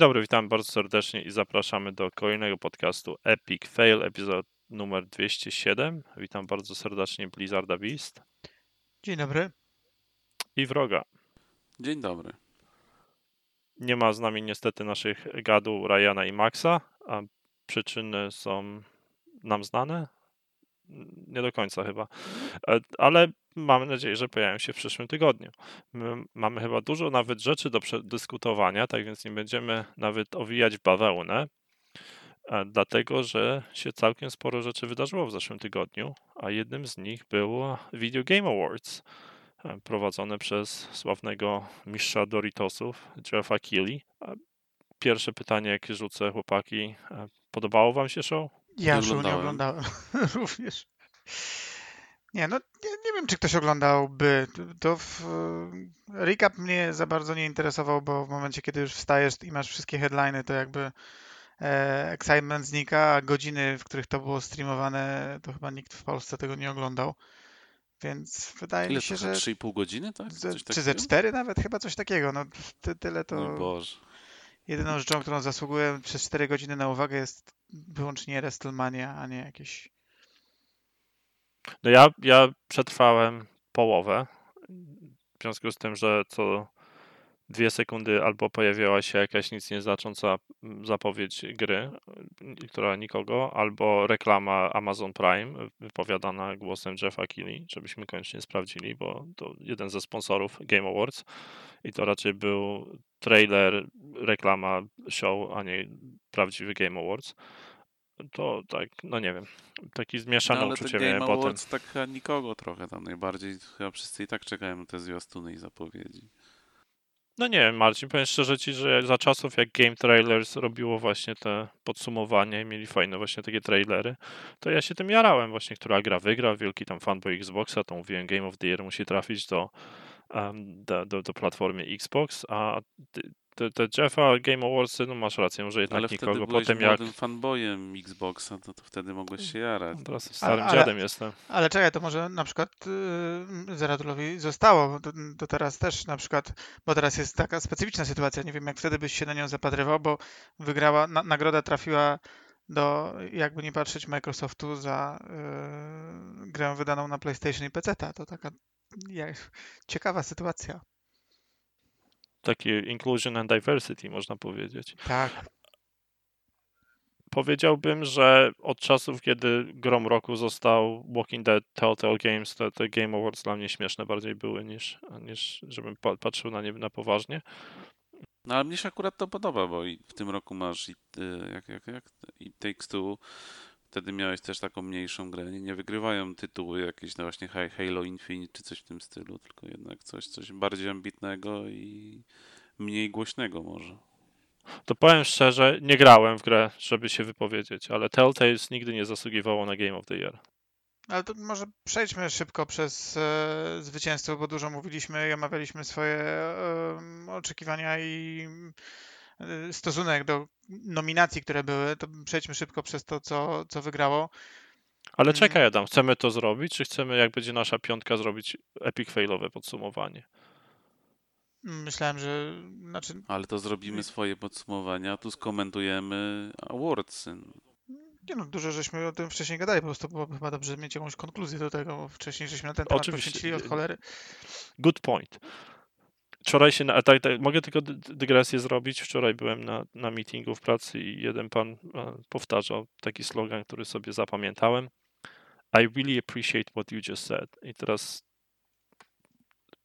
Dzień dobry, witam bardzo serdecznie i zapraszamy do kolejnego podcastu Epic Fail, epizod numer 207. Witam bardzo serdecznie Blizzarda Beast Dzień dobry. i Wroga. Dzień dobry. Nie ma z nami niestety naszych gadu Ryana i Maxa, a przyczyny są nam znane? Nie do końca chyba, E, ale mamy nadzieję, że pojawią się w przyszłym tygodniu. My mamy chyba dużo nawet rzeczy do przedyskutowania, tak więc nie będziemy nawet owijać bawełnę, e, dlatego że się całkiem sporo rzeczy wydarzyło w zeszłym tygodniu, a jednym z nich było Video Game Awards e, prowadzone przez sławnego mistrza Doritosów, Jeffa Keighley. Pierwsze pytanie, jakie rzucę, chłopaki. Podobało wam się show? Ja show nie oglądałem. również. Nie, no nie, nie wiem, czy ktoś oglądałby. To w, recap mnie za bardzo nie interesował, bo w momencie, kiedy już wstajesz i masz wszystkie headliny, to jakby e, excitement znika, a godziny, w których to było streamowane, to chyba nikt w Polsce tego nie oglądał. Więc wydaje Ile mi się, to że 3,5 godziny, tak? ze, czy ze takiego? cztery nawet, chyba coś takiego. No ty, tyle to... Boże. Jedyną rzeczą, którą zasługuję przez 4 godziny na uwagę jest wyłącznie WrestleMania, a nie jakieś... No ja, ja przetrwałem połowę, w związku z tym, że co dwie sekundy albo pojawiała się jakaś nic nieznacząca zapowiedź gry, która nikogo, albo reklama Amazon Prime wypowiadana głosem Jeffa Keighley, żebyśmy koniecznie sprawdzili, bo to jeden ze sponsorów Game Awards i to raczej był trailer, reklama show, a nie prawdziwy Game Awards. To tak, no nie wiem, taki No, zmieszane ale te uczucie miałem potem. Awards tak nikogo trochę tam najbardziej. Chyba wszyscy i tak czekają na te zwiastuny i zapowiedzi. No nie wiem, Marcin, powiem szczerze ci, że za czasów jak Game Trailers robiło właśnie te podsumowania i mieli fajne właśnie takie trailery, to ja się tym jarałem właśnie, która gra wygra, wielki tam fanboy Xboxa, to mówiłem Game of the Year musi trafić do, do, do, do platformy Xbox, a te, te Jeffa Game Awardsy, no masz rację, może jednak ale wtedy nikogo, byłeś potem jak... młodym fanboyem Xboxa, to, to wtedy mogłeś się jarać. Teraz starym ale- dziadem jestem. Ale czekaj, to może na przykład yy, Zeratulowi zostało, bo to, to teraz też na przykład, bo teraz jest taka specyficzna sytuacja, nie wiem jak wtedy byś się na nią zapatrywał, bo wygrała, na, nagroda trafiła do, jakby nie patrzeć, Microsoftu za yy, grę wydaną na PlayStation i PC. To taka ciekawa sytuacja. Taki inclusion and diversity, można powiedzieć. Tak. Powiedziałbym, że od czasów, kiedy grom roku został Walking Dead Telltale Games, te, te Game Awards dla mnie śmieszne bardziej były niż, niż żebym pa- patrzył na nie na poważnie. No ale mnie się akurat to podoba, bo i w tym roku masz i, y, jak, jak, jak, i Takes Two. Wtedy miałeś też taką mniejszą grę. Nie, nie wygrywają tytuły jakieś no właśnie Halo Infinite czy coś w tym stylu, tylko jednak coś, coś bardziej ambitnego i mniej głośnego może. To powiem szczerze, nie grałem w grę, żeby się wypowiedzieć, ale Telltales nigdy nie zasługiwało na Game of the Year. Ale to może przejdźmy szybko przez e, zwycięzców, bo dużo mówiliśmy i omawialiśmy swoje e, oczekiwania i stosunek do nominacji, które były. To przejdźmy szybko przez to, co, co wygrało. Ale Mm. czekaj Adam, chcemy to zrobić, czy chcemy, jak będzie nasza piątka, zrobić epic failowe podsumowanie? Myślałem, że znaczy, Ale to zrobimy swoje podsumowania, a tu skomentujemy awardsy. nie no, dużo żeśmy o tym wcześniej gadali, po prostu byłoby chyba dobrze mieć jakąś konkluzję do tego, bo wcześniej żeśmy na ten temat Oczywiście. poświęcili od cholery. Good point. Wczoraj się, na, tak, tak, mogę tylko dy- dygresję zrobić. Wczoraj byłem na, na meetingu w pracy i jeden pan e, powtarzał taki slogan, który sobie zapamiętałem. I really appreciate what you just said. I teraz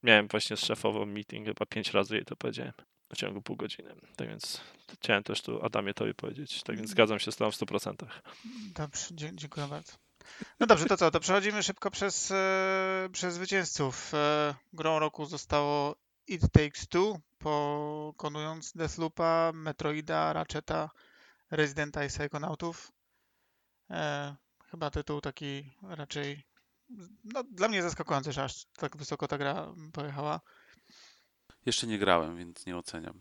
miałem właśnie z szefową meeting, chyba pięć razy jej to powiedziałem w ciągu pół godziny. Tak więc chciałem też tu Adamie tobie powiedzieć. Tak więc zgadzam się z tobą w 100%. Dobrze, dziękuję bardzo. No dobrze, to co? To przechodzimy szybko przez, e, przez zwycięzców. E, grą roku zostało It Takes Two, pokonując Deathloopa, Metroida, Ratcheta, Residenta i Psychonautów. E, chyba tytuł taki raczej no, dla mnie zaskakujący, że aż tak wysoko ta gra pojechała. Jeszcze nie grałem, więc nie oceniam.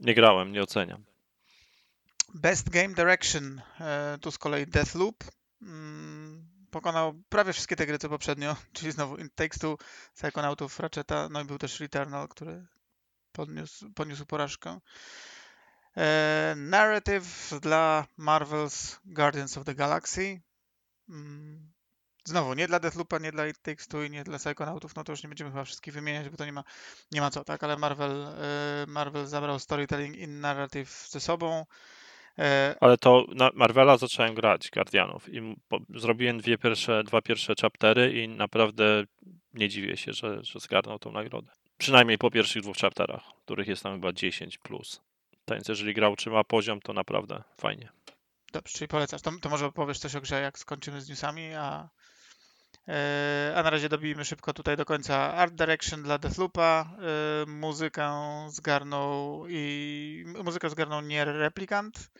Nie grałem, nie oceniam. Best Game Direction. E, tu z kolei Deathloop. Mm, pokonał prawie wszystkie te gry co poprzednio, czyli znowu Two, Psychonautów, Ratcheta, no i był też Returnal, który podniósł, poniósł porażkę. E, narrative dla Marvel's Guardians of the Galaxy. Mm, Znowu, nie dla Deathloopa, nie dla It Takes Two i nie dla Psychonautów, no to już nie będziemy chyba wszystkich wymieniać, bo to nie ma, nie ma co, tak? Ale Marvel, e, Marvel zabrał storytelling i narrative ze sobą. E, Ale to na Marvela zacząłem grać, Guardianów, i po, zrobiłem dwie pierwsze, dwa pierwsze chaptery i naprawdę nie dziwię się, że, że zgarnął tą nagrodę. Przynajmniej po pierwszych dwóch chapterach, których jest tam chyba 10 plus. Więc jeżeli gra utrzyma poziom, to naprawdę fajnie. Dobrze, czyli polecasz. To, to może opowiesz coś o grze, jak skończymy z newsami, a, a na razie dobijmy szybko tutaj do końca Art Direction dla Deathloopa, e, muzykę zgarnął i muzykę zgarnął Nier Replicant.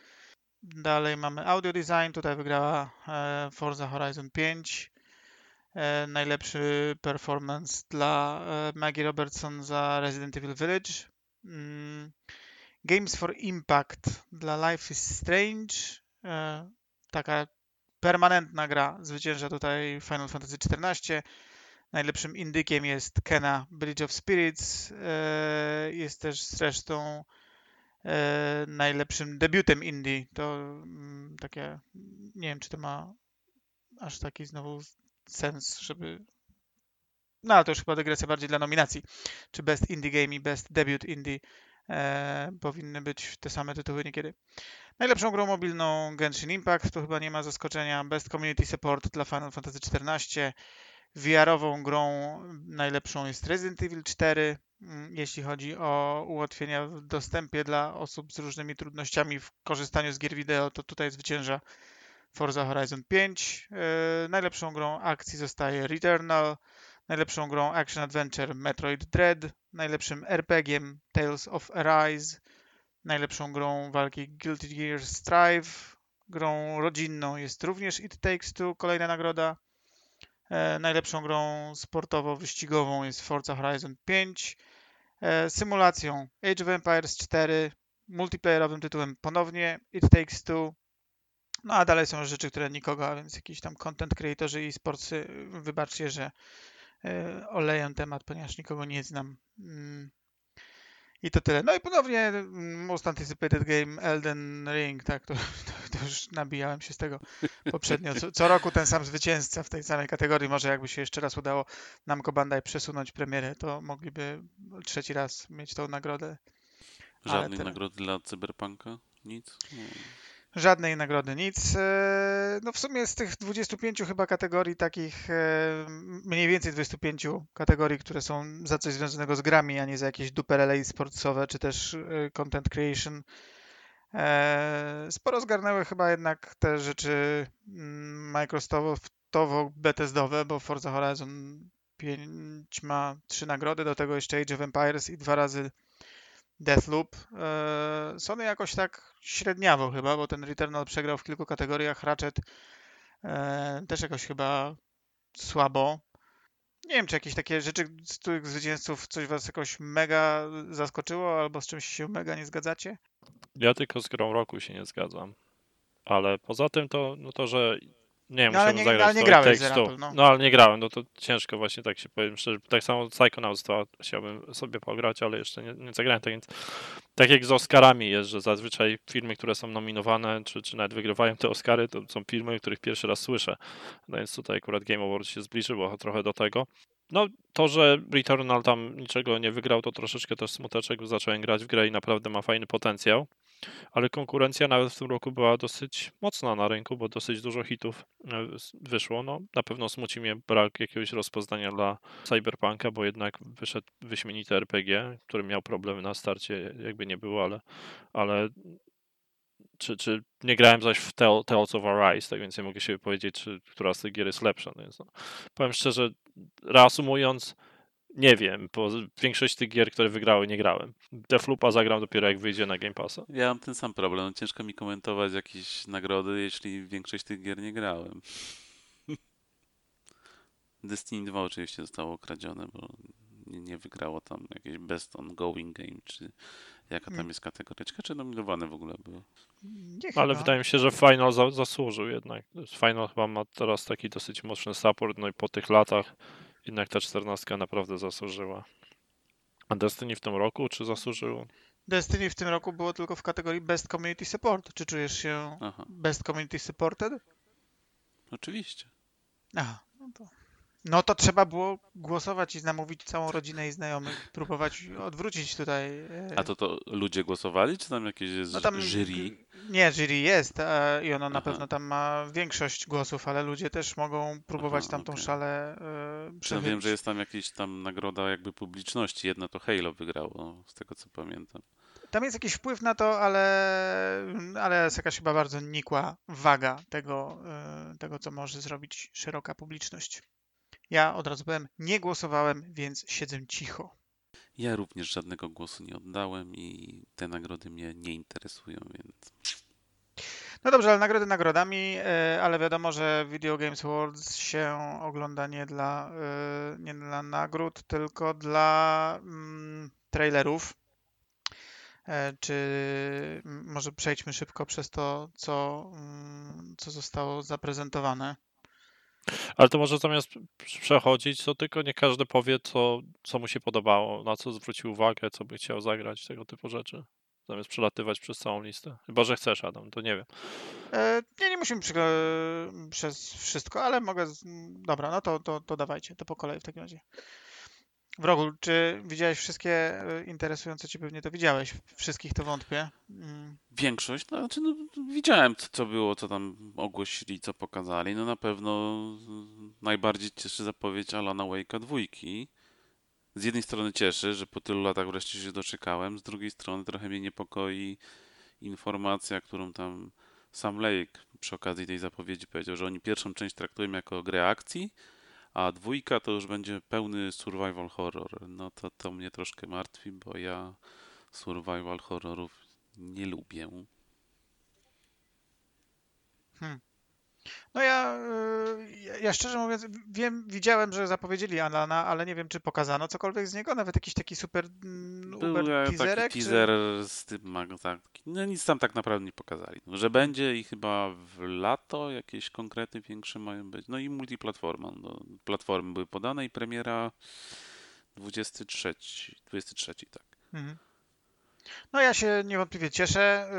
Dalej mamy Audio Design, tutaj wygrała e, Forza Horizon 5. E, najlepszy performance dla e, Maggie Robertson za Resident Evil Village. Mm, Games for Impact dla Life is Strange. E, taka permanentna gra zwycięża tutaj Final Fantasy XIV. Najlepszym indykiem jest Kena Bridge of Spirits. E, jest też zresztą e, najlepszym debiutem indie. To mm, takie, nie wiem czy to ma aż taki znowu sens, żeby no ale to już chyba dygresja bardziej dla nominacji. Czy Best Indie Game i Best Debut Indie e, powinny być te same tytuły niekiedy. Najlepszą grą mobilną Genshin Impact, to chyba nie ma zaskoczenia. Best Community Support dla Final Fantasy XIV. VR-ową grą najlepszą jest Resident Evil 4. Mm, Jeśli chodzi o ułatwienia w dostępie dla osób z różnymi trudnościami w korzystaniu z gier wideo, to tutaj zwycięża Forza Horizon 5. E, Najlepszą grą akcji zostaje Returnal. Najlepszą grą Action Adventure Metroid Dread. Najlepszym RPG-iem Tales of Arise Najlepszą grą walki Guilty Gear Strive. Grą rodzinną jest również It Takes Two, kolejna nagroda. E, najlepszą grą sportowo-wyścigową jest Forza Horizon 5. E, symulacją Age of Empires 4. Multiplayerowym tytułem ponownie It Takes Two. No a dalej są rzeczy, które nikogo, a więc jakiś tam content creatorzy i sportsy, wybaczcie, że oleję temat, ponieważ nikogo nie znam. Mm. I to tyle. No i ponownie mm, Most Anticipated Game Elden Ring, tak, to, to, to już nabijałem się z tego poprzednio. Co, co roku ten sam zwycięzca w tej samej kategorii. Może jakby się jeszcze raz udało Namco Bandai przesunąć premierę, to mogliby trzeci raz mieć tą nagrodę. Żadnej nagrody dla Cyberpunka? Nic? No. Żadnej nagrody, nic. E, No w sumie z tych 25 chyba kategorii takich, e, mniej więcej 25 kategorii, które są za coś związanego z grami, a nie za jakieś duperele sportowe, czy też e, content creation. Sporo zgarnęły chyba jednak te rzeczy mm, Microsoftowo-Bethesdowe, bo Forza Horizon 5 ma trzy nagrody, do tego jeszcze Age of Empires i dwa razy Deathloop. E, Sony jakoś tak średniawo chyba, bo ten Returnal przegrał w kilku kategoriach. Ratchet e, też jakoś chyba słabo. Nie wiem, czy jakieś takie rzeczy z których zwycięzców coś was jakoś mega zaskoczyło, albo z czymś się mega nie zgadzacie? Ja tylko z grą roku się nie zgadzam. Ale poza tym to, no to że nie No, ale musiałbym nie- zagrać ale nie grałeś no. no ale nie grałem, no to ciężko właśnie tak się powiem szczerze. Tak samo Psychonauts 2 chciałbym sobie pograć, ale jeszcze nie, nie zagrałem, tak więc tak jak z Oscarami jest, że zazwyczaj filmy, które są nominowane, czy, czy nawet wygrywają te Oscary, to są filmy, których pierwszy raz słyszę. No więc tutaj akurat Game Awards się zbliżyło trochę do tego. No to, że Returnal tam niczego nie wygrał, to troszeczkę też smuteczek, bo zacząłem grać w grę i naprawdę ma fajny potencjał. Ale konkurencja nawet w tym roku była dosyć mocna na rynku, bo dosyć dużo hitów e, wyszło. No, na pewno smuci mnie brak jakiegoś rozpoznania dla Cyberpunka, bo jednak wyszedł wyśmienity RPG, który miał problemy na starcie, jakby nie było, ale, ale czy, czy nie grałem zaś w Tale, Tales of Arise, tak więc nie mogę się powiedzieć, czy która z tych gier jest lepsza. No więc no, powiem szczerze, reasumując, nie wiem, bo większość tych gier, które wygrały, nie grałem. Deathloopa zagram dopiero jak wyjdzie na Game Passa. Ja mam ten sam problem. Ciężko mi komentować jakieś nagrody, jeśli większość tych gier nie grałem. Destiny 2 oczywiście zostało okradzione, bo nie, nie wygrało tam jakieś Best Ongoing Game, czy jaka tam Mm. jest kategoria. Czy nominowane w ogóle. Nie Ale chyba. wydaje mi się, że Final za, zasłużył jednak. Final chyba ma teraz taki dosyć mocny support, no i po tych latach jednak ta czternastka naprawdę zasłużyła. A Destiny w tym roku, czy zasłużyło? Destiny w tym roku było tylko w kategorii Best Community Support. Czy czujesz się Aha, Best Community Supported? oczywiście. Aha, no to... No to trzeba było głosować i namówić całą rodzinę i znajomych, próbować odwrócić tutaj. e, A to to ludzie głosowali, czy tam jakieś jest no tam jury? Nie, jury jest e, i ono na Aha. pewno tam ma większość głosów, ale ludzie też mogą próbować Aha, tamtą okej. szalę e, Czy no przechylić. wiem, że jest tam jakaś tam nagroda jakby publiczności. Jedna to Halo wygrało, z tego co pamiętam. Tam jest jakiś wpływ na to, ale, ale jest jakaś chyba bardzo nikła waga tego, e, tego, co może zrobić szeroka publiczność. Ja od razu powiem, nie głosowałem, więc siedzę cicho. Ja również żadnego głosu nie oddałem i te nagrody mnie nie interesują, więc No dobrze, ale nagrody nagrodami, e, ale wiadomo, że Video Games Awards się ogląda nie dla, e, nie dla nagród, tylko dla mm, trailerów. E, Czy może przejdźmy szybko przez to, co, mm, co zostało zaprezentowane. Ale to może zamiast przechodzić, to tylko nie każdy powie, co, co mu się podobało, na co zwrócił uwagę, co by chciał zagrać, tego typu rzeczy. Zamiast przelatywać przez całą listę. Chyba, że chcesz, Adam, to nie wiem. E, Nie, nie musimy przez wszystko, ale mogę. Dobra, no to, to, to dawajcie, to po kolei w takim razie. Wrogu, czy widziałeś wszystkie e, interesujące cię pewnie to widziałeś? Wszystkich to wątpię. Mm, większość, no, znaczy, no, widziałem co, było, co tam ogłosili, co pokazali. No na pewno mm, najbardziej cieszy zapowiedź Alana Wake'a dwójki. Z jednej strony cieszy, że po tylu latach wreszcie się doczekałem, z drugiej strony trochę mnie niepokoi informacja, którą tam sam Lake przy okazji tej zapowiedzi powiedział, że oni pierwszą część traktują jako grę akcji, a dwójka to już będzie pełny survival horror. No to to mnie troszkę martwi, bo ja survival horrorów nie lubię. No ja, e, ja- ja szczerze mówiąc, wiem, widziałem, że zapowiedzieli Alana, ale nie wiem, czy pokazano cokolwiek z niego, nawet jakiś taki super mm, Był uber e, teaserek, taki czy- teaser z tym, tak, no nic tam tak naprawdę nie pokazali. No, że będzie i chyba w lato jakieś konkrety większe mają być. No i multiplatforma. No, platformy były podane i premiera 23, 23, tak. Mhm. No ja się niewątpliwie cieszę.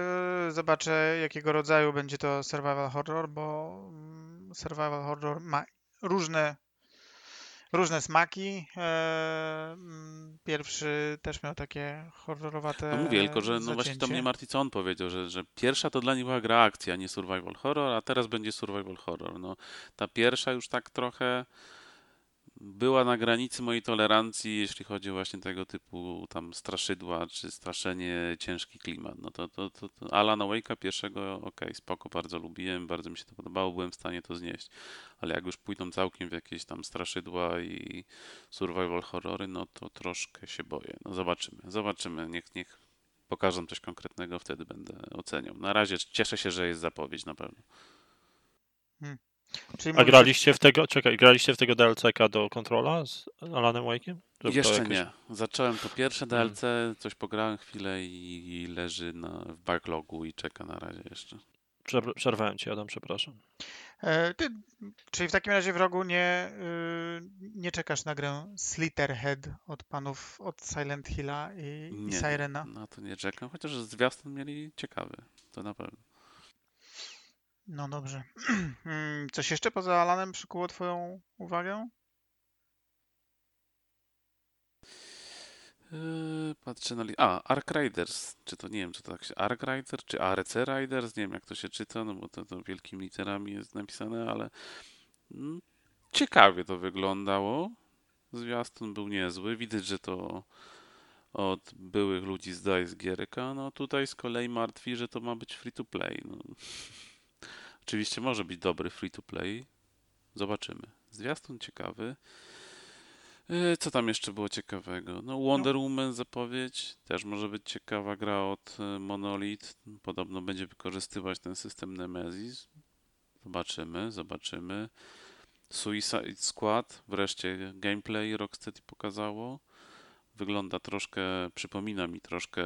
Yy, Zobaczę jakiego rodzaju będzie to survival horror, bo mm, survival horror ma różne różne smaki. E, mm, Pierwszy też miał takie horrorowate No mówię tylko, że no właśnie to mnie martwi, co on powiedział, że, że pierwsza to dla nich była gra akcja, nie survival horror, a teraz będzie survival horror. No, ta pierwsza już tak trochę była na granicy mojej tolerancji, jeśli chodzi właśnie tego typu tam straszydła, czy straszenie, ciężki klimat. No to, to, to, to Alana Wake'a pierwszego, okej, spoko, bardzo lubiłem, bardzo mi się to podobało, byłem w stanie to znieść. Ale jak już pójdą całkiem w jakieś tam straszydła i survival horrory, no to troszkę się boję. No zobaczymy, zobaczymy, niech, niech pokażą coś konkretnego, wtedy będę oceniał. Na razie cieszę się, że jest zapowiedź na pewno. Czyli A mówisz, graliście w tego, czekaj, graliście w tego DLC-ka do Controla z Alanem Wake'iem? Jeszcze jakoś- nie. Zacząłem to pierwsze Mm. DLC, coś pograłem chwilę i, i leży na, w backlogu i czeka na razie jeszcze. Prze- Przerwałem ci, Adam, przepraszam. E, Ty, czyli w takim razie wrogu nie, y, nie czekasz na grę Slitterhead od panów od Silent Hilla i, i Nie, Sirena? na to nie czekam, chociaż zwiastun mieli ciekawy, to na pewno. No dobrze. Mm, Coś jeszcze poza Alanem przykuło Twoją uwagę? Yy, patrzę na li- A, Ark Riders. Czy to nie wiem, czy to tak się. Ark Riders, czy ARC Riders? Nie wiem, jak to się czyta, no bo to, to wielkimi literami jest napisane, ale mm, ciekawie to wyglądało. Zwiastun był niezły. Widać, że to od byłych ludzi z DICE gierka. No tutaj z kolei martwi, że to ma być free to play. No. Oczywiście może być dobry free to play. Zobaczymy. Zwiastun ciekawy. Yy, Co tam jeszcze było ciekawego? No Wonder Woman zapowiedź, też może być ciekawa gra od y, Monolith. Podobno będzie wykorzystywać ten system Nemesis. Zobaczymy, zobaczymy. Suicide Squad, wreszcie gameplay Rocksteady pokazało. Wygląda troszkę, przypomina mi troszkę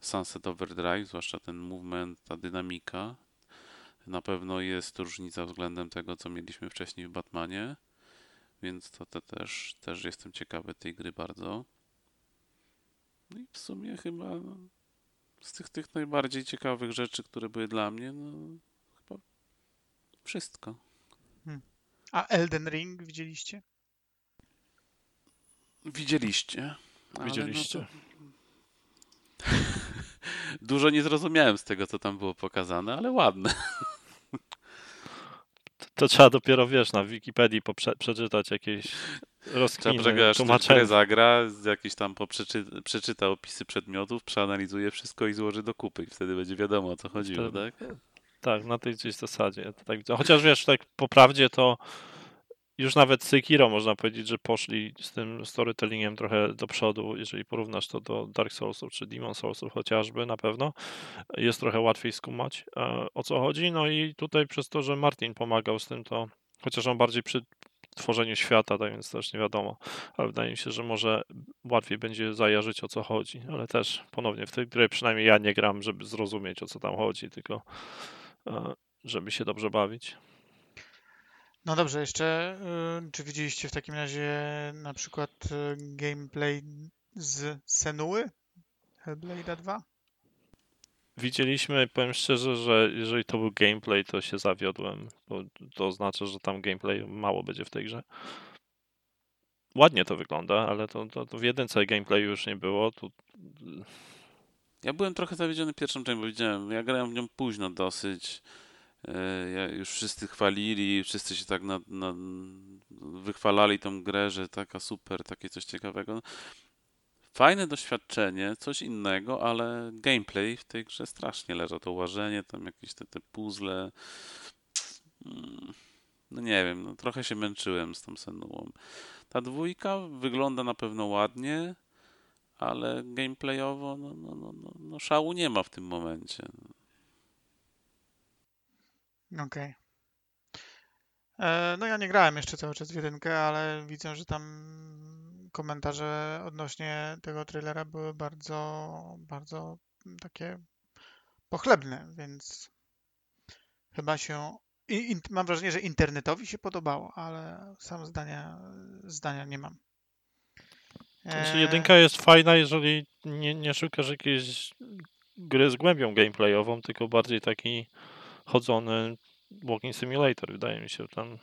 Sunset Overdrive, zwłaszcza ten movement, ta dynamika. Na pewno jest różnica względem tego, co mieliśmy wcześniej w Batmanie. Więc to, to też, też jestem ciekawy tej gry bardzo. No i w sumie chyba no, z tych, tych najbardziej ciekawych rzeczy, które były dla mnie, no chyba wszystko. A Elden Ring widzieliście? Widzieliście. ale Widzieliście. No to... Dużo nie zrozumiałem z tego, co tam było pokazane, ale ładne. To, to trzeba dopiero, wiesz, na Wikipedii poprze- przeczytać jakieś rozkminy, tłumaczenia. zagra, jakieś tam poprzeczy, przeczyta opisy przedmiotów, przeanalizuje wszystko i złoży do kupy. I wtedy będzie wiadomo, o co chodziło, Wtedy- tak? Tak, na tej gdzieś zasadzie. tak. Chociaż wiesz, tak po prawdzie to już nawet Sekiro można powiedzieć, że poszli z tym storytellingiem trochę do przodu, jeżeli porównasz to do Dark Soulsów czy Demon Soulsów chociażby na pewno. Jest trochę łatwiej skumać e, o co chodzi. No i tutaj przez to, że Martin pomagał z tym, to chociaż on bardziej przy tworzeniu świata, tak więc też nie wiadomo, ale wydaje mi się, że może łatwiej będzie zajarzyć o co chodzi, ale też ponownie w tej gry przynajmniej ja nie gram, żeby zrozumieć o co tam chodzi, tylko e, żeby się dobrze bawić. No dobrze, jeszcze y, czy widzieliście w takim razie na przykład y, gameplay z Senuły? Hellblade'a 2? Widzieliśmy, powiem szczerze, że jeżeli to był gameplay, to się zawiodłem, bo to oznacza, że tam gameplay mało będzie w tej grze. Ładnie to wygląda, ale to, to, to w jedynce gameplayu już nie było. Tu Ja byłem trochę zawiedziony pierwszą częścią, bo widziałem, ja grałem w nią późno dosyć. E, już wszyscy chwalili, wszyscy się tak na, na, wychwalali tą grę, że taka super, takie coś ciekawego. Fajne doświadczenie, coś innego, ale gameplay w tej grze strasznie leża. To łażenie, tam jakieś te, te puzzle. Mm, No nie wiem, no trochę się męczyłem z tą Senuą. Ta dwójka wygląda na pewno ładnie, ale gameplayowo no, no, no, no, no szału nie ma w tym momencie. Okej. E, No ja nie grałem jeszcze cały czas w jedynkę, ale widzę, że tam komentarze odnośnie tego trailera były bardzo, bardzo takie pochlebne, więc chyba się. i- in- Mam wrażenie, że internetowi się podobało, ale sam zdania, zdania nie mam. Znaczy, E, jedynka jest fajna, jeżeli nie, nie szukasz jakiejś gry z głębią gameplayową, tylko bardziej taki chodzony walking simulator, wydaje mi się. Tam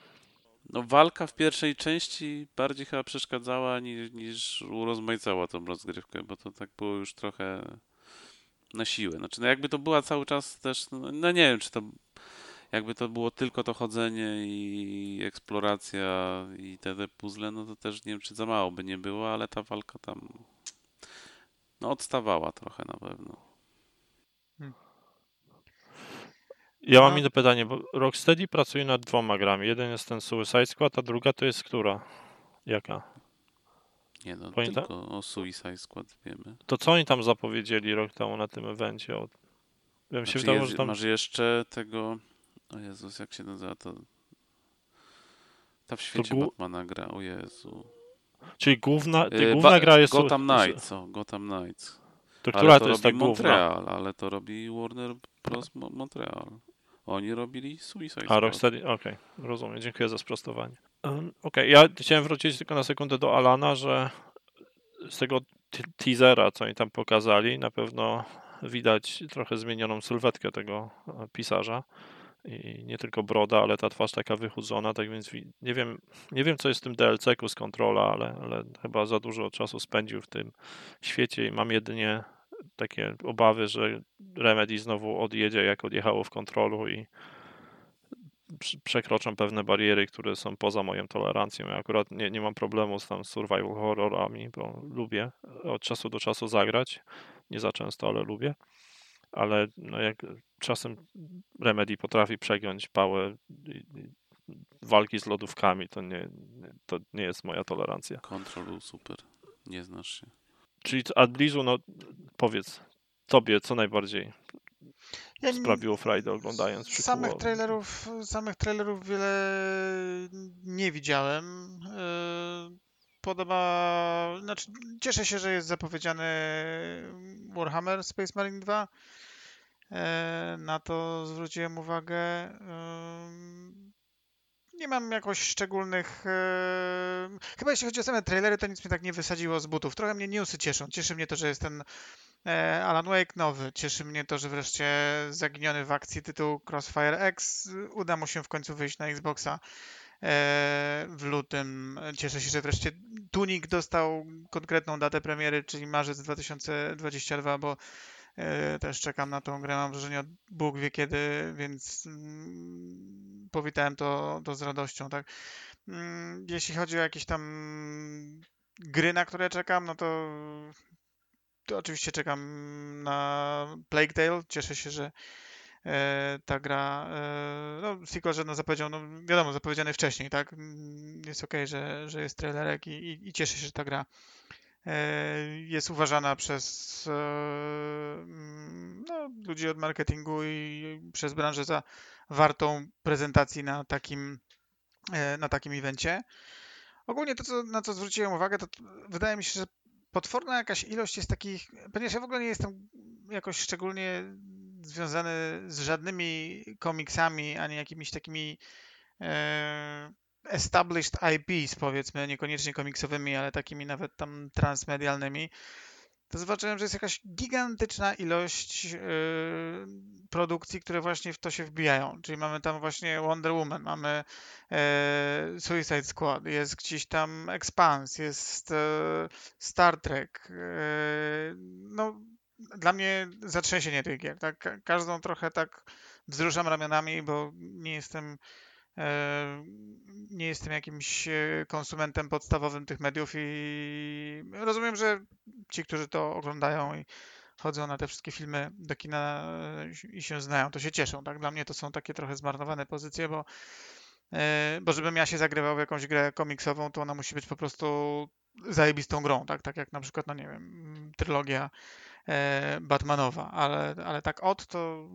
No walka w pierwszej części bardziej chyba przeszkadzała niż, niż urozmaicała tą rozgrywkę, bo to tak było już trochę na siłę. Znaczy, no jakby to była cały czas też, no, no nie wiem, czy to jakby to było tylko to chodzenie i eksploracja i te, te puzzle, no to też nie wiem, czy za mało by nie było, ale ta walka tam no odstawała trochę na pewno. Ja mam No. inne pytanie, bo Rocksteady pracuje nad dwoma grami. Jeden jest ten Suicide Squad, a druga to jest która? Jaka? Nie no, Pamięta- tylko o Suicide Squad wiemy. To co oni tam zapowiedzieli rok temu na tym evencie? O... Ja mi się Znaczy, wydawało, jest, że tam... Masz jeszcze tego. O Jezus, jak się nazywa to. Ta w świecie gó- Batmana gra, o Jezu. Czyli główna, E, główna Ba- gra jest... Gotham Knights, o, Gotham Knights. To Ale która to to jest ta robi główna? Montreal, ale to robi Warner Bros. Mo- Montreal. Oni robili Suicide A, Squad. Rocksteady, okej, rozumiem, dziękuję za sprostowanie. Um, okej, ja chciałem wrócić tylko na sekundę do Alana, że z tego te- teasera, co oni tam pokazali, na pewno widać trochę zmienioną sylwetkę tego e, pisarza. I nie tylko broda, ale ta twarz taka wychudzona, tak więc wi- nie wiem, nie wiem co jest w tym DLC-ku z kontrola, ale, ale chyba za dużo czasu spędził w tym świecie i mam jedynie takie obawy, że Remedy znowu odjedzie jak odjechało w kontrolu i prze- przekroczą pewne bariery, które są poza moją tolerancją. Ja akurat nie, nie mam problemu z tam survival horrorami, bo lubię od czasu do czasu zagrać. Nie za często, ale lubię. Ale no jak czasem Remedy potrafi przegiąć pałę walki z lodówkami, to nie, to nie jest moja tolerancja. Control był super. Nie znasz się. Czyli a Blizu, no powiedz, tobie co najbardziej Ja sprawiło frajdę oglądając Samych przykuło? trailerów, samych trailerów wiele nie widziałem. Yy, Podoba, znaczy cieszę się, że jest zapowiedziany Warhammer Space Marine 2. Yy, Na to zwróciłem uwagę. Nie mam jakoś szczególnych. E... Chyba jeśli chodzi o same trailery, to nic mnie tak nie wysadziło z butów. Trochę mnie newsy cieszą. Cieszy mnie to, że jest ten e, Alan Wake nowy. Cieszy mnie to, że wreszcie zaginiony w akcji tytuł Crossfire X uda mu się w końcu wyjść na Xboxa e, w lutym. Cieszę się, że wreszcie Tunik dostał konkretną datę premiery, czyli marzec 2022, bo też czekam na tą grę. Mam wrażenie Bóg wie kiedy, więc mm, powitałem to, to z radością. Tak? Mm, jeśli chodzi o jakieś tam gry, na które czekam, no to, to oczywiście czekam na Plague Tale. Cieszę się, że e, ta gra, e, no sequel, że no zapowiedział, no wiadomo, zapowiedziany wcześniej, tak? Mm, Jest ok, że, że jest trailerek i, i, i cieszę się, że ta gra e, jest uważana przez e, mm, no, ludzi od marketingu i przez branżę za wartą prezentacji na takim, e, na takim evencie. Ogólnie to, co, na co zwróciłem uwagę, to wydaje mi się, że potworna jakaś ilość jest takich, ponieważ ja w ogóle nie jestem jakoś szczególnie związany z żadnymi komiksami, ani jakimiś takimi e, established IPs, powiedzmy, niekoniecznie komiksowymi, ale takimi nawet tam transmedialnymi, to zobaczyłem, że jest jakaś gigantyczna ilość e, produkcji, które właśnie w to się wbijają. Czyli mamy tam właśnie Wonder Woman, mamy e, Suicide Squad, jest gdzieś tam Expanse, jest e, Star Trek. E, no, dla mnie zatrzęsienie tych gier. Tak? Ka- Każdą trochę tak wzruszam ramionami, bo nie jestem nie jestem jakimś e, konsumentem podstawowym tych mediów i rozumiem, że ci, którzy to oglądają i chodzą na te wszystkie filmy do kina e, i się znają, to się cieszą. Tak? Dla mnie to są takie trochę zmarnowane pozycje, bo, e, bo żebym ja się zagrywał w jakąś grę komiksową, to ona musi być po prostu zajebistą grą, tak, tak jak na przykład, no nie wiem, trylogia e, Batmanowa, ale, ale tak od to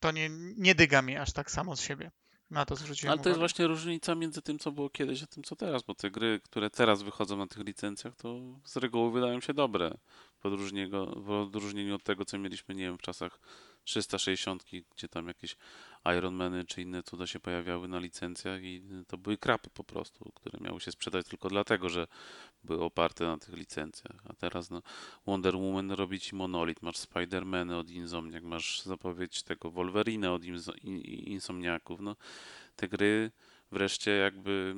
to nie, nie dyga mi aż tak samo z siebie. Na to zwróciłem Ale to jest uwagę. właśnie różnica między tym, co było kiedyś, a tym, co teraz, bo te gry, które teraz wychodzą na tych licencjach, to z reguły wydają się dobre. W odróżnieniu, w odróżnieniu od tego, co mieliśmy, nie wiem, w czasach 360, gdzie tam jakieś Ironmany czy inne cuda się pojawiały na licencjach i to były krapy po prostu, które miały się sprzedać tylko dlatego, że były oparte na tych licencjach. A teraz no, Wonder Woman robi ci Monolith, masz Spider-Many od Insomniac, masz zapowiedź tego Wolverine od Insomniaków. No, te gry wreszcie jakby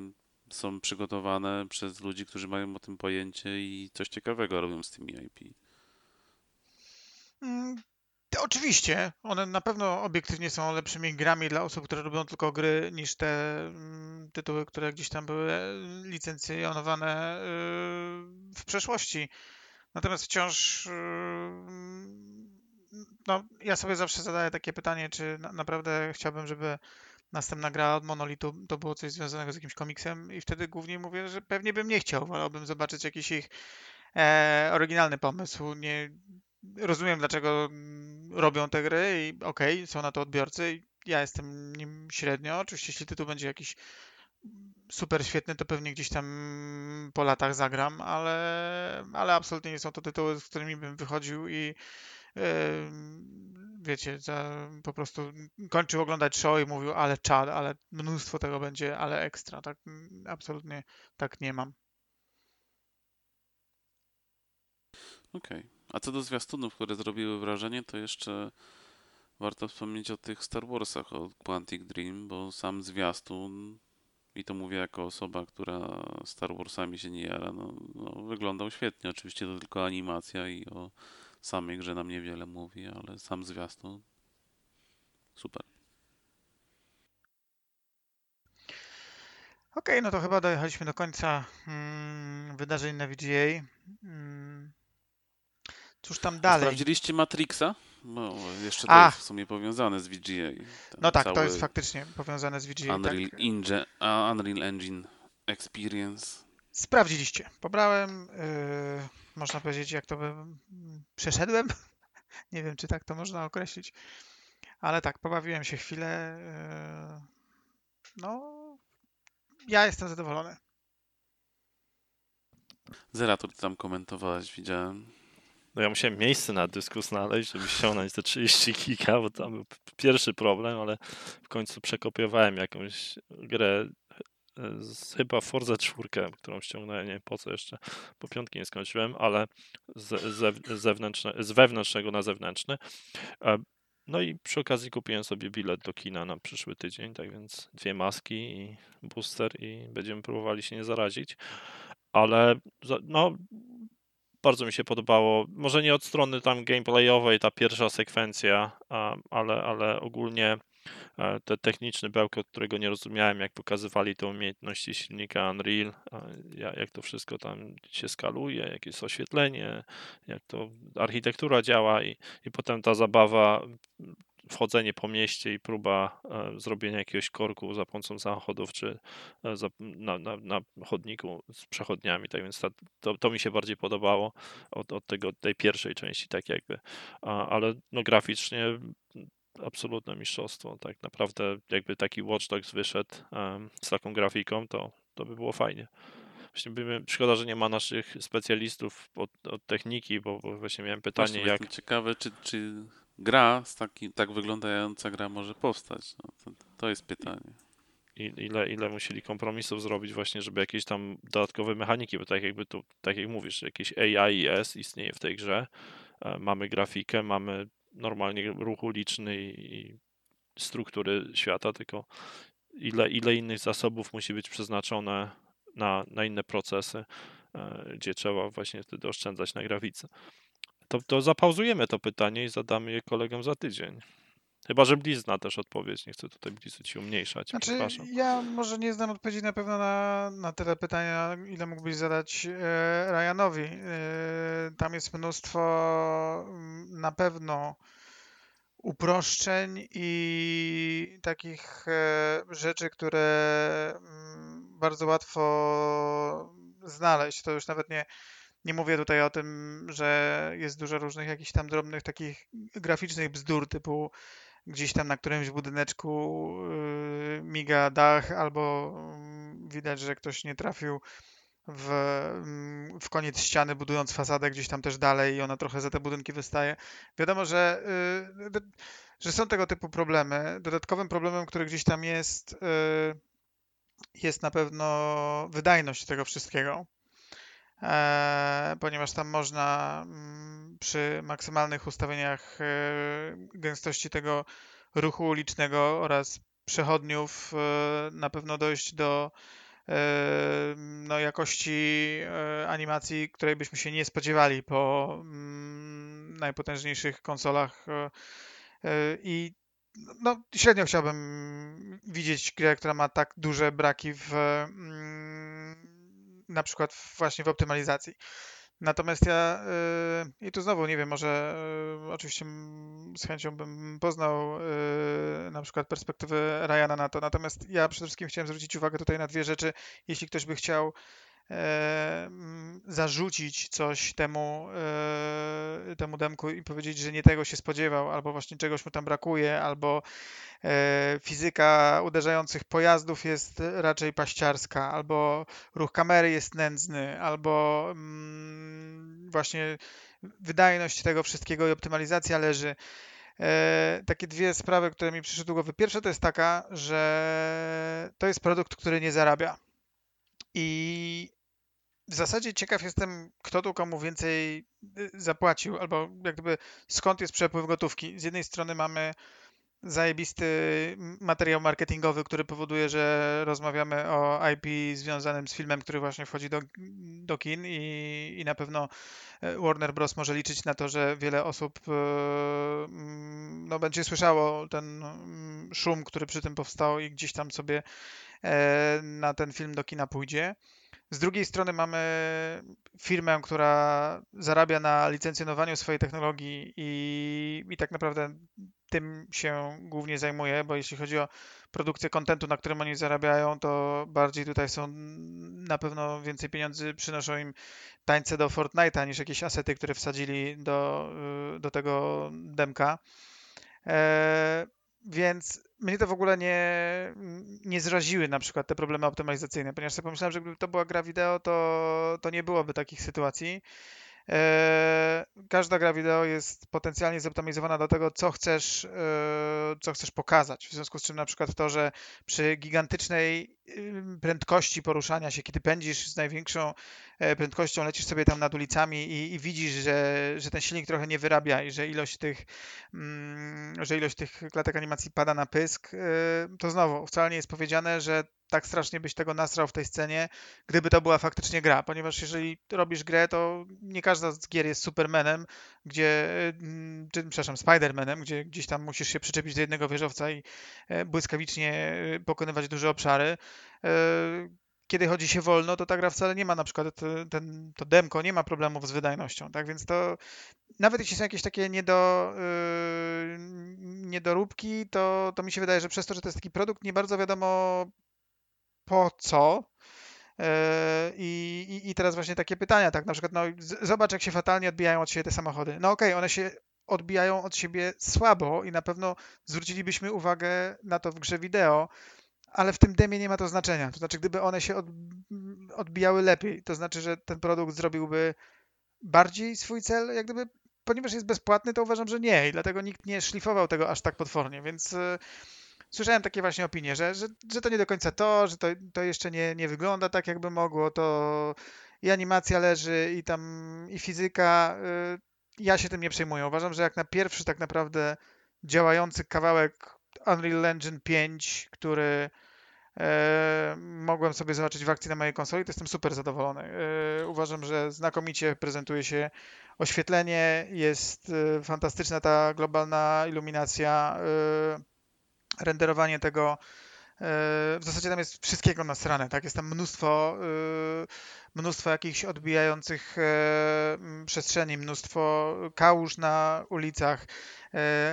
są przygotowane przez ludzi, którzy mają o tym pojęcie i coś ciekawego robią z tymi IP. Mm, Oczywiście, one na pewno obiektywnie są lepszymi grami dla osób, które lubią tylko gry, niż te mm, tytuły, które gdzieś tam były e, licencjonowane y, w przeszłości. Natomiast wciąż, y, no, ja sobie zawsze zadaję takie pytanie, czy na, naprawdę chciałbym, żeby następna gra od Monolitu to było coś związanego z jakimś komiksem i wtedy głównie mówię, że pewnie bym nie chciał, wolałbym zobaczyć jakiś ich e, oryginalny pomysł. Nie, rozumiem, dlaczego mm, robią te gry i okej, są na to odbiorcy. Ja jestem nim średnio. Oczywiście, jeśli tytuł będzie jakiś super świetny, to pewnie gdzieś tam po latach zagram, ale, ale absolutnie nie są to tytuły, z którymi bym wychodził i em, wiecie, za, po prostu kończył oglądać show i mówił, ale czad, ale mnóstwo tego będzie, ale ekstra. Tak, mm, absolutnie tak nie mam. Okej. A co do zwiastunów, które zrobiły wrażenie, to jeszcze warto wspomnieć o tych Star Warsach od Quantic Dream, bo sam zwiastun, i to mówię jako osoba, która Star Warsami się nie jara, no, no, wyglądał świetnie. Oczywiście to tylko animacja i o samej grze nam niewiele mówi, ale sam zwiastun super. Okej, no to chyba dojechaliśmy do końca mm, wydarzeń na VGA. Mm, cóż tam dalej? Sprawdziliście Matrixa? No, jeszcze to A. jest w sumie powiązane z VGA. Ten No tak, to jest faktycznie powiązane z VGA. Unreal, Tak? Inge, a, Unreal Engine Experience. Sprawdziliście. Pobrałem, yy, można powiedzieć, jak to by... mm, Przeszedłem? Nie wiem, czy tak to można określić. Ale tak, pobawiłem się chwilę. Yy, no, ja jestem zadowolony. Zerator ty tam komentowałeś, widziałem. No ja musiałem miejsce na dysku znaleźć, żeby ściągnąć te 30 giga, bo tam był pierwszy problem, ale w końcu przekopiowałem jakąś grę e, z chyba Forza 4, którą ściągnąłem, nie wiem po co jeszcze, po piątki nie skończyłem, ale z, zewnętrzne, z wewnętrznego na zewnętrzny. E, No i przy okazji kupiłem sobie bilet do kina na przyszły tydzień, tak więc dwie maski i booster i będziemy próbowali się nie zarazić. Ale no, bardzo mi się podobało. Może nie od strony tam gameplayowej, ta pierwsza sekwencja, ale, ale ogólnie e, te techniczny bełkot, którego nie rozumiałem, jak pokazywali te umiejętności silnika Unreal, jak to wszystko tam się skaluje, jakie jest oświetlenie, jak to architektura działa i, i potem ta zabawa, wchodzenie po mieście i próba e, zrobienia jakiegoś korku za pomocą samochodów czy e, za, na, na, na chodniku z przechodniami, tak więc ta, to, to mi się bardziej podobało od, od tego, tej pierwszej części, tak jakby, ale no graficznie absolutne mistrzostwo, tak naprawdę jakby taki Watch Dogs wyszedł z taką grafiką, to, to by było fajnie. Właśnie by, szkoda, że nie ma naszych specjalistów od, od techniki, bo, bo właśnie miałem pytanie, Właśnie, jak, ciekawy, czy, czy gra, z taki, tak wyglądająca gra może powstać. No, to, to jest pytanie. i- ile, ile musieli kompromisów zrobić właśnie, żeby jakieś tam dodatkowe mechaniki, bo tak jakby tu, tak jak mówisz, jakieś AIS istnieje w tej grze, e, mamy grafikę, mamy normalnie ruch uliczny i, i struktury świata, tylko ile, ile innych zasobów musi być przeznaczone na, na inne procesy, e, gdzie trzeba właśnie wtedy oszczędzać na grafice. To, to zapauzujemy to pytanie i zadamy je kolegom za tydzień. Chyba, że Blizz zna też odpowiedź. Nie chcę tutaj Blizzy ci umniejszać. Znaczy, ja może nie znam odpowiedzi na pewno na, na tyle pytania, ile mógłbyś zadać e, Ryanowi. E, tam jest mnóstwo mm, na pewno uproszczeń i takich e, rzeczy, które mm, bardzo łatwo znaleźć. To już nawet nie, nie mówię tutaj o tym, że jest dużo różnych jakichś tam drobnych takich graficznych bzdur typu gdzieś tam na którymś budyneczku yy, miga dach, albo mm, widać, że ktoś nie trafił w, mm, w koniec ściany, budując fasadę gdzieś tam też dalej i ona trochę za te budynki wystaje. Wiadomo, że, yy, że są tego typu problemy. Dodatkowym problemem, który gdzieś tam jest, yy, jest na pewno wydajność tego wszystkiego. E, ponieważ tam można mm, przy maksymalnych ustawieniach e, gęstości tego ruchu ulicznego oraz przechodniów e, na pewno dojść do no, jakości animacji, której byśmy się nie spodziewali po mm, najpotężniejszych konsolach. I no, średnio chciałbym widzieć grę, która ma tak duże braki w mm, na przykład właśnie w optymalizacji. Natomiast ja y, i tu znowu nie wiem, może y, oczywiście z chęcią bym poznał y, na przykład perspektywę Ryana na to. Natomiast ja przede wszystkim chciałem zwrócić uwagę tutaj na dwie rzeczy. Jeśli ktoś by chciał zarzucić coś temu, e, temu demku i powiedzieć, że nie tego się spodziewał, albo właśnie czegoś mu tam brakuje, albo e, fizyka uderzających pojazdów jest raczej paściarska, albo ruch kamery jest nędzny, albo mm, właśnie wydajność tego wszystkiego i optymalizacja leży. E, takie dwie sprawy, które mi przyszły do głowy. Pierwsza to jest taka, że to jest produkt, który nie zarabia. I w zasadzie ciekaw jestem, kto tu komu więcej y, zapłacił, albo jak gdyby skąd jest przepływ gotówki. Z jednej strony mamy zajebisty materiał marketingowy, który powoduje, że rozmawiamy o IP związanym z filmem, który właśnie wchodzi do, do kin i, i na pewno e, Warner Bros. może liczyć na to, że wiele osób e, mm, no, będzie słyszało ten mm, szum, który przy tym powstał i gdzieś tam sobie e, na ten film do kina pójdzie. Z drugiej strony mamy firmę, która zarabia na licencjonowaniu swojej technologii i, i tak naprawdę tym się głównie zajmuje, bo jeśli chodzi o produkcję kontentu, na którym oni zarabiają, to bardziej tutaj są na pewno więcej pieniędzy przynoszą im tańce do Fortnite'a niż jakieś asety, które wsadzili do, y, do tego demka. E, więc mnie to w ogóle nie, nie zraziły na przykład te problemy optymalizacyjne, ponieważ sobie pomyślałem, że gdyby to była gra wideo, to, to nie byłoby takich sytuacji. E, każda gra wideo jest potencjalnie zoptymalizowana do tego, co chcesz, e, co chcesz pokazać. W związku z czym na przykład to, że przy gigantycznej y, prędkości poruszania się, kiedy pędzisz z największą e, prędkością, lecisz sobie tam nad ulicami i, i widzisz, że, że ten silnik trochę nie wyrabia i że ilość tych, mm, że ilość tych klatek animacji pada na pysk, to znowu wcale nie jest powiedziane, że tak strasznie byś tego nasrał w tej scenie, gdyby to była faktycznie gra, ponieważ jeżeli robisz grę, to nie każda z gier jest Supermanem, gdzie, mm, czy, przepraszam, Spidermanem, gdzie gdzieś tam musisz się przyczepić do jednego wieżowca i e, błyskawicznie e, pokonywać duże obszary. E, kiedy chodzi się wolno, to ta gra wcale nie ma na przykład ten, to demko nie ma problemów z wydajnością, tak więc to nawet jeśli są jakieś takie niedo, yy, niedoróbki, to, to mi się wydaje, że przez to, że to jest taki produkt, nie bardzo wiadomo po co. E, I, i, I teraz właśnie takie pytania, tak na przykład, no zobacz jak się fatalnie odbijają od siebie te samochody. No okej, okay, one się odbijają od siebie słabo i na pewno zwrócilibyśmy uwagę na to w grze wideo, ale w tym demie nie ma to znaczenia. To znaczy, gdyby one się odbijały lepiej, to znaczy, że ten produkt zrobiłby bardziej swój cel, jak gdyby, ponieważ jest bezpłatny, to uważam, że nie i dlatego nikt nie szlifował tego aż tak potwornie, więc e, słyszałem takie właśnie opinie, że, że, że to nie do końca to, że to, to jeszcze nie, nie wygląda tak, jakby mogło, to i animacja leży, i tam i fizyka. Y, ja się tym nie przejmuję. Uważam, że jak na pierwszy tak naprawdę działający kawałek Unreal Engine 5, który e, mogłem sobie zobaczyć w akcji na mojej konsoli, to jestem super zadowolony. E, uważam, że znakomicie prezentuje się oświetlenie, jest e, fantastyczna ta globalna iluminacja. E, renderowanie tego e, w zasadzie tam jest wszystkiego na stronę, tak? Jest tam mnóstwo, e, mnóstwo jakichś odbijających e, przestrzeni, mnóstwo kałuż na ulicach,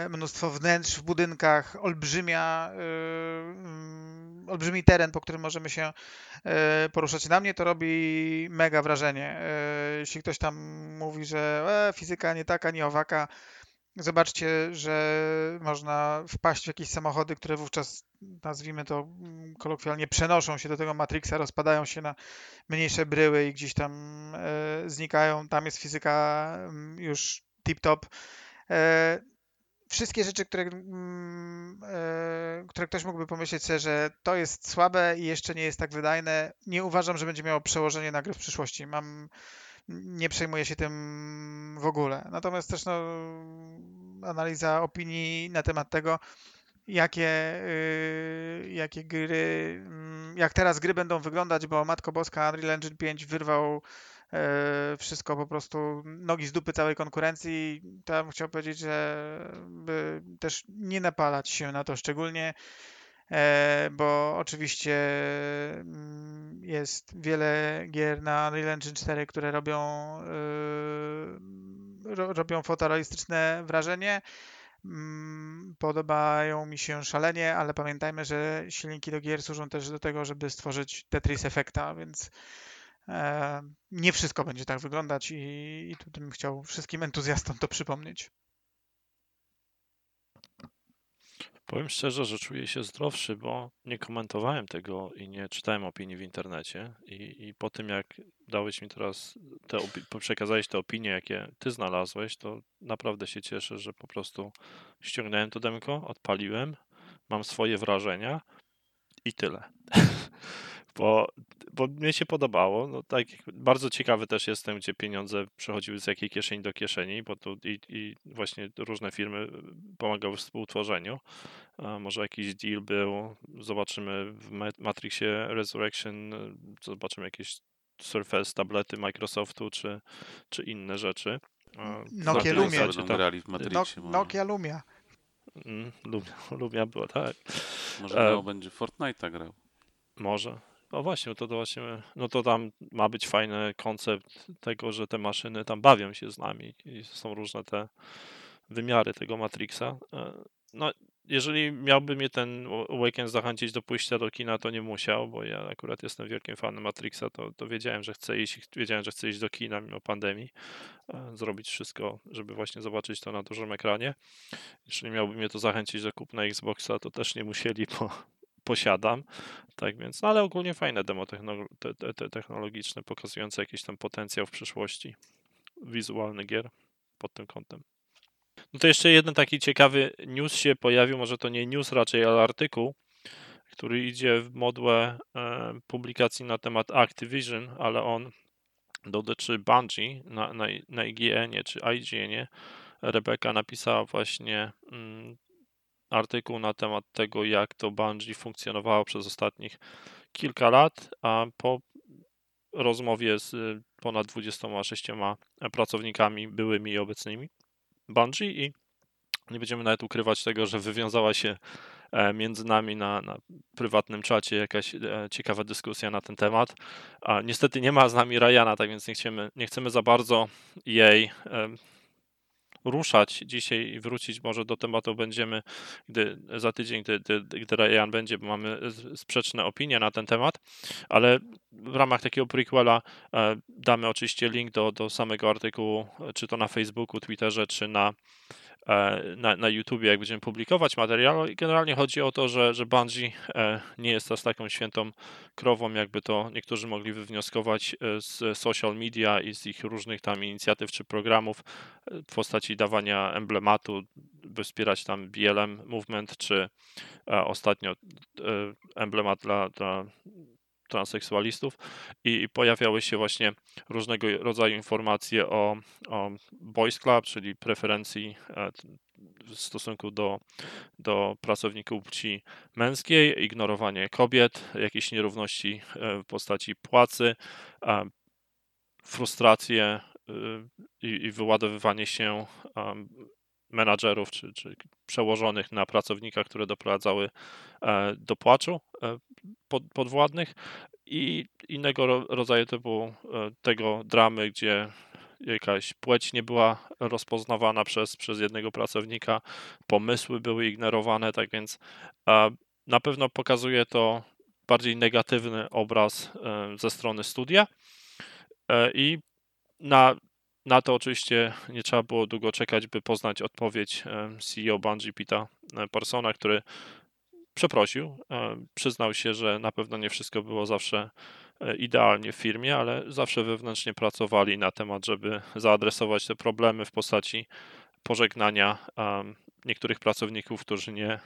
mnóstwo wnętrz w budynkach, olbrzymia, olbrzymi teren, po którym możemy się poruszać. Na mnie to robi mega wrażenie. Jeśli ktoś tam mówi, że e, fizyka nie taka, nie owaka, Zobaczcie, że można wpaść w jakieś samochody, które wówczas, nazwijmy to mm, kolokwialnie, przenoszą się do tego Matrixa, rozpadają się na mniejsze bryły i gdzieś tam e, znikają. Tam jest fizyka mm, już tip-top. E, wszystkie rzeczy, które, mm, e, które ktoś mógłby pomyśleć sobie, że to jest słabe i jeszcze nie jest tak wydajne, nie uważam, że będzie miało przełożenie na grę w przyszłości. Mam nie przejmuję się tym w ogóle. Natomiast też no, analiza opinii na temat tego, jakie, yy, jakie gry, yy, jak teraz gry będą wyglądać, bo Matko Boska Unreal Engine 5 wyrwał yy, wszystko po prostu nogi z dupy całej konkurencji. Bym chciał powiedzieć, że by też nie napalać się na to szczególnie. E, bo oczywiście mm, jest wiele gier na Unreal Engine 4, które robią, e, robią fotorealistyczne wrażenie. Mm, podobają mi się szalenie, ale pamiętajmy, że silniki do gier służą też do tego, żeby stworzyć Tetris efekta, więc e, nie wszystko będzie tak wyglądać i, i tu bym chciał wszystkim entuzjastom to przypomnieć. Powiem szczerze, że czuję się zdrowszy, bo nie komentowałem tego i nie czytałem opinii w internecie. I, i po tym, jak dałeś mi teraz, te przekazałeś te opinie, jakie ty znalazłeś, to naprawdę się cieszę, że po prostu ściągnąłem to demko, odpaliłem, mam swoje wrażenia i tyle. bo, bo mnie się podobało. No, tak, bardzo ciekawy też jestem, gdzie pieniądze przechodziły z jakiej kieszeni do kieszeni, bo tu i, i właśnie różne firmy pomagały w współtworzeniu. A może jakiś deal był, zobaczymy w Matrixie Resurrection, zobaczymy jakieś Surface tablety Microsoftu, czy, czy inne rzeczy. Nokia Lumia. Matrixie, no, Nokia Lumia. Mm, Lumia, Lumia była, tak. Może e, będzie Fortnite'a grał. Może. No właśnie, to, to właśnie, no to tam ma być fajny koncept tego, że te maszyny tam bawią się z nami i są różne te wymiary tego Matrixa. E, no, jeżeli miałby mnie ten weekend zachęcić do pójścia do kina, to nie musiał, bo ja akurat jestem wielkim fanem Matrixa, to, to wiedziałem, że chcę iść, wiedziałem, że chcę iść do kina mimo pandemii, e, zrobić wszystko, żeby właśnie zobaczyć to na dużym ekranie. Jeżeli miałby mnie to zachęcić do kupna Xboxa, to też nie musieli, bo, posiadam. Tak więc, no ale ogólnie fajne demo technologiczne, pokazujące jakiś tam potencjał w przyszłości. wizualnych gier pod tym kątem. No to jeszcze jeden taki ciekawy news się pojawił, może to nie news raczej, ale artykuł, który idzie w modłę e, publikacji na temat Activision, ale on dotyczy Bungie na, na, na IGN-ie czy IGN-ie. Rebeka napisała właśnie mm, artykuł na temat tego, jak to Bungie funkcjonowało przez ostatnich kilka lat, a po rozmowie z ponad 26 pracownikami byłymi i obecnymi Bungie i nie będziemy nawet ukrywać tego, że wywiązała się e, między nami na, na prywatnym czacie jakaś e, ciekawa dyskusja na ten temat. A niestety nie ma z nami Ryana, tak więc nie chcemy, nie chcemy za bardzo jej ruszać dzisiaj i wrócić może do tematu będziemy, gdy za tydzień, gdy, gdy, gdy Ryan będzie, bo mamy sprzeczne opinie na ten temat, ale w ramach takiego prequela e, damy oczywiście link do, do samego artykułu, czy to na Facebooku, Twitterze, czy na E, na, na YouTubie, jak będziemy publikować materiał. I generalnie chodzi o to, że, że Bungie e, nie jest aż taką świętą krową, jakby to niektórzy mogli wywnioskować e, z social media i z ich różnych tam inicjatyw czy programów w postaci dawania emblematu, by wspierać tam BLM Movement, czy ostatnio emblemat dla, dla transseksualistów i pojawiały się właśnie różnego rodzaju informacje o, o Boys Club, czyli preferencji e, w stosunku do, do pracowników płci męskiej, ignorowanie kobiet, jakieś nierówności e, w postaci płacy, frustracje e, i, i wyładowywanie się menadżerów czy, czy przełożonych na pracownika, które doprowadzały e, do płaczu e, pod, podwładnych. I innego rodzaju typu e, tego dramy, gdzie jakaś płeć nie była rozpoznawana przez, przez jednego pracownika, pomysły były ignorowane, tak więc na pewno pokazuje to bardziej negatywny obraz ze strony studia. I na na to oczywiście nie trzeba było długo czekać, by poznać odpowiedź CEO Bungie Pita Parsona, który przeprosił, przyznał się, że na pewno nie wszystko było zawsze e, idealnie w firmie, ale zawsze wewnętrznie pracowali na temat, żeby zaadresować te problemy w postaci pożegnania niektórych pracowników, którzy nie,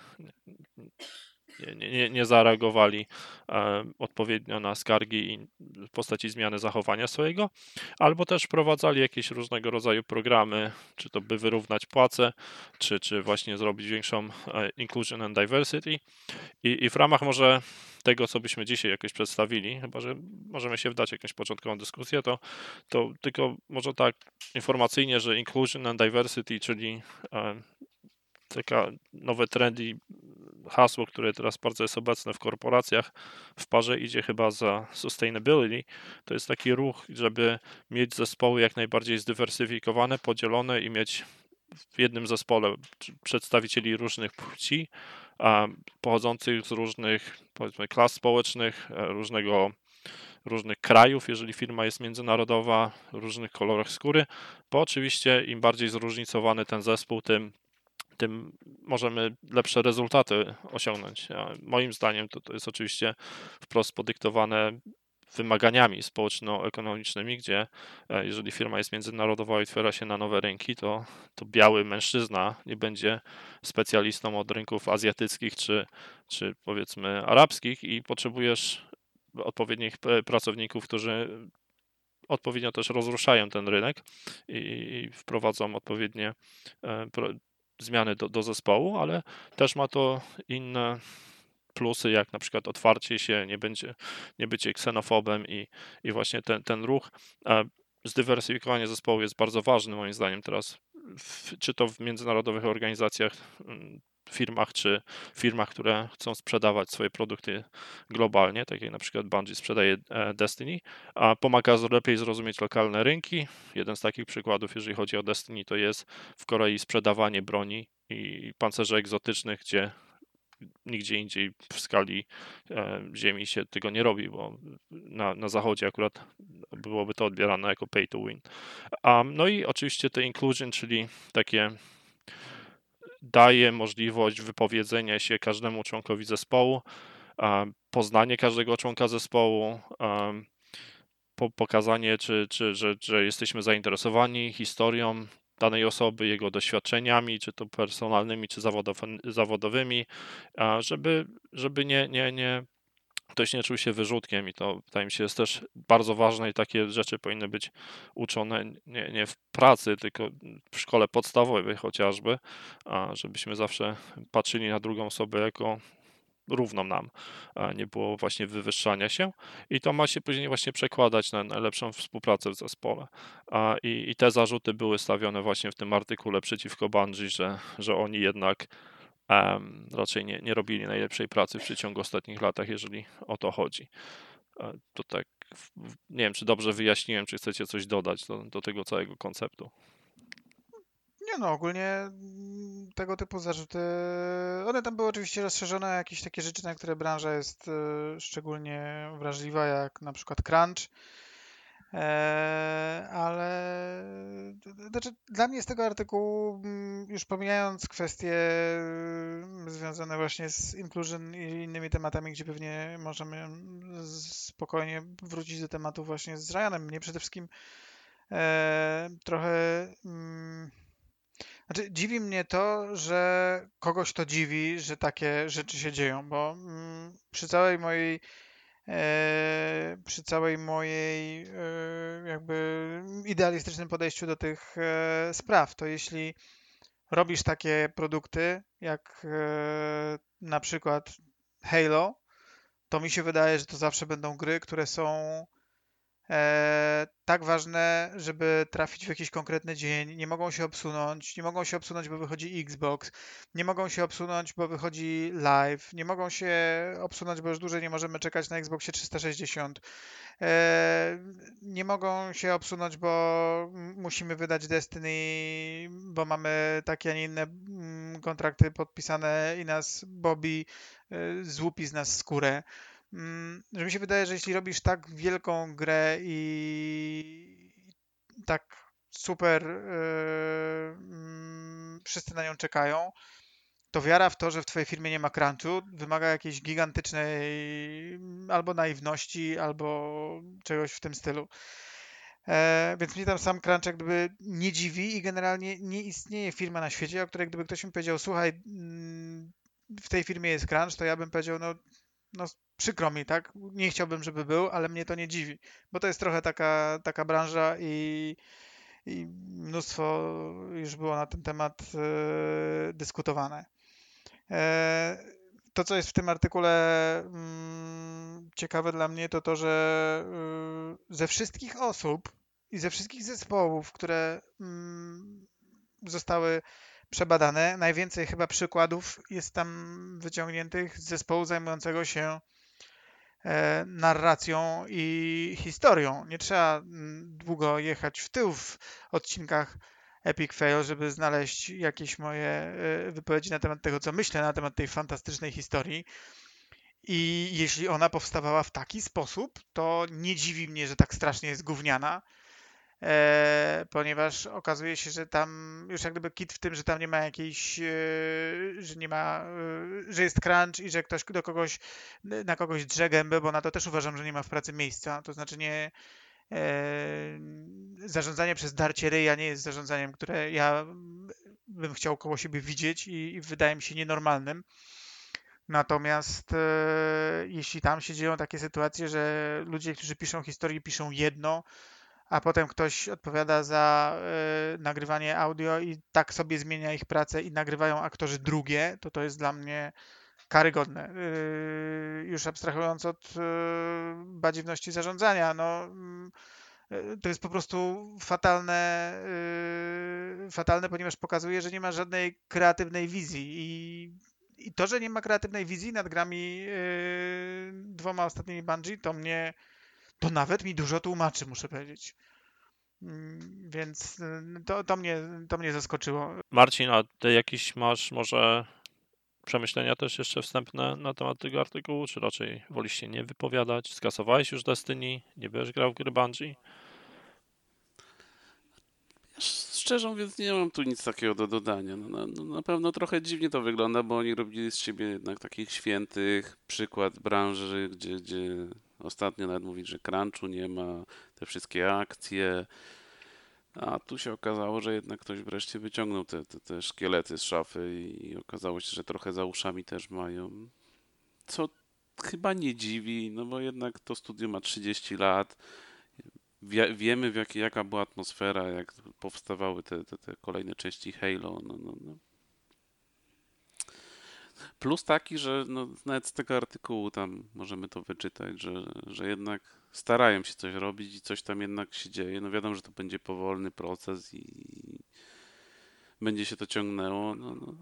nie, nie, nie zareagowali e, odpowiednio na skargi w postaci zmiany zachowania swojego, albo też wprowadzali jakieś różnego rodzaju programy, czy to by wyrównać płace, czy, czy właśnie zrobić większą e, inclusion and diversity. I, i w ramach może tego, co byśmy dzisiaj jakoś przedstawili, chyba że możemy się wdać w jakąś początkową dyskusję, to, to tylko może tak informacyjnie, że inclusion and diversity, czyli e, taka nowe trendy hasło, które teraz bardzo jest obecne w korporacjach, w parze idzie chyba za sustainability. To jest taki ruch, żeby mieć zespoły jak najbardziej zdywersyfikowane, podzielone i mieć w jednym zespole przedstawicieli różnych płci, pochodzących z różnych powiedzmy klas społecznych, e, różnego różnych krajów, jeżeli firma jest międzynarodowa, różnych kolorach skóry, bo oczywiście im bardziej zróżnicowany ten zespół, tym tym możemy lepsze rezultaty osiągnąć. Moim zdaniem to, to jest oczywiście wprost podyktowane wymaganiami społeczno-ekonomicznymi, gdzie e, jeżeli firma jest międzynarodowa i otwiera się na nowe rynki, to, to biały mężczyzna nie będzie specjalistą od rynków azjatyckich czy, czy powiedzmy arabskich i potrzebujesz odpowiednich pracowników, którzy odpowiednio też rozruszają ten rynek i, i wprowadzą odpowiednie e, zmiany do, do zespołu, ale też ma to inne plusy, jak na przykład otwarcie się, nie będzie, nie bycie ksenofobem i, i właśnie ten, ten ruch. Zdywersyfikowanie zespołu jest bardzo ważny moim zdaniem teraz, w, czy to w międzynarodowych organizacjach mm, firmach, czy firmach, które chcą sprzedawać swoje produkty globalnie, tak jak na przykład Bungie sprzedaje e, Destiny, a pomaga lepiej zrozumieć lokalne rynki. Jeden z takich przykładów, jeżeli chodzi o Destiny, to jest w Korei sprzedawanie broni i pancerzy egzotycznych, gdzie nigdzie indziej w skali e, ziemi się tego nie robi, bo na, na zachodzie akurat byłoby to odbierane jako pay to win. Um, no i oczywiście te inclusion, czyli takie daje możliwość wypowiedzenia się każdemu członkowi zespołu, poznanie każdego członka zespołu, po, pokazanie, czy, czy, że, że jesteśmy zainteresowani historią danej osoby, jego doświadczeniami, czy to personalnymi, czy zawodowymi, żeby, żeby nie, nie, nie, ktoś nie czuł się wyrzutkiem i to wydaje mi się jest też bardzo ważne i takie rzeczy powinny być uczone nie, nie w pracy, tylko w szkole podstawowej chociażby, żebyśmy zawsze patrzyli na drugą osobę jako równą nam, nie było właśnie wywyższania się i to ma się później właśnie przekładać na, lepszą współpracę w zespole. I, I, te zarzuty były stawione właśnie w tym artykule przeciwko Bungie, że, że oni jednak um, raczej nie, nie robili najlepszej pracy w przeciągu ostatnich latach, jeżeli o to chodzi. E, to tak, nie wiem, czy dobrze wyjaśniłem, czy chcecie coś dodać do, do tego całego konceptu. Nie no, ogólnie mm, tego typu zarzuty, one tam były oczywiście rozszerzone jakieś takie rzeczy, na które branża jest e, szczególnie wrażliwa, jak na przykład crunch, ale znaczy, dla mnie z tego artykułu, mm, już pomijając kwestie mm, związane właśnie z inclusion i innymi tematami, gdzie pewnie możemy spokojnie wrócić do tematu właśnie z Ryanem, mnie przede wszystkim e, trochę znaczy, dziwi mnie to, że kogoś to dziwi, że takie rzeczy się dzieją, bo mm, przy całej mojej przy całej mojej e, jakby idealistycznym podejściu do tych e, spraw, to jeśli robisz takie produkty jak e, na przykład Halo, to mi się wydaje, że to zawsze będą gry, które są e, tak ważne, żeby trafić w jakiś konkretny dzień. Nie mogą się obsunąć, nie mogą się obsunąć, bo wychodzi Xbox, nie mogą się obsunąć, bo wychodzi Live, nie mogą się obsunąć, bo już dłużej nie możemy czekać na Xboxie 360. E, nie mogą się obsunąć, bo musimy wydać Destiny, bo mamy takie, a nie inne mm, kontrakty podpisane i nas Bobby e, złupi z nas skórę. Mm, że mi się wydaje, że jeśli robisz tak wielką grę i tak super yy, wszyscy na nią czekają, to wiara w to, że w twojej firmie nie ma crunchu, wymaga jakiejś gigantycznej albo naiwności, albo czegoś w tym stylu. E, więc mnie tam sam crunch jak gdyby nie dziwi i generalnie nie istnieje firma na świecie, o której gdyby ktoś mi powiedział, słuchaj, mm, w tej firmie jest crunch, to ja bym powiedział, no, no przykro mi, tak? Nie chciałbym, żeby był, ale mnie to nie dziwi, bo to jest trochę taka, taka branża i, i mnóstwo już było na ten temat e, dyskutowane. E, to, co jest w tym artykule mm, ciekawe dla mnie, to to, że y, ze wszystkich osób i ze wszystkich zespołów, które mm, zostały przebadane, najwięcej chyba przykładów jest tam wyciągniętych z zespołu zajmującego się E, narracją i historią. Nie trzeba mm, długo jechać w tył w odcinkach Epic Fail, żeby znaleźć jakieś moje e, wypowiedzi na temat tego, co myślę na temat tej fantastycznej historii. I jeśli ona powstawała w taki sposób, to nie dziwi mnie, że tak strasznie jest gówniana ponieważ okazuje się, że tam już jak gdyby kit w tym, że tam nie ma jakiejś, e, że nie ma, e, że jest crunch i że ktoś do kogoś, na kogoś drze gębę, bo na to też uważam, że nie ma w pracy miejsca. To znaczy nie, e, zarządzanie przez darcie ryja nie jest zarządzaniem, które ja bym chciał koło siebie widzieć i, i wydaje mi się nienormalnym. Natomiast e, jeśli tam się dzieją takie sytuacje, że ludzie, którzy piszą historię, piszą jedno, a potem ktoś odpowiada za y, nagrywanie audio i tak sobie zmienia ich pracę i nagrywają aktorzy drugie, to to jest dla mnie karygodne. Y, już abstrahując od y, badziewności zarządzania, no to jest po prostu fatalne, fatalne, ponieważ pokazuje, że nie ma żadnej kreatywnej wizji i, i to, że nie ma kreatywnej wizji nad grami dwoma ostatnimi Bungie, to mnie to nawet mi dużo tłumaczy, muszę powiedzieć. Mm, więc y, to, to, mnie, to mnie zaskoczyło. Marcin, a ty jakiś masz może przemyślenia też jeszcze wstępne na temat tego artykułu, czy raczej wolisz się nie wypowiadać? Skasowałeś już Destiny? Nie będziesz grał w gry Bungie? Szczerze mówiąc, nie mam tu nic takiego do dodania. No, na, no, na pewno trochę dziwnie to wygląda, bo oni robili z siebie jednak takich świętych, przykład branży, gdzie, gdzie Ostatnio nawet mówić, że crunchu nie ma, te wszystkie akcje. A tu się okazało, że jednak ktoś wreszcie wyciągnął te, te, te szkielety z szafy i okazało się, że trochę za uszami też mają. Co chyba nie dziwi, no bo jednak to studio ma 30 lat. Wie, wiemy, w jak, jaka była atmosfera, jak powstawały te, te, te kolejne części Halo. No, no, no. Plus taki, że no, nawet z tego artykułu tam możemy to wyczytać, że, że jednak starają się coś robić i coś tam jednak się dzieje. No wiadomo, że to będzie powolny proces i będzie się to ciągnęło. No, no.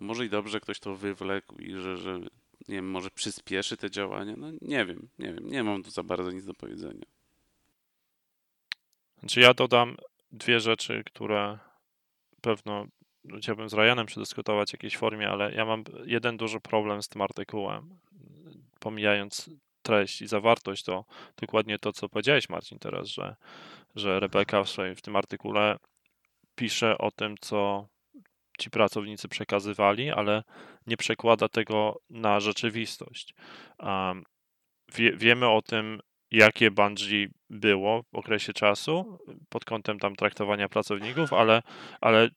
Może i dobrze ktoś to wywlekł i że, że nie wiem, może przyspieszy te działania. No nie wiem, nie wiem, nie mam tu za bardzo nic do powiedzenia. Znaczy ja dodam dwie rzeczy, które pewno chciałbym z Ryanem przedyskutować w jakiejś formie, ale ja mam jeden duży problem z tym artykułem. Pomijając treść i zawartość, to dokładnie to, co powiedziałeś, Marcin, teraz, że, że Rebeka w, swoim, w tym artykule pisze o tym, co ci pracownicy przekazywali, ale nie przekłada tego na rzeczywistość. Um, wie, wiemy o tym, jakie Bungie było w okresie czasu pod kątem tam traktowania pracowników, ale, ale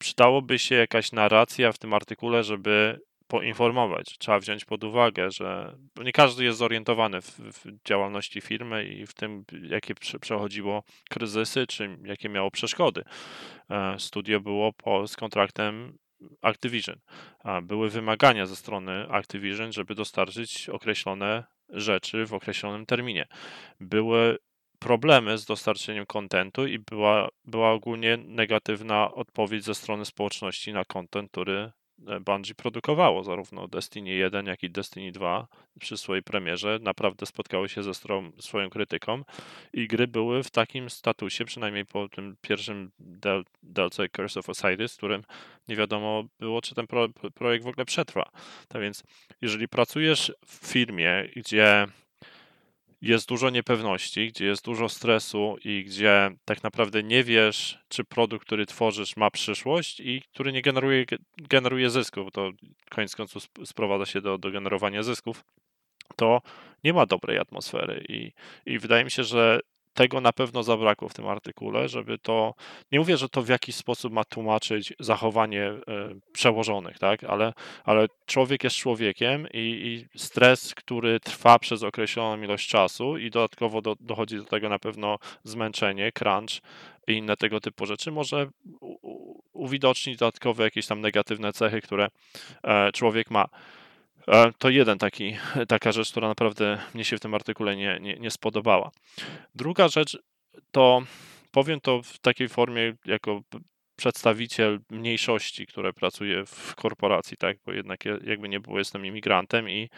przydałoby się jakaś narracja w tym artykule, żeby poinformować. Trzeba wziąć pod uwagę, że nie każdy jest zorientowany w, w działalności firmy i w tym, jakie przechodziło kryzysy, czy jakie miało przeszkody. E, studio było po, z kontraktem Activision. Były wymagania ze strony Activision, żeby dostarczyć określone rzeczy w określonym terminie. Były problemy z dostarczeniem kontentu i była, była ogólnie negatywna odpowiedź ze strony społeczności na kontent, który e, Bungie produkowało, zarówno Destiny 1, jak i Destiny 2 przy swojej premierze naprawdę spotkały się ze swoją krytyką i gry były w takim statusie, przynajmniej po tym pierwszym Del DLC Curse of Osiris, którym nie wiadomo było, czy ten pro, projekt w ogóle przetrwa. Tak więc, jeżeli pracujesz w firmie, gdzie jest dużo niepewności, gdzie jest dużo stresu i gdzie tak naprawdę nie wiesz, czy produkt, który tworzysz, ma przyszłość i który nie generuje, generuje zysków, bo to koniec końców sprowadza się do, do generowania zysków, to nie ma dobrej atmosfery. I, I wydaje mi się, że tego na pewno zabrakło w tym artykule, żeby to, nie mówię, że to w jakiś sposób ma tłumaczyć zachowanie e, przełożonych, tak, ale, ale człowiek jest człowiekiem i, i stres, który trwa przez określoną ilość czasu i dodatkowo do, dochodzi do tego na pewno zmęczenie, crunch i inne tego typu rzeczy, może uwidocznić dodatkowe jakieś tam negatywne cechy, które e, człowiek ma. E, to jeden taki, taka rzecz, która naprawdę mnie się w tym artykule nie, nie, nie spodobała. Druga rzecz to powiem to w takiej formie jako przedstawiciel mniejszości, które pracuje w korporacji, tak, bo jednak jakby nie było, jestem imigrantem i,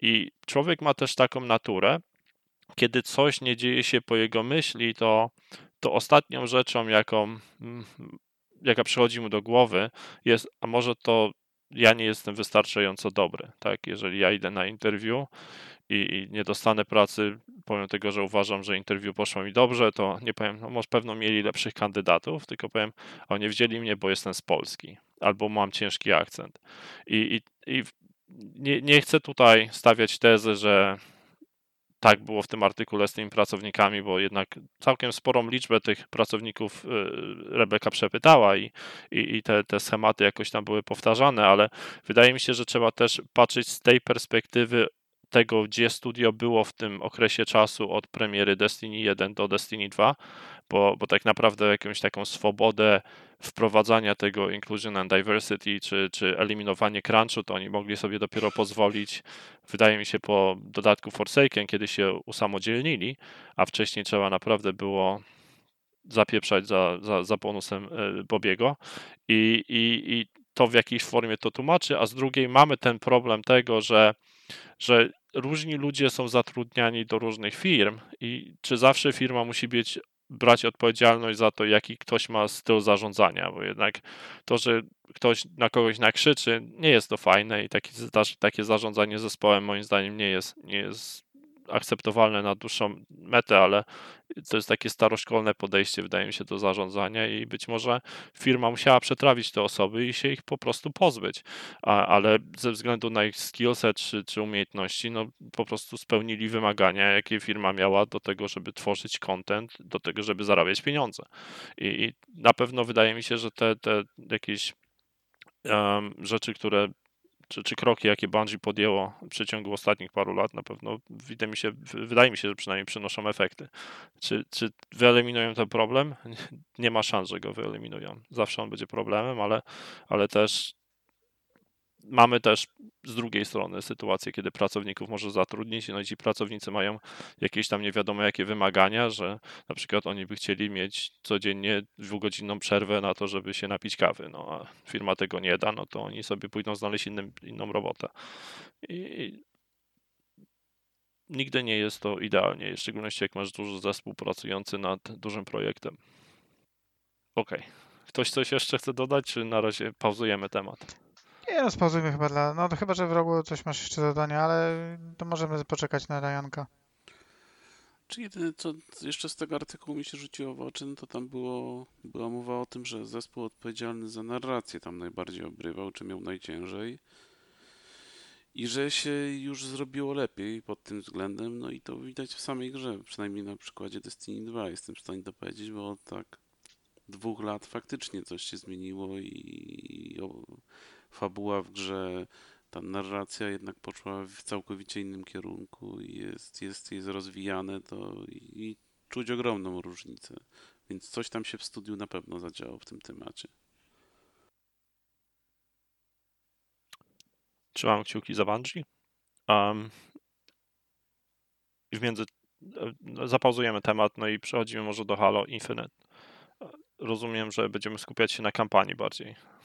i człowiek ma też taką naturę, kiedy coś nie dzieje się po jego myśli, to, to ostatnią rzeczą, jaką, mm, jaka przychodzi mu do głowy jest, a może to ja nie jestem wystarczająco dobry, tak? Jeżeli ja idę na interview i, i, nie dostanę pracy, pomimo tego, że uważam, że interview poszło mi dobrze, to nie powiem, no może pewno mieli lepszych kandydatów, tylko powiem, a nie wzięli mnie, bo jestem z Polski, albo mam ciężki akcent. I, i, i nie, nie chcę tutaj stawiać tezy, że tak było w tym artykule z tymi pracownikami, bo jednak całkiem sporą liczbę tych pracowników y, Rebeka przepytała i, i, i te, te schematy jakoś tam były powtarzane, ale wydaje mi się, że trzeba też patrzeć z tej perspektywy tego, gdzie studio było w tym okresie czasu od premiery Destiny 1 do Destiny 2, bo, bo tak naprawdę jakąś taką swobodę wprowadzania tego inclusion and diversity, czy, czy eliminowanie crunchu, to oni mogli sobie dopiero pozwolić, wydaje mi się, po dodatku Forsaken, kiedy się usamodzielnili, a wcześniej trzeba naprawdę było zapieprzać za, za, za bonusem e, Bobiego. I, i, i to w jakiejś formie to tłumaczy, a z drugiej mamy ten problem tego, że, że różni ludzie są zatrudniani do różnych firm i czy zawsze firma musi być brać odpowiedzialność za to, jaki ktoś ma styl zarządzania, bo jednak to, że ktoś na kogoś nakrzyczy, nie jest to fajne i taki, takie zarządzanie zespołem moim zdaniem nie jest, nie jest akceptowalne na dłuższą metę, ale to jest takie staroszkolne podejście, wydaje mi się, do zarządzania i być może firma musiała przetrawić te osoby i się ich po prostu pozbyć, A, ale ze względu na ich skillset czy, czy umiejętności, no po prostu spełnili wymagania, jakie firma miała do tego, żeby tworzyć content, do tego, żeby zarabiać pieniądze. I, i na pewno wydaje mi się, że te, te jakieś um, rzeczy, które czy, czy kroki, jakie Bungie podjęło w przeciągu ostatnich paru lat, na pewno wydaje mi się, wydaje mi się, że przynajmniej przynoszą efekty. Czy, czy wyeliminują ten problem? Nie ma szans, że go wyeliminują. Zawsze on będzie problemem, ale, ale też mamy też z drugiej strony sytuację, kiedy pracowników może zatrudnić, no i ci pracownicy mają jakieś tam nie wiadomo jakie wymagania, że na przykład oni by chcieli mieć codziennie dwugodzinną przerwę na to, żeby się napić kawy, no a firma tego nie da, no to oni sobie pójdą znaleźć innym, inną robotę. I nigdy nie jest to idealnie, w szczególności jak masz duży zespół pracujący nad dużym projektem. Okej. Okay. Ktoś coś jeszcze chce dodać, czy na razie pauzujemy temat? Nie spauzujmy chyba dla... No chyba, że w rogu coś masz jeszcze do ale to możemy poczekać na Rajanka. Czy jedyne, co jeszcze z tego artykułu mi się rzuciło w oczy, no to tam było, była mowa o tym, że zespół odpowiedzialny za narrację tam najbardziej obrywał, czy miał najciężej. I że się już zrobiło lepiej pod tym względem, no i to widać w samej grze, przynajmniej na przykładzie Destiny 2 jestem w stanie to powiedzieć, bo tak dwóch lat faktycznie coś się zmieniło i, i fabuła w grze, ta narracja jednak poszła w całkowicie innym kierunku i jest, jest, jest rozwijane to i czuć ogromną różnicę. Więc coś tam się w studiu na pewno zadziało w tym temacie. Trzymam kciuki za Bungie. Um, w między... E, zapauzujemy temat, no i przechodzimy może do Halo Infinite. Rozumiem, że będziemy skupiać się na kampanii bardziej.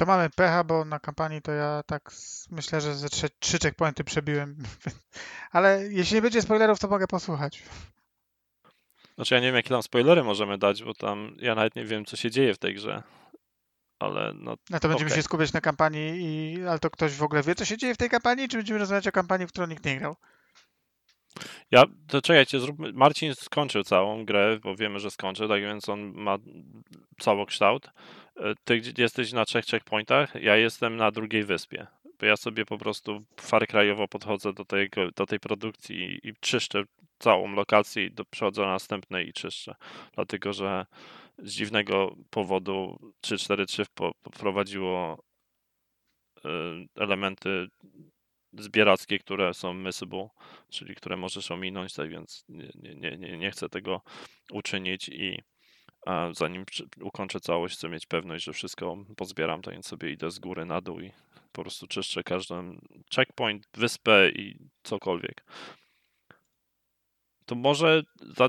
To mamy pecha, bo na kampanii to ja tak myślę, że ze trzy, trzy checkpointy przebiłem. Ale jeśli nie będzie spoilerów, to mogę posłuchać. Znaczy ja nie wiem, jakie tam spoilery możemy dać, bo tam ja nawet nie wiem, co się dzieje w tej grze. Ale no. No to będziemy okay. się skupiać na kampanii, i, ale to ktoś w ogóle wie, co się dzieje w tej kampanii, czy będziemy rozmawiać o kampanii, w którą nikt nie grał? Ja, to czekajcie, zróbmy, Marcin skończył całą grę, bo wiemy, że skończył, tak więc on ma całokształt. E, ty jesteś na trzech checkpointach, ja jestem na drugiej wyspie. Bo ja sobie po prostu far krajowo podchodzę do tej, do tej produkcji i, czyszczę całą lokację i do, przechodzę na następnej i czyszczę. Dlatego, że z dziwnego powodu 343 wprowadziło e, elementy zbierackie, które są missable, czyli które możesz ominąć, tak więc nie, nie, nie, nie chcę tego uczynić i zanim ukończę całość, chcę mieć pewność, że wszystko pozbieram, tak więc sobie idę z góry na dół i po prostu czyszczę każdy checkpoint, wyspę i cokolwiek. To może za,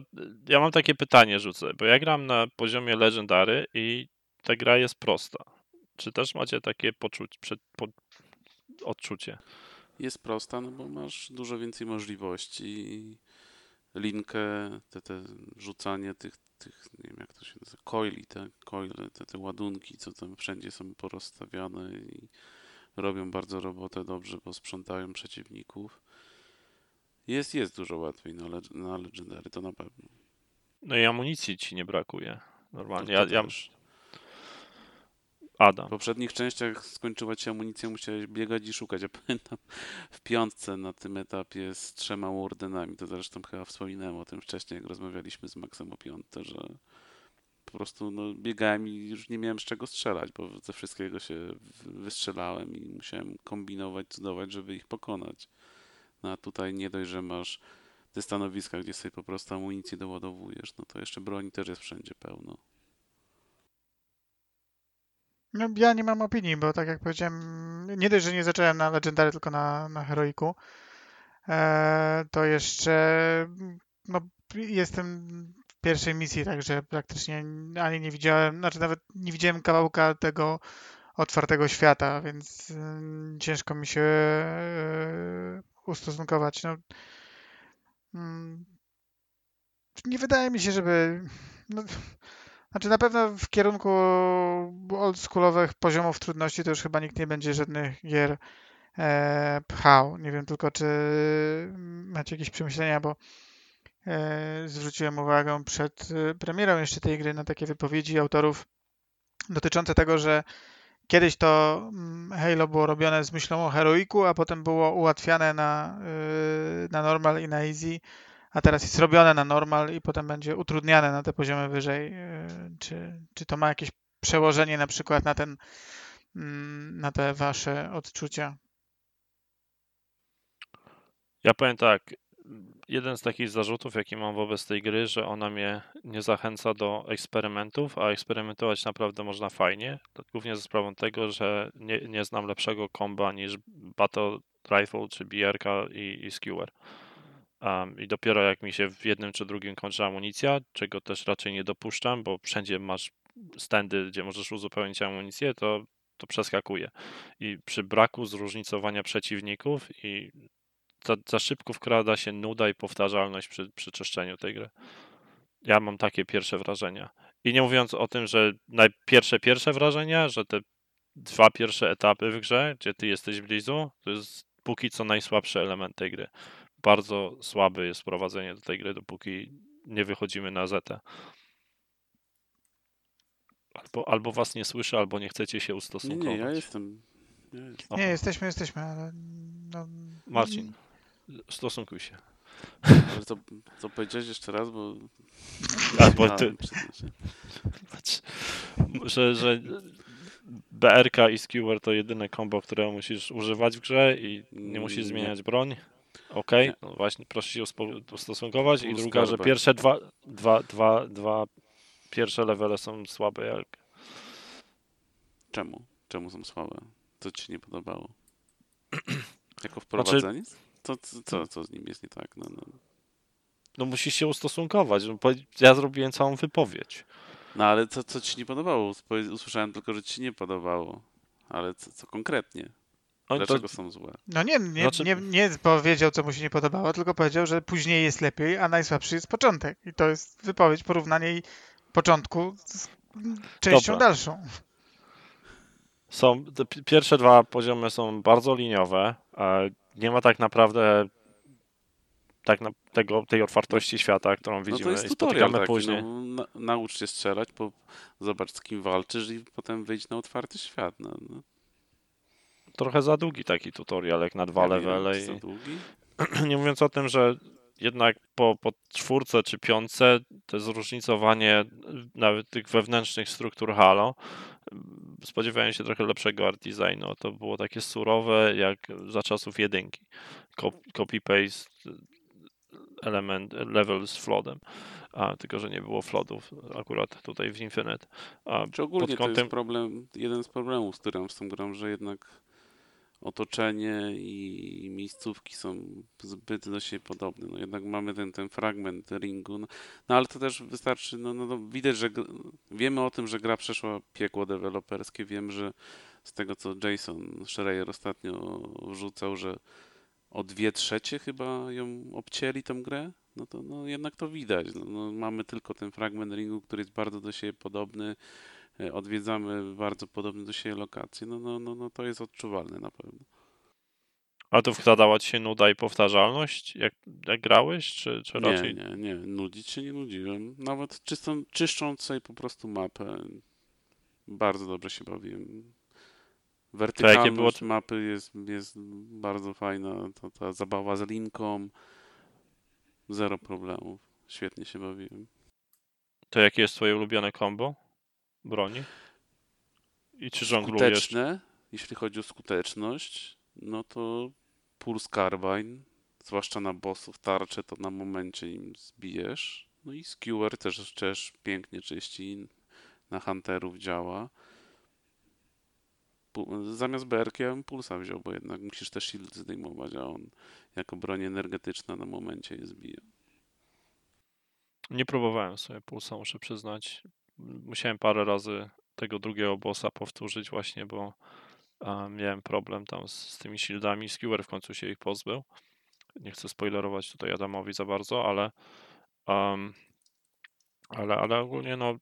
ja mam takie pytanie rzucę, bo ja gram na poziomie Legendary i ta gra jest prosta. Czy też macie takie poczucie, przed, po, odczucie? Jest prosta, no bo masz dużo więcej możliwości. Linkę, te, te rzucanie tych, tych, nie wiem jak to się nazywa, coili, te coile, te, te ładunki, co tam wszędzie są porozstawiane i robią bardzo robotę dobrze, bo sprzątają przeciwników. Jest, jest dużo łatwiej na, na Legendary, to na pewno. No i amunicji ci nie brakuje. Normalnie. Ja, ja, W poprzednich częściach skończyła ci amunicja, musiałeś biegać i szukać. Ja pamiętam w piątce na tym etapie z trzema wardenami, to zresztą chyba wspominałem o tym wcześniej, jak rozmawialiśmy z Maxem o piątce, że po prostu no, biegałem i już nie miałem z czego strzelać, bo ze wszystkiego się wystrzelałem i musiałem kombinować, cudować, żeby ich pokonać. No a tutaj nie dość, że masz te stanowiska, gdzie sobie po prostu amunicję doładowujesz, no to jeszcze broni też jest wszędzie pełno. No, ja nie mam opinii, bo tak jak powiedziałem, nie dość, że nie zacząłem na Legendary, tylko na, na Heroiku, e, to jeszcze no, jestem w pierwszej misji, także praktycznie ani nie widziałem, znaczy nawet nie widziałem kawałka tego otwartego świata, więc y, ciężko mi się y, ustosunkować. No, mm, nie wydaje mi się, żeby. No, znaczy na pewno w kierunku oldschoolowych poziomów trudności to już chyba nikt nie będzie żadnych gier e, pchał. Nie wiem tylko, czy macie jakieś przemyślenia, bo e, zwróciłem uwagę przed e, premierą jeszcze tej gry na takie wypowiedzi autorów dotyczące tego, że kiedyś to mm, Halo było robione z myślą o heroiku, a potem było ułatwiane na, y, na normal i na easy, a teraz jest robione na normal i potem będzie utrudniane na te poziomy wyżej. Y, czy, czy to ma jakieś przełożenie na przykład na ten mm, na te wasze odczucia? Ja powiem tak, jeden z takich zarzutów, jaki mam wobec tej gry, że ona mnie nie zachęca do eksperymentów, a eksperymentować naprawdę można fajnie. Głównie ze sprawą tego, że nie, nie znam lepszego komba niż Battle Rifle czy BRK i, i Skewer. Um, I dopiero jak mi się w jednym czy drugim kończy amunicja, czego też raczej nie dopuszczam, bo wszędzie masz standy, gdzie możesz uzupełnić amunicję, to, to przeskakuje. I przy braku zróżnicowania przeciwników i za, za szybko wkrada się nuda i powtarzalność przy, przy czyszczeniu tej gry. Ja mam takie pierwsze wrażenia. I nie mówiąc o tym, że najpierwsze pierwsze wrażenia, że te dwa pierwsze etapy w grze, gdzie ty jesteś blizu, to jest póki co najsłabszy element tej gry. Bardzo słabe jest prowadzenie do tej gry, dopóki nie wychodzimy na ZT. Albo, albo was nie słyszę, albo nie chcecie się Nie, ustosunkować. nie, ja jestem. Ja jestem. Nie, jesteśmy, jesteśmy, ale no, Marcin, stosunkuj się. Ale to, to powiedziałeś jeszcze raz, bo. Albo ty, że, że BRK i Skewer to jedyne combo, które musisz używać w grze i nie musisz Nie. zmieniać broń. Okej, Nie. no właśnie, proszę się ustosunkować. I druga, że pierwsze dwa, dwa, dwa, dwa pierwsze levele są słabe jak Czemu? Czemu są słabe? Co ci się nie podobało? Jako Znaczy- wprowadzenie? Co, co, co, co z nim jest nie tak? No, no. no musisz się ustosunkować. No, ja zrobiłem całą wypowiedź. no ale co, co ci nie podobało? Usłyszałem tylko, że ci nie podobało. Ale co, co konkretnie? No, to, Dlaczego są złe? no nie, nie, Znaczy- nie, nie powiedział, co mu się nie podobało, tylko powiedział, że później jest lepiej, a najsłabszy jest początek. I to jest wypowiedź, porównanie jej początku z częścią Dobra. dalszą. są, pierwsze dwa poziomy są bardzo liniowe. e, Nie ma tak naprawdę tak na, tego, tej otwartości świata, którą No widzimy to jest i tutorial spotykamy taki, później. no, na, naucz się strzelać, po, zobacz z kim walczysz i potem wyjdź na otwarty świat. No, no. Trochę za długi taki tutorial, jak na dwa Ja levele. I... długi? Nie mówiąc o tym, że jednak po, po czwórce czy piątce to zróżnicowanie nawet tych wewnętrznych struktur Halo spodziewałem się trochę lepszego art designu. To było takie surowe jak za czasów jedynki. Cop- Copy-paste element, level z floodem. A, tylko, że nie było floodów akurat tutaj w Infinite. A, Czy ogólnie pod to kątem- jest problem, jeden z problemów, z którym z tą grą, że jednak otoczenie i miejscówki są zbyt do siebie podobne. No jednak mamy ten, ten fragment ringu, no, no ale to też wystarczy, no, no, no widać, że wiemy o tym, że gra przeszła piekło deweloperskie, wiem, że z tego co Jason Schreier ostatnio wrzucał, że o dwie trzecie chyba ją obcięli tę grę, no to no, jednak to widać. No, no, mamy tylko ten fragment ringu, który jest bardzo do siebie podobny, odwiedzamy bardzo podobne do siebie lokacje, no, no, no, no to jest odczuwalne na pewno. A tu wkładała ci się nuda i powtarzalność, jak, jak grałeś, czy, czy Nie, raczej? nie, nie, nudzić się nie nudziłem. Nawet czystą, czyszcząc sobie po prostu mapę, bardzo dobrze się bawiłem. Wertykalność było- mapy jest, jest bardzo fajna, to, ta zabawa z linką, zero problemów, świetnie się bawiłem. To jakie jest twoje ulubione combo broni? I czy żonglujesz? Skuteczne, jeśli chodzi o skuteczność, no to Pulse Carbine, zwłaszcza na bossów tarcze, to na momencie im zbijesz. No i Skewer też, też pięknie czyści, na hunterów działa. Zamiast BRK ja bym Pulsa wziął, bo jednak musisz też shield zdejmować, a on jako broń energetyczna na momencie je zbija. Nie próbowałem sobie pulsa, muszę przyznać. Musiałem parę razy tego drugiego bossa powtórzyć właśnie, bo miałem problem tam z, z tymi shieldami. Skewer w końcu się ich pozbył. Nie chcę spoilerować tutaj Adamowi za bardzo, ale um, ale, ale ogólnie no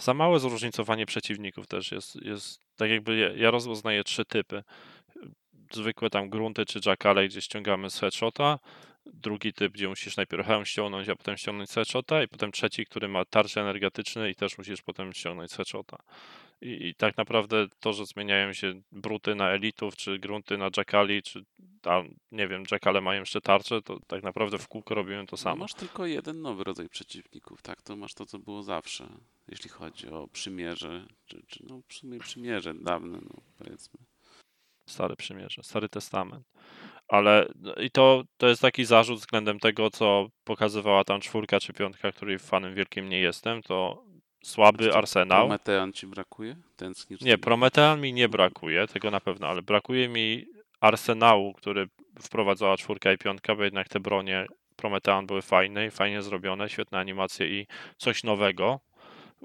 za małe zróżnicowanie przeciwników też jest, jest tak jakby ja, ja rozpoznaję trzy typy. Zwykłe tam grunty czy jackale, gdzie ściągamy z headshota. Drugi typ, gdzie musisz najpierw hełm ściągnąć, a potem ściągnąć z headshota. I potem trzeci, który ma tarcze energetyczne i też musisz potem ściągnąć z headshota. I, I tak naprawdę to, że zmieniają się bruty na elitów, czy grunty na jackali, czy tam, nie wiem, jackale mają jeszcze tarcze, to tak naprawdę w kółko robimy to No, samo. masz tylko jeden nowy rodzaj przeciwników, tak? To masz to, co było zawsze, jeśli chodzi o przymierze, czy, czy no w sumie przymierze dawne, no powiedzmy. Stare przymierze, Stary Testament. Ale no i to, to jest taki zarzut względem tego, co pokazywała tam czwórka czy piątka, której fanem wielkim nie jestem, to słaby Czy arsenał. Prometean ci brakuje? Tęsknisz? Nie, Prometean mi nie brakuje, tego na pewno, ale brakuje mi arsenału, który wprowadzała czwórka i piątka, bo jednak te bronie Prometean były fajne i fajnie zrobione, świetne animacje i coś nowego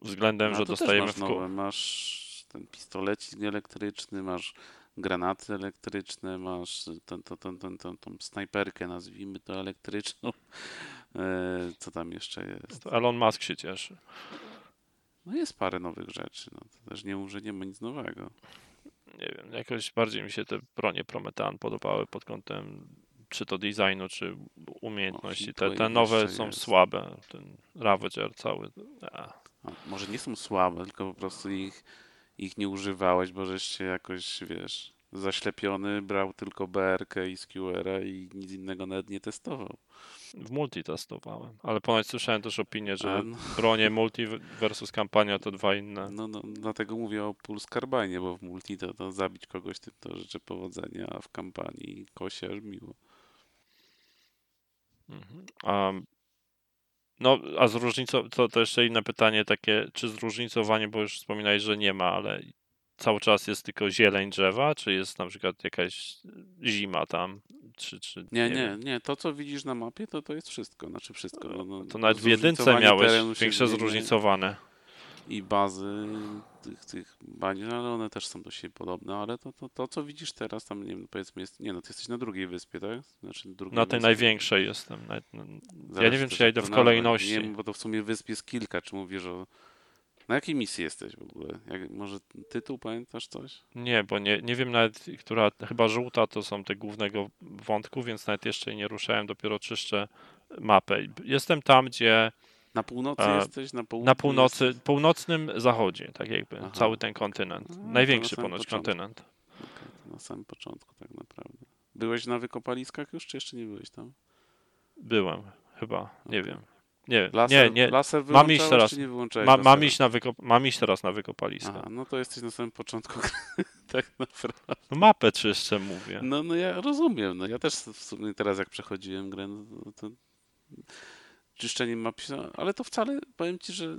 względem, No, że dostajemy masz w nowe. Masz ten pistolecik elektryczny, masz granaty elektryczne, masz tą, tą, tą, tą, tą, tą snajperkę, nazwijmy to elektryczną. E, Co tam jeszcze jest? Elon Musk się cieszy. No jest parę nowych rzeczy. No, to też nie mów, że nie ma nic nowego. nie wiem, jakoś bardziej mi się te bronie Prometean podobały pod kątem czy to designu, czy umiejętności. Te, Heatwave te nowe są jest. słabe. Ten Ravager cały. A, A, może nie są słabe, tylko po prostu ich, ich nie używałeś, bo żeś się jakoś, wiesz, zaślepiony, brał tylko BRK i SQR-a i nic innego nawet nie testował. w multi testowałem, ale ponoć słyszałem też opinię, że no, bronie multi versus kampania to dwa inne. no, no, dlatego mówię o Pulse Carbine, bo w multi to, to zabić kogoś tym to życzę powodzenia, a w kampanii kosie aż miło. Mhm. A, no, a zróżnicowanie, to, to jeszcze inne pytanie takie, czy zróżnicowanie, bo już wspominałeś, że nie ma, ale cały czas jest tylko zieleń drzewa, czy jest na przykład jakaś zima tam, czy, czy Nie, wiem. nie, nie, to co widzisz na mapie, to to jest wszystko, znaczy wszystko. No, no, To nawet w jedynce miałeś większe zróżnicowane. I bazy tych, tych bani, no, ale one też są do siebie podobne, ale to, to, to co widzisz teraz, tam nie wiem, powiedzmy jest, nie no, ty jesteś na drugiej wyspie, tak? Znaczy drugiej Na tej wyspie. największej jestem. Nawet, no, ja nie wiem, czy ja idę w kolejności. Nie wiem, bo to w sumie wysp jest kilka, czy mówisz o... Na jakiej misji jesteś w ogóle? Jak, może tytuł, pamiętasz coś? Nie, bo nie, nie wiem nawet, która, chyba żółta to są te głównego wątku, więc nawet jeszcze nie ruszałem, dopiero czyszczę mapę. Jestem tam, gdzie Na północy A, jesteś? Na na północy, Jesteś? północnym zachodzie, tak jakby, Aha. cały ten kontynent. A, to Największy na ponoć początku. kontynent. To na samym początku tak naprawdę. Byłeś na wykopaliskach już, czy jeszcze nie byłeś tam? Byłem, chyba, nie wiem. Nie, Laser, nie, nie. laser Mam iść teraz. czy nie wyłączałeś Ma, mam, iść na wykop, mam iść teraz na wykopaliska. Aha, no to jesteś na samym początku tak naprawdę. No mapę czyszczę, mówię. No, no ja rozumiem, no ja też w sumie teraz jak przechodziłem grę, no to czyszczenie map, się- ale to wcale, powiem Ci, że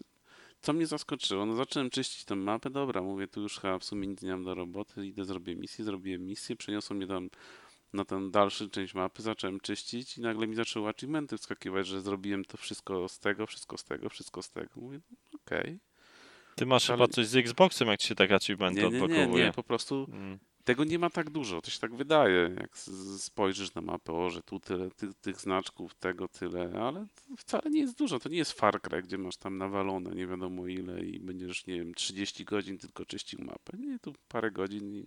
co mnie zaskoczyło, no zacząłem czyścić tę mapę, dobra, mówię, tu już chyba w sumie nic nie mam do roboty, idę, zrobię misję, zrobiłem misję, przeniosło mnie tam na tę dalszą część mapy, zacząłem czyścić i nagle mi zaczęły achievementy wskakiwać, że zrobiłem to wszystko z tego, wszystko z tego, wszystko z tego. Mówię, no, okej. Ty masz ale- chyba coś z Xboxem, jak ci się tak achievementy Nie, nie, nie, nie, po prostu Mm. Tego nie ma tak dużo, to się tak wydaje, jak spojrzysz na mapę, o, że tu tyle ty, tych znaczków, tego tyle, ale wcale nie jest dużo, to nie jest Far Cry, gdzie masz tam nawalone nie wiadomo ile i będziesz, nie wiem, 30 godzin tylko czyścił mapę. Nie, tu parę godzin i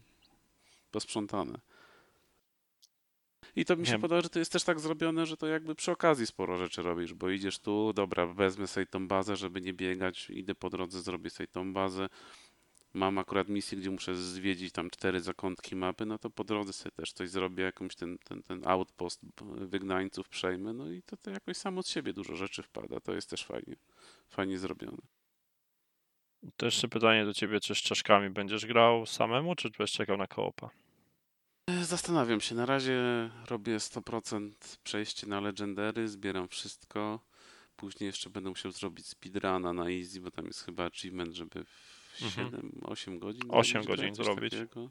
posprzątane. I to mi się Nie. podoba, że to jest też tak zrobione, że to jakby przy okazji sporo rzeczy robisz, bo idziesz tu, dobra, wezmę sobie tą bazę, żeby nie biegać, idę po drodze, zrobię sobie tą bazę, mam akurat misję, gdzie muszę zwiedzić tam cztery zakątki mapy, no to po drodze sobie też coś zrobię, jakąś ten, ten, ten outpost wygnańców przejmę, no i to, to jakoś samo z siebie dużo rzeczy wpada, to jest też fajnie, fajnie zrobione. To jeszcze pytanie do ciebie, czy z czaszkami będziesz grał samemu, czy będziesz czekał na koopa? Zastanawiam się, na razie robię 100% przejście na Legendary, zbieram wszystko, później jeszcze będę musiał zrobić speedruna na easy, bo tam jest chyba achievement, żeby w Mhm. 7-8 godzin Osiem zrobić grę, godzin coś zrobić. takiego.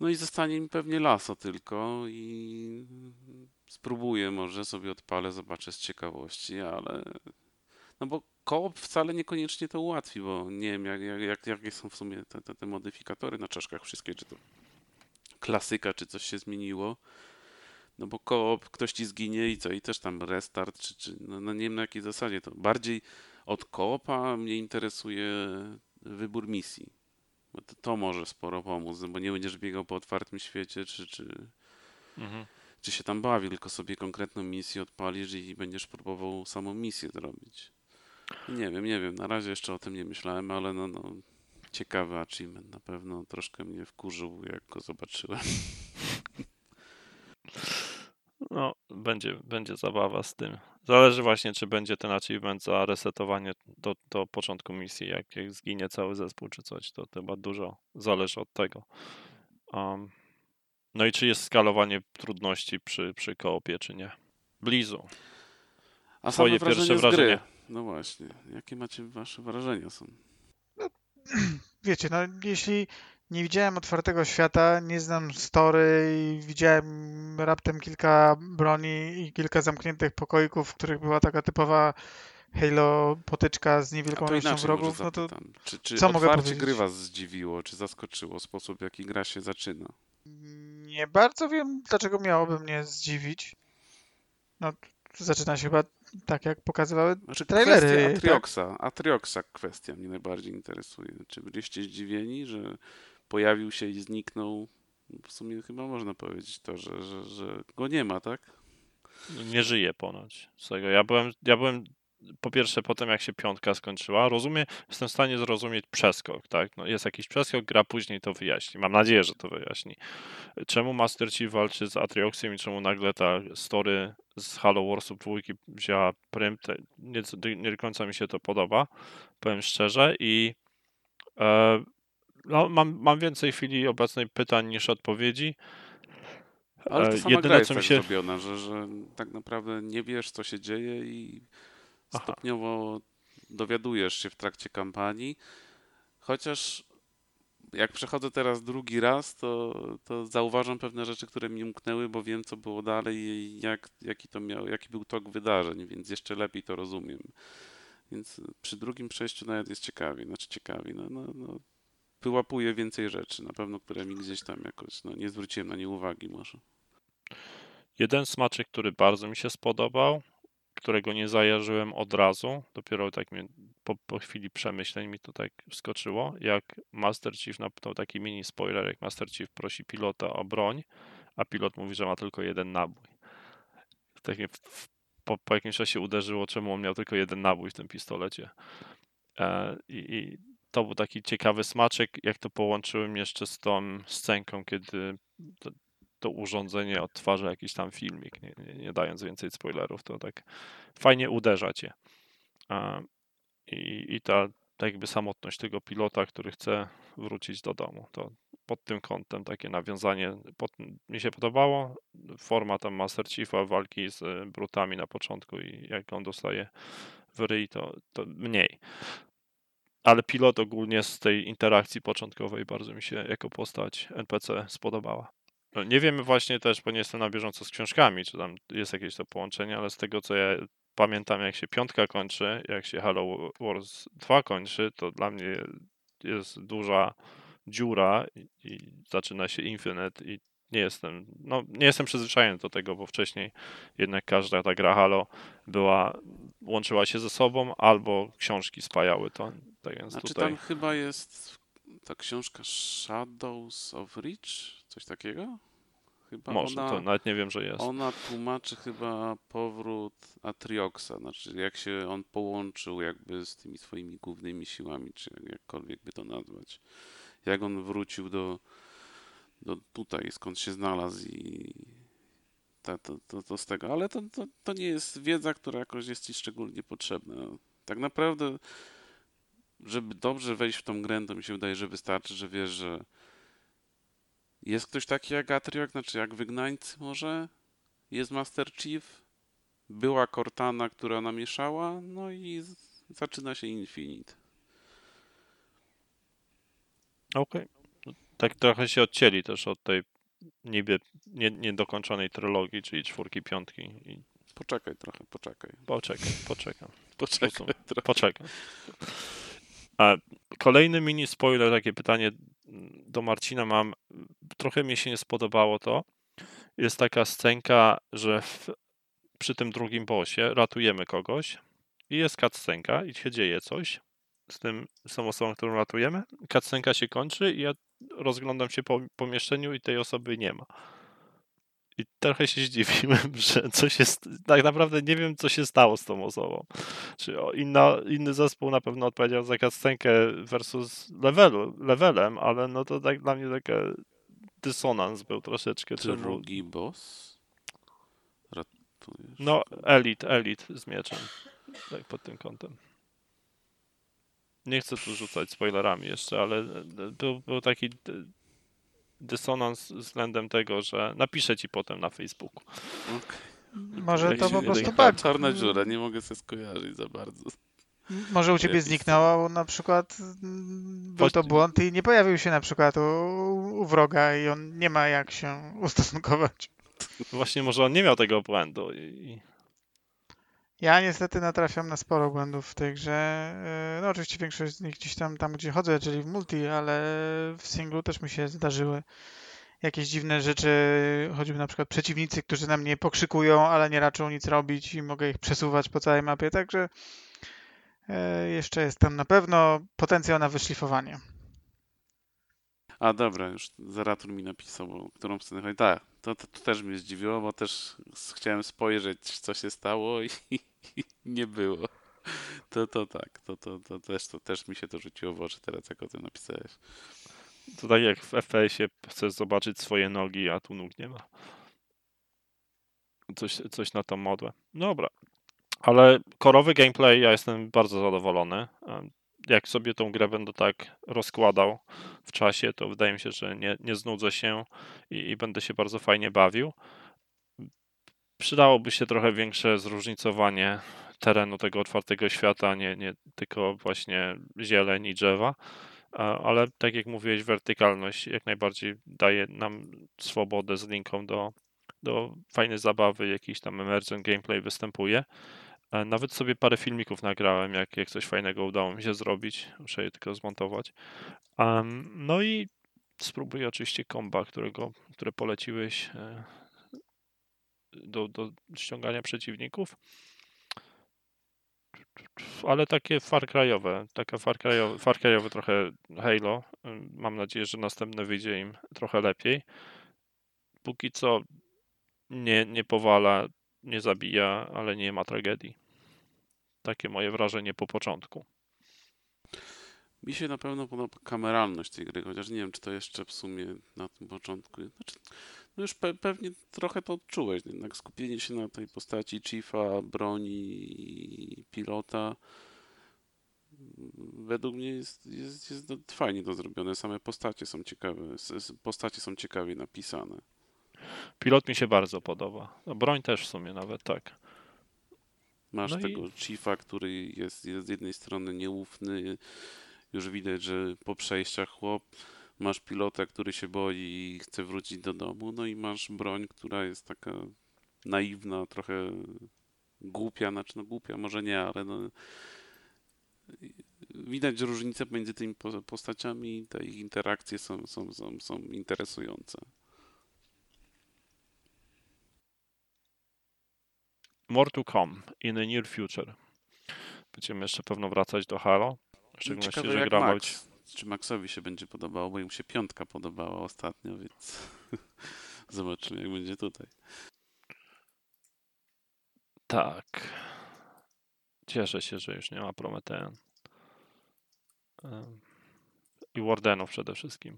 No i zostanie mi pewnie laso tylko i spróbuję, może sobie odpalę, zobaczę z ciekawości, ale no bo koop wcale niekoniecznie to ułatwi, bo nie wiem jak, jak, jak, jakie są w sumie te, te, te modyfikatory na czaszkach wszystkie, czy to klasyka, czy coś się zmieniło. No bo koop, ktoś ci zginie i co, i też tam restart, czy, czy no, no nie wiem na jakiej zasadzie to. Bardziej od koopa mnie interesuje wybór misji. Bo to, to może sporo pomóc, no bo nie będziesz biegał po otwartym świecie, czy, czy, Mhm. czy się tam bawił, tylko sobie konkretną misję odpalisz i będziesz próbował samą misję zrobić. Nie wiem, nie wiem, na razie jeszcze o tym nie myślałem, ale no, no ciekawy achievement, na pewno troszkę mnie wkurzył, jak go zobaczyłem. No, będzie, będzie zabawa z tym. Zależy właśnie, czy będzie ten achievement za resetowanie do, do początku misji, jak, jak zginie cały zespół czy coś, to chyba dużo zależy od tego. Um, no i czy jest skalowanie trudności przy, przy koopie, czy nie. Blizu. A Twoje same wrażenie pierwsze z gry. wrażenie? No właśnie, jakie macie wasze wrażenia są? Wiecie, no jeśli nie widziałem otwartego świata, nie znam story i widziałem raptem kilka broni i kilka zamkniętych pokoików, w których była taka typowa Halo potyczka z niewielką ilością wrogów, no to. Czy, czy co mogę powiedzieć? gry was zdziwiło, czy zaskoczyło sposób, w jaki gra się zaczyna? nie bardzo wiem, dlaczego miałoby mnie zdziwić. No, zaczyna się chyba tak, jak pokazywały Znaczy trailery. kwestia tak? Atrioxa, Atrioxa kwestia mnie najbardziej interesuje. Czy byliście zdziwieni, że pojawił się i zniknął? W sumie chyba można powiedzieć to, że, że, że go nie ma, tak? Nie żyje ponoć. Ja byłem, ja byłem po pierwsze po tym, jak się piątka skończyła, rozumiem, jestem w stanie zrozumieć przeskok, tak? No jest jakiś przeskok, gra później to wyjaśni. Mam nadzieję, że to wyjaśni. Czemu Master Chief walczy z Atrioxem i czemu nagle ta story z Halo Warsów dwójki wzięła prym, nie, nie do końca mi się to podoba, powiem szczerze i e, no, mam, mam więcej chwili obecnej pytań niż odpowiedzi. Ale to E, sama jedyne, gra jest co mi tak się- zrobiona, że, że tak naprawdę nie wiesz, co się dzieje i Aha. stopniowo dowiadujesz się w trakcie kampanii. Chociaż jak przechodzę teraz drugi raz, to, to zauważam pewne rzeczy, które mi umknęły, bo wiem, co było dalej i jak, jaki, to miał, jaki był tok wydarzeń, więc jeszcze lepiej to rozumiem. Więc przy drugim przejściu nawet jest ciekawiej, znaczy ciekawiej, no, no, no wyłapuję więcej rzeczy, na pewno, które mi gdzieś tam jakoś, no nie zwróciłem na nie uwagi może. Jeden smaczek, który bardzo mi się spodobał, którego nie zajarzyłem od razu, dopiero tak mnie, po, po chwili przemyśleń mi to tak wskoczyło, jak Master Chief, na to taki mini spoiler, jak Master Chief prosi pilota o broń, a pilot mówi, że ma tylko jeden nabój. Tak mnie po, po jakimś czasie uderzyło, czemu on miał tylko jeden nabój w tym pistolecie. E, i, I to był taki ciekawy smaczek, jak to połączyłem jeszcze z tą scenką, kiedy to, to urządzenie odtwarza jakiś tam filmik, nie, nie, nie dając więcej spoilerów, to tak fajnie uderza cię. I, i ta tak jakby samotność tego pilota, który chce wrócić do domu. To pod tym kątem takie nawiązanie pod, mi się podobało. Forma tam Master Chiefa, walki z e, brutami na początku i jak on dostaje w ryj, to, to mniej. Ale pilot ogólnie z tej interakcji początkowej bardzo mi się jako postać NPC spodobała. No, Nie wiemy właśnie też, bo nie jestem na bieżąco z książkami, czy tam jest jakieś to połączenie, ale z tego co ja pamiętam, jak się piątka kończy, jak się Halo Wars 2 kończy, to dla mnie jest duża dziura i, i zaczyna się Infinite i nie jestem, no nie jestem przyzwyczajony do tego, bo wcześniej jednak każda ta gra Halo była, łączyła się ze sobą albo książki spajały to. Tak więc Znaczy tutaj tam chyba jest ta książka Shadows of Reach, coś takiego? Chyba może, ona, to nawet nie wiem, że jest. ona tłumaczy chyba powrót Atrioxa, znaczy jak się on połączył jakby z tymi swoimi głównymi siłami, czy jak- jakkolwiek by to nazwać. Jak on wrócił do, do tutaj, skąd się znalazł i ta, to, to, to z tego. Ale to, to, to nie jest wiedza, która jakoś jest ci szczególnie potrzebna. Tak naprawdę żeby dobrze wejść w tą grę, to mi się wydaje, że wystarczy, że wiesz, że jest ktoś taki jak Atriok, znaczy jak Wygnańcy może, jest Master Chief, była Cortana, która namieszała, no i zaczyna się Infinite. Okej. No, Tak trochę się odcięli też od tej niby nie, niedokończonej trylogii, czyli czwórki, piątki i Poczekaj trochę, poczekaj. poczekaj, poczekam, Poczekaj trochę. poczekam. A kolejny mini spoiler, takie pytanie do Marcina mam. Trochę mi się nie spodobało to. Jest taka scenka, że w, przy tym drugim bossie ratujemy kogoś i jest cutscenka i się dzieje coś z tym, z tą osobą, którą ratujemy. Cutscenka się kończy i ja rozglądam się po pomieszczeniu i tej osoby nie ma. I trochę się zdziwiłem, że coś jest. Tak naprawdę nie wiem, co się stało z tą osobą. Czy inna, inny zespół na pewno odpowiedział za cutscenkę versus levelu, levelem, ale no to tak dla mnie taki dysonans był troszeczkę. Czemu... Drugi boss? Ratujesz? No, elit, elit z mieczem. Tak pod tym kątem. Nie chcę tu rzucać spoilerami jeszcze, ale e, był, był taki dysonans względem tego, że napiszę ci potem na Facebooku. Okej. Może to po prostu tak. Czarna dziura, nie mogę sobie skojarzyć za bardzo. Może u ciebie zniknęło bo na przykład mm, był to błąd i nie pojawił się na przykład u, u wroga i on nie ma jak się ustosunkować. Właśnie może on nie miał tego błędu i, i Ja niestety natrafiam na sporo błędów w tej grze. Yy, No oczywiście większość z nich gdzieś tam, tam gdzie chodzę, czyli w multi, ale w singlu też mi się zdarzyły jakieś dziwne rzeczy, choćby na przykład przeciwnicy, którzy na mnie pokrzykują, ale nie raczą nic robić i mogę ich przesuwać po całej mapie, także yy, jeszcze jest tam na pewno potencjał na wyszlifowanie. A dobra, już Zeratur mi napisał, którą scenę chodzi. Tak, to, to, to też mnie zdziwiło, bo też chciałem spojrzeć, co się stało i, i nie było. To, to tak, to, to, to, też, to też mi się to rzuciło w oczy teraz, jak o tym napisałeś. to tak jak w FPS-ie chcesz zobaczyć swoje nogi, a tu nóg nie ma. Coś, coś na tą modłę. Dobra. Ale korowy gameplay ja jestem bardzo zadowolony. Jak sobie tą grę będę tak rozkładał w czasie, to wydaje mi się, że nie, nie znudzę się i, i będę się bardzo fajnie bawił. Przydałoby się trochę większe zróżnicowanie terenu tego otwartego świata, nie, nie tylko właśnie zieleń i drzewa. Ale tak jak mówiłeś, wertykalność jak najbardziej daje nam swobodę z linką do, do fajnej zabawy, jakiś tam emergent gameplay występuje. Nawet sobie parę filmików nagrałem, jak, jak coś fajnego udało mi się zrobić. Muszę je tylko zmontować. Em, no i spróbuję oczywiście komba, którego, które poleciłeś e, do, do ściągania przeciwników. Ale takie Far Cry'owe, taka Far Far trochę Halo. Mam nadzieję, że następne wyjdzie im trochę lepiej. Póki co nie, nie powala, nie zabija, ale nie ma tragedii. Takie moje wrażenie po początku. Mi się na pewno podoba kameralność tej gry, chociaż nie wiem, czy to jeszcze w sumie na tym początku. Znaczy, no już pe pewnie trochę to odczułeś, jednak skupienie się na tej postaci Chiefa, broni i pilota według mnie jest, jest, jest fajnie to zrobione. Same postacie są ciekawe, postacie są ciekawie napisane. Pilot mi się bardzo podoba. No, broń też w sumie nawet tak. Masz No i- tego Chiefa, który jest, jest z jednej strony nieufny, już widać, że po przejściach chłop, masz pilota, który się boi i chce wrócić do domu, no i masz broń, która jest taka naiwna, trochę głupia, znaczy no głupia, może nie, ale no widać różnicę między tymi po- postaciami i te ich interakcje są, są, są, są interesujące. More to come in the near future. Będziemy jeszcze pewno wracać do Halo. W szczególności, Ciekawe że gra Max, czy Maxowi się będzie podobało, bo mu się piątka podobała ostatnio, więc zobaczymy jak będzie tutaj. Tak. Cieszę się, że już nie ma Prometean. I Wardenów przede wszystkim.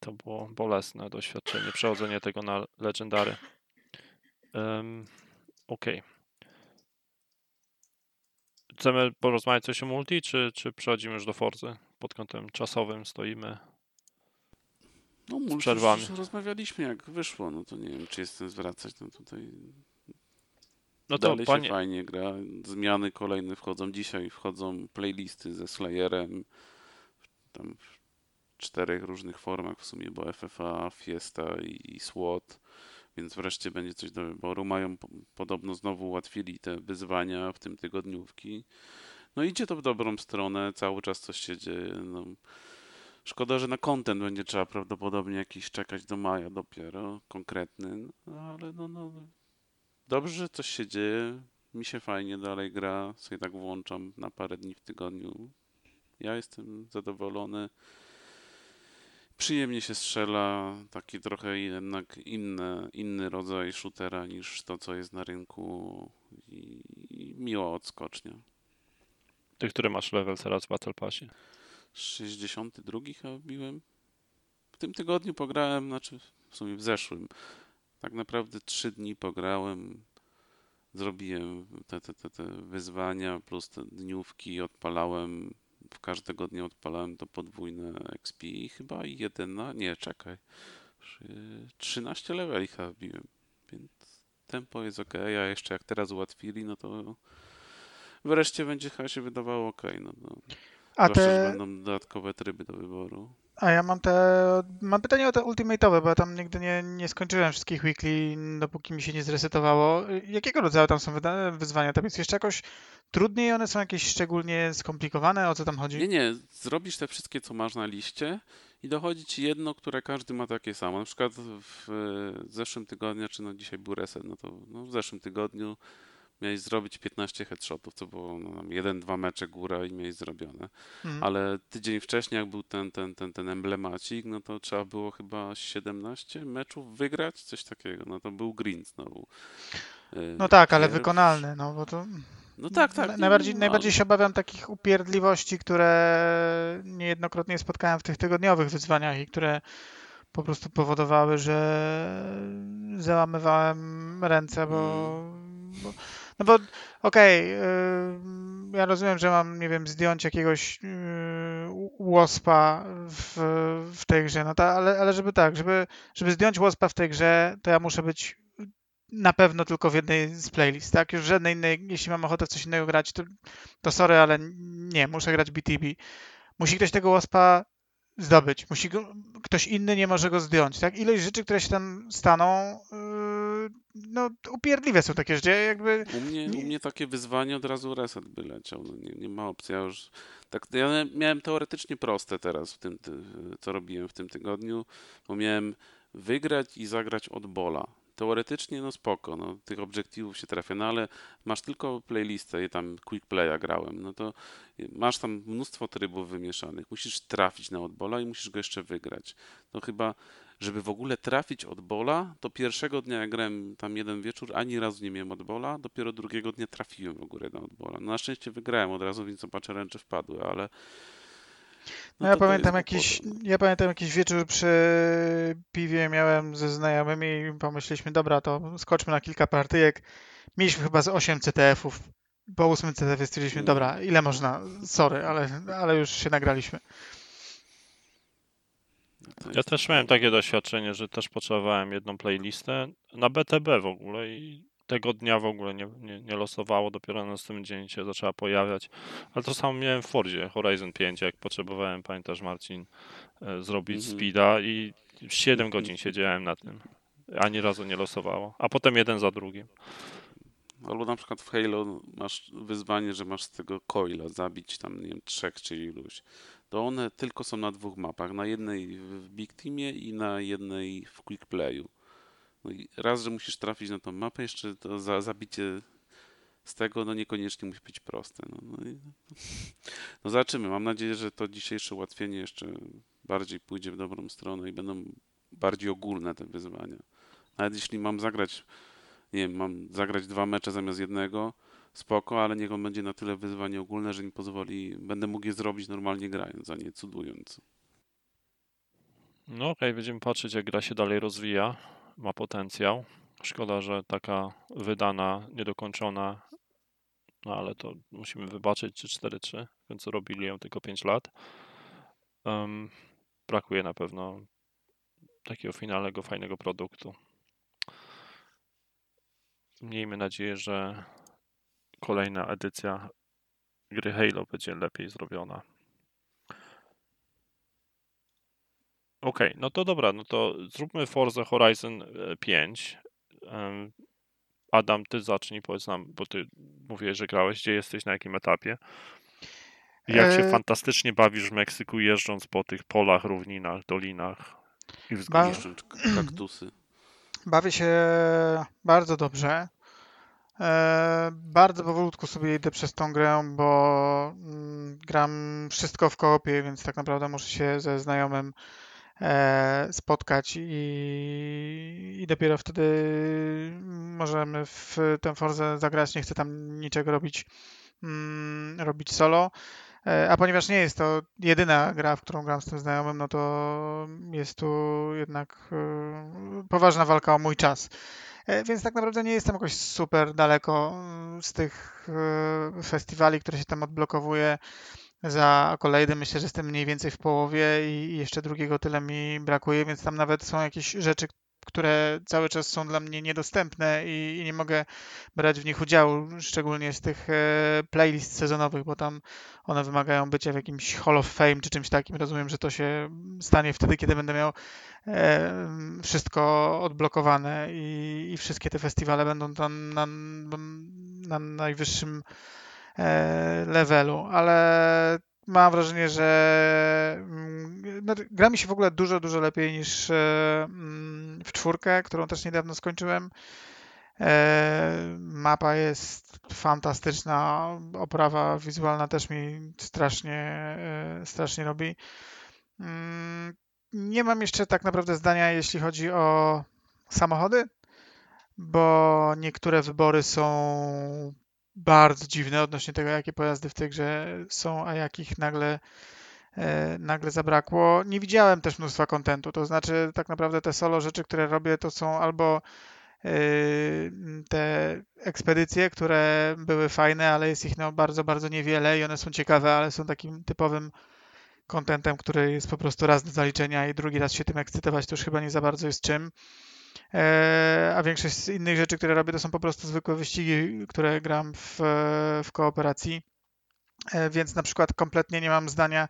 To było bolesne doświadczenie, przechodzenie tego na Legendary. Um, Okej. Chcemy porozmawiać coś o multi, czy, czy przechodzimy już do Forzy? Pod kątem czasowym stoimy. No, przerwami. już rozmawialiśmy jak wyszło, no to nie wiem, czy jestem zwracać, no tutaj No to dalej się panie, fajnie gra, zmiany kolejne wchodzą, dzisiaj wchodzą playlisty ze Slayerem, tam w czterech różnych formach w sumie, bo FFA, Fiesta i, i SWAT, więc wreszcie będzie coś do wyboru. Mają po, podobno znowu ułatwili te wyzwania, w tym tygodniówki. No idzie to w dobrą stronę, cały czas coś się dzieje, no. Szkoda, że na content będzie trzeba prawdopodobnie jakiś czekać do maja dopiero, konkretny, no, ale no, no, dobrze, że coś się dzieje. mi się fajnie dalej gra, sobie tak włączam na parę dni w tygodniu. Ja jestem zadowolony. Przyjemnie się strzela, taki trochę jednak inny, inny rodzaj shootera niż to, co jest na rynku i, i miła odskocznia. Ty, który masz level teraz w Battle Passie? 62 chyba wbiłem. W tym tygodniu pograłem, znaczy w sumie w zeszłym. Tak naprawdę trzy dni pograłem. Zrobiłem te, te, te, te wyzwania plus te dniówki, odpalałem. W każdego dnia odpalałem to podwójne XP i chyba jeden na... Nie, czekaj. Trzy- 13 leveli chyba wbiłem. Więc tempo jest ok, a jeszcze jak teraz ułatwili, no to wreszcie będzie chyba się wydawało ok. No, no. A Zwłaszcza, te, będą dodatkowe tryby do wyboru. A ja mam te, mam pytanie o te ultimate'owe, bo ja tam nigdy nie, nie skończyłem wszystkich weekly, dopóki mi się nie zresetowało. Jakiego rodzaju tam są wyzwania? Tam jest jeszcze jakoś trudniej? One są jakieś szczególnie skomplikowane? O co tam chodzi? Nie, nie, zrobisz te wszystkie, co masz na liście i dochodzi ci jedno, które każdy ma takie samo. Na przykład w zeszłym tygodniu, czy no dzisiaj był reset, no to no w zeszłym tygodniu miałeś zrobić 15 headshotów, co było no, jeden, dwa mecze góra i miałeś zrobione. Mhm. Ale tydzień wcześniej, jak był ten, ten, ten, ten emblemacik, no to trzeba było chyba 17 meczów wygrać, coś takiego. No to był green znowu. E, No tak, ale wykonalne, no bo to... No tak, tak. Najbardziej, no, najbardziej się obawiam takich upierdliwości, które niejednokrotnie spotkałem w tych tygodniowych wyzwaniach i które po prostu powodowały, że załamywałem ręce, bo. bo no bo okej, y, ja rozumiem, że mam, nie wiem, zdjąć jakiegoś y, łospa w, w tej grze, no ta, ale, ale żeby tak, żeby, żeby zdjąć łospa w tej grze, to ja muszę być na pewno tylko w jednej z playlist, tak? Już żadnej innej, jeśli mam ochotę w coś innego grać, to, to sorry, ale nie, muszę grać BTB. Musi ktoś tego łospa zdobyć. Musi go, ktoś inny nie może go zdjąć, tak? Ilość rzeczy, które się tam staną, yy, no upierdliwe są takie rzeczy, jakby... U mnie, Nie- u mnie takie wyzwanie od razu reset by leciał. No nie, nie ma opcji. Ja już tak, ja miałem teoretycznie proste teraz w tym, ty, co robiłem w tym tygodniu, bo miałem wygrać i zagrać od bola. Teoretycznie no spoko, no, tych obiektywów się trafia, no ale masz tylko playlistę i tam quick playa grałem, no to masz tam mnóstwo trybów wymieszanych. Musisz trafić na odbola i musisz go jeszcze wygrać. No chyba żeby w ogóle trafić od bola, to pierwszego dnia jak grałem tam jeden wieczór, ani razu nie miałem od bola, dopiero drugiego dnia trafiłem w ogóle na od bola. No na szczęście wygrałem od razu, więc zobaczę ręcze wpadły, ale... No, ja to to pamiętam jakiś, ja pamiętam jakiś wieczór przy piwie miałem ze znajomymi i pomyśleliśmy, dobra, to skoczmy na kilka partyjek. Mieliśmy chyba z 8 CTF-ów. Po 8 CTF stwierdziliśmy, Mm. dobra, ile można? Sorry, ale, ale już się nagraliśmy. no. Ja też miałem takie doświadczenie, że też potrzebowałem jedną playlistę na BTB w ogóle i tego dnia w ogóle nie, nie, nie losowało, dopiero na następny dzień się zaczęła pojawiać. Ale to samo miałem w Fordzie Horizon 5, jak potrzebowałem, pamiętasz Marcin, e, zrobić Mhm. speeda i 7 godzin siedziałem na tym. Ani razu nie losowało. A potem jeden za drugim. Albo na przykład w Halo masz wyzwanie, że masz z tego coila zabić tam, nie wiem, trzech czy iluś. To one tylko są na dwóch mapach. Na jednej w Big Teamie i na jednej w Quick Playu. No i raz, że musisz trafić na tą mapę, jeszcze to za, zabicie z tego, no niekoniecznie musi być proste. No, no, i, no zobaczymy. Mam nadzieję, że to dzisiejsze ułatwienie jeszcze bardziej pójdzie w dobrą stronę i będą bardziej ogólne te wyzwania. Nawet jeśli mam zagrać nie wiem, mam zagrać dwa mecze zamiast jednego, spoko, ale niech on będzie na tyle wyzwanie ogólne, że mi pozwoli, będę mógł je zrobić normalnie grając, a nie cudując. No okej, będziemy patrzeć, jak gra się dalej rozwija. Ma potencjał. Szkoda, że taka wydana, niedokończona, no ale to musimy wybaczyć, czy 4-3, w końcu robili ją tylko 5 lat. Em, brakuje na pewno takiego finalnego, fajnego produktu. Miejmy nadzieję, że kolejna edycja gry Halo będzie lepiej zrobiona. Okej, no to dobra, no to zróbmy Forza Horizon e, 5. Em, Adam, ty zacznij, powiedz nam, bo ty mówiłeś, że grałeś, gdzie jesteś, na jakim etapie? Jak się E, fantastycznie bawisz w Meksyku, jeżdżąc po tych polach, równinach, dolinach i Ba- wzgórzach. Niszcząc k- kaktusy. Bawię się bardzo dobrze. E, bardzo powolutku sobie idę przez tą grę, bo mm, gram wszystko w koopie, więc tak naprawdę muszę się ze znajomym e, spotkać i, i dopiero wtedy możemy w tę Forzę zagrać. Nie chcę tam niczego robić, mm, robić solo. E, a ponieważ nie jest to jedyna gra, w którą gram z tym znajomym, no to jest tu jednak e, poważna walka o mój czas. E, więc tak naprawdę nie jestem jakoś super daleko mm, z tych festiwali, które się tam odblokowuje za kolejny. Myślę, że jestem mniej więcej w połowie i jeszcze drugiego tyle mi brakuje, więc tam nawet są jakieś rzeczy, które cały czas są dla mnie niedostępne i, i, nie mogę brać w nich udziału, szczególnie z tych e, playlist sezonowych, bo tam one wymagają bycia w jakimś Hall of Fame czy czymś takim. Rozumiem, że to się stanie wtedy, kiedy będę miał e, wszystko odblokowane i, i, wszystkie te festiwale będą tam na, na najwyższym levelu, ale mam wrażenie, że mm, no, gra mi się w ogóle dużo, dużo lepiej niż e, mm, w czwórkę, którą też niedawno skończyłem. E, mapa jest fantastyczna, oprawa wizualna też mi strasznie, e, strasznie robi. Mm, nie mam jeszcze tak naprawdę zdania, jeśli chodzi o samochody, bo niektóre wybory są bardzo dziwne odnośnie tego, jakie pojazdy w tej grze są, a jakich nagle, e, nagle zabrakło. Nie widziałem też mnóstwa kontentu, to znaczy tak naprawdę te solo rzeczy, które robię, to są albo e, te ekspedycje, które były fajne, ale jest ich no bardzo, bardzo niewiele i one są ciekawe, ale są takim typowym kontentem, który jest po prostu raz do zaliczenia i drugi raz się tym ekscytować, to już chyba nie za bardzo jest czym. E, a większość z innych rzeczy, które robię, to są po prostu zwykłe wyścigi, które gram w, w kooperacji. E, więc na przykład kompletnie nie mam zdania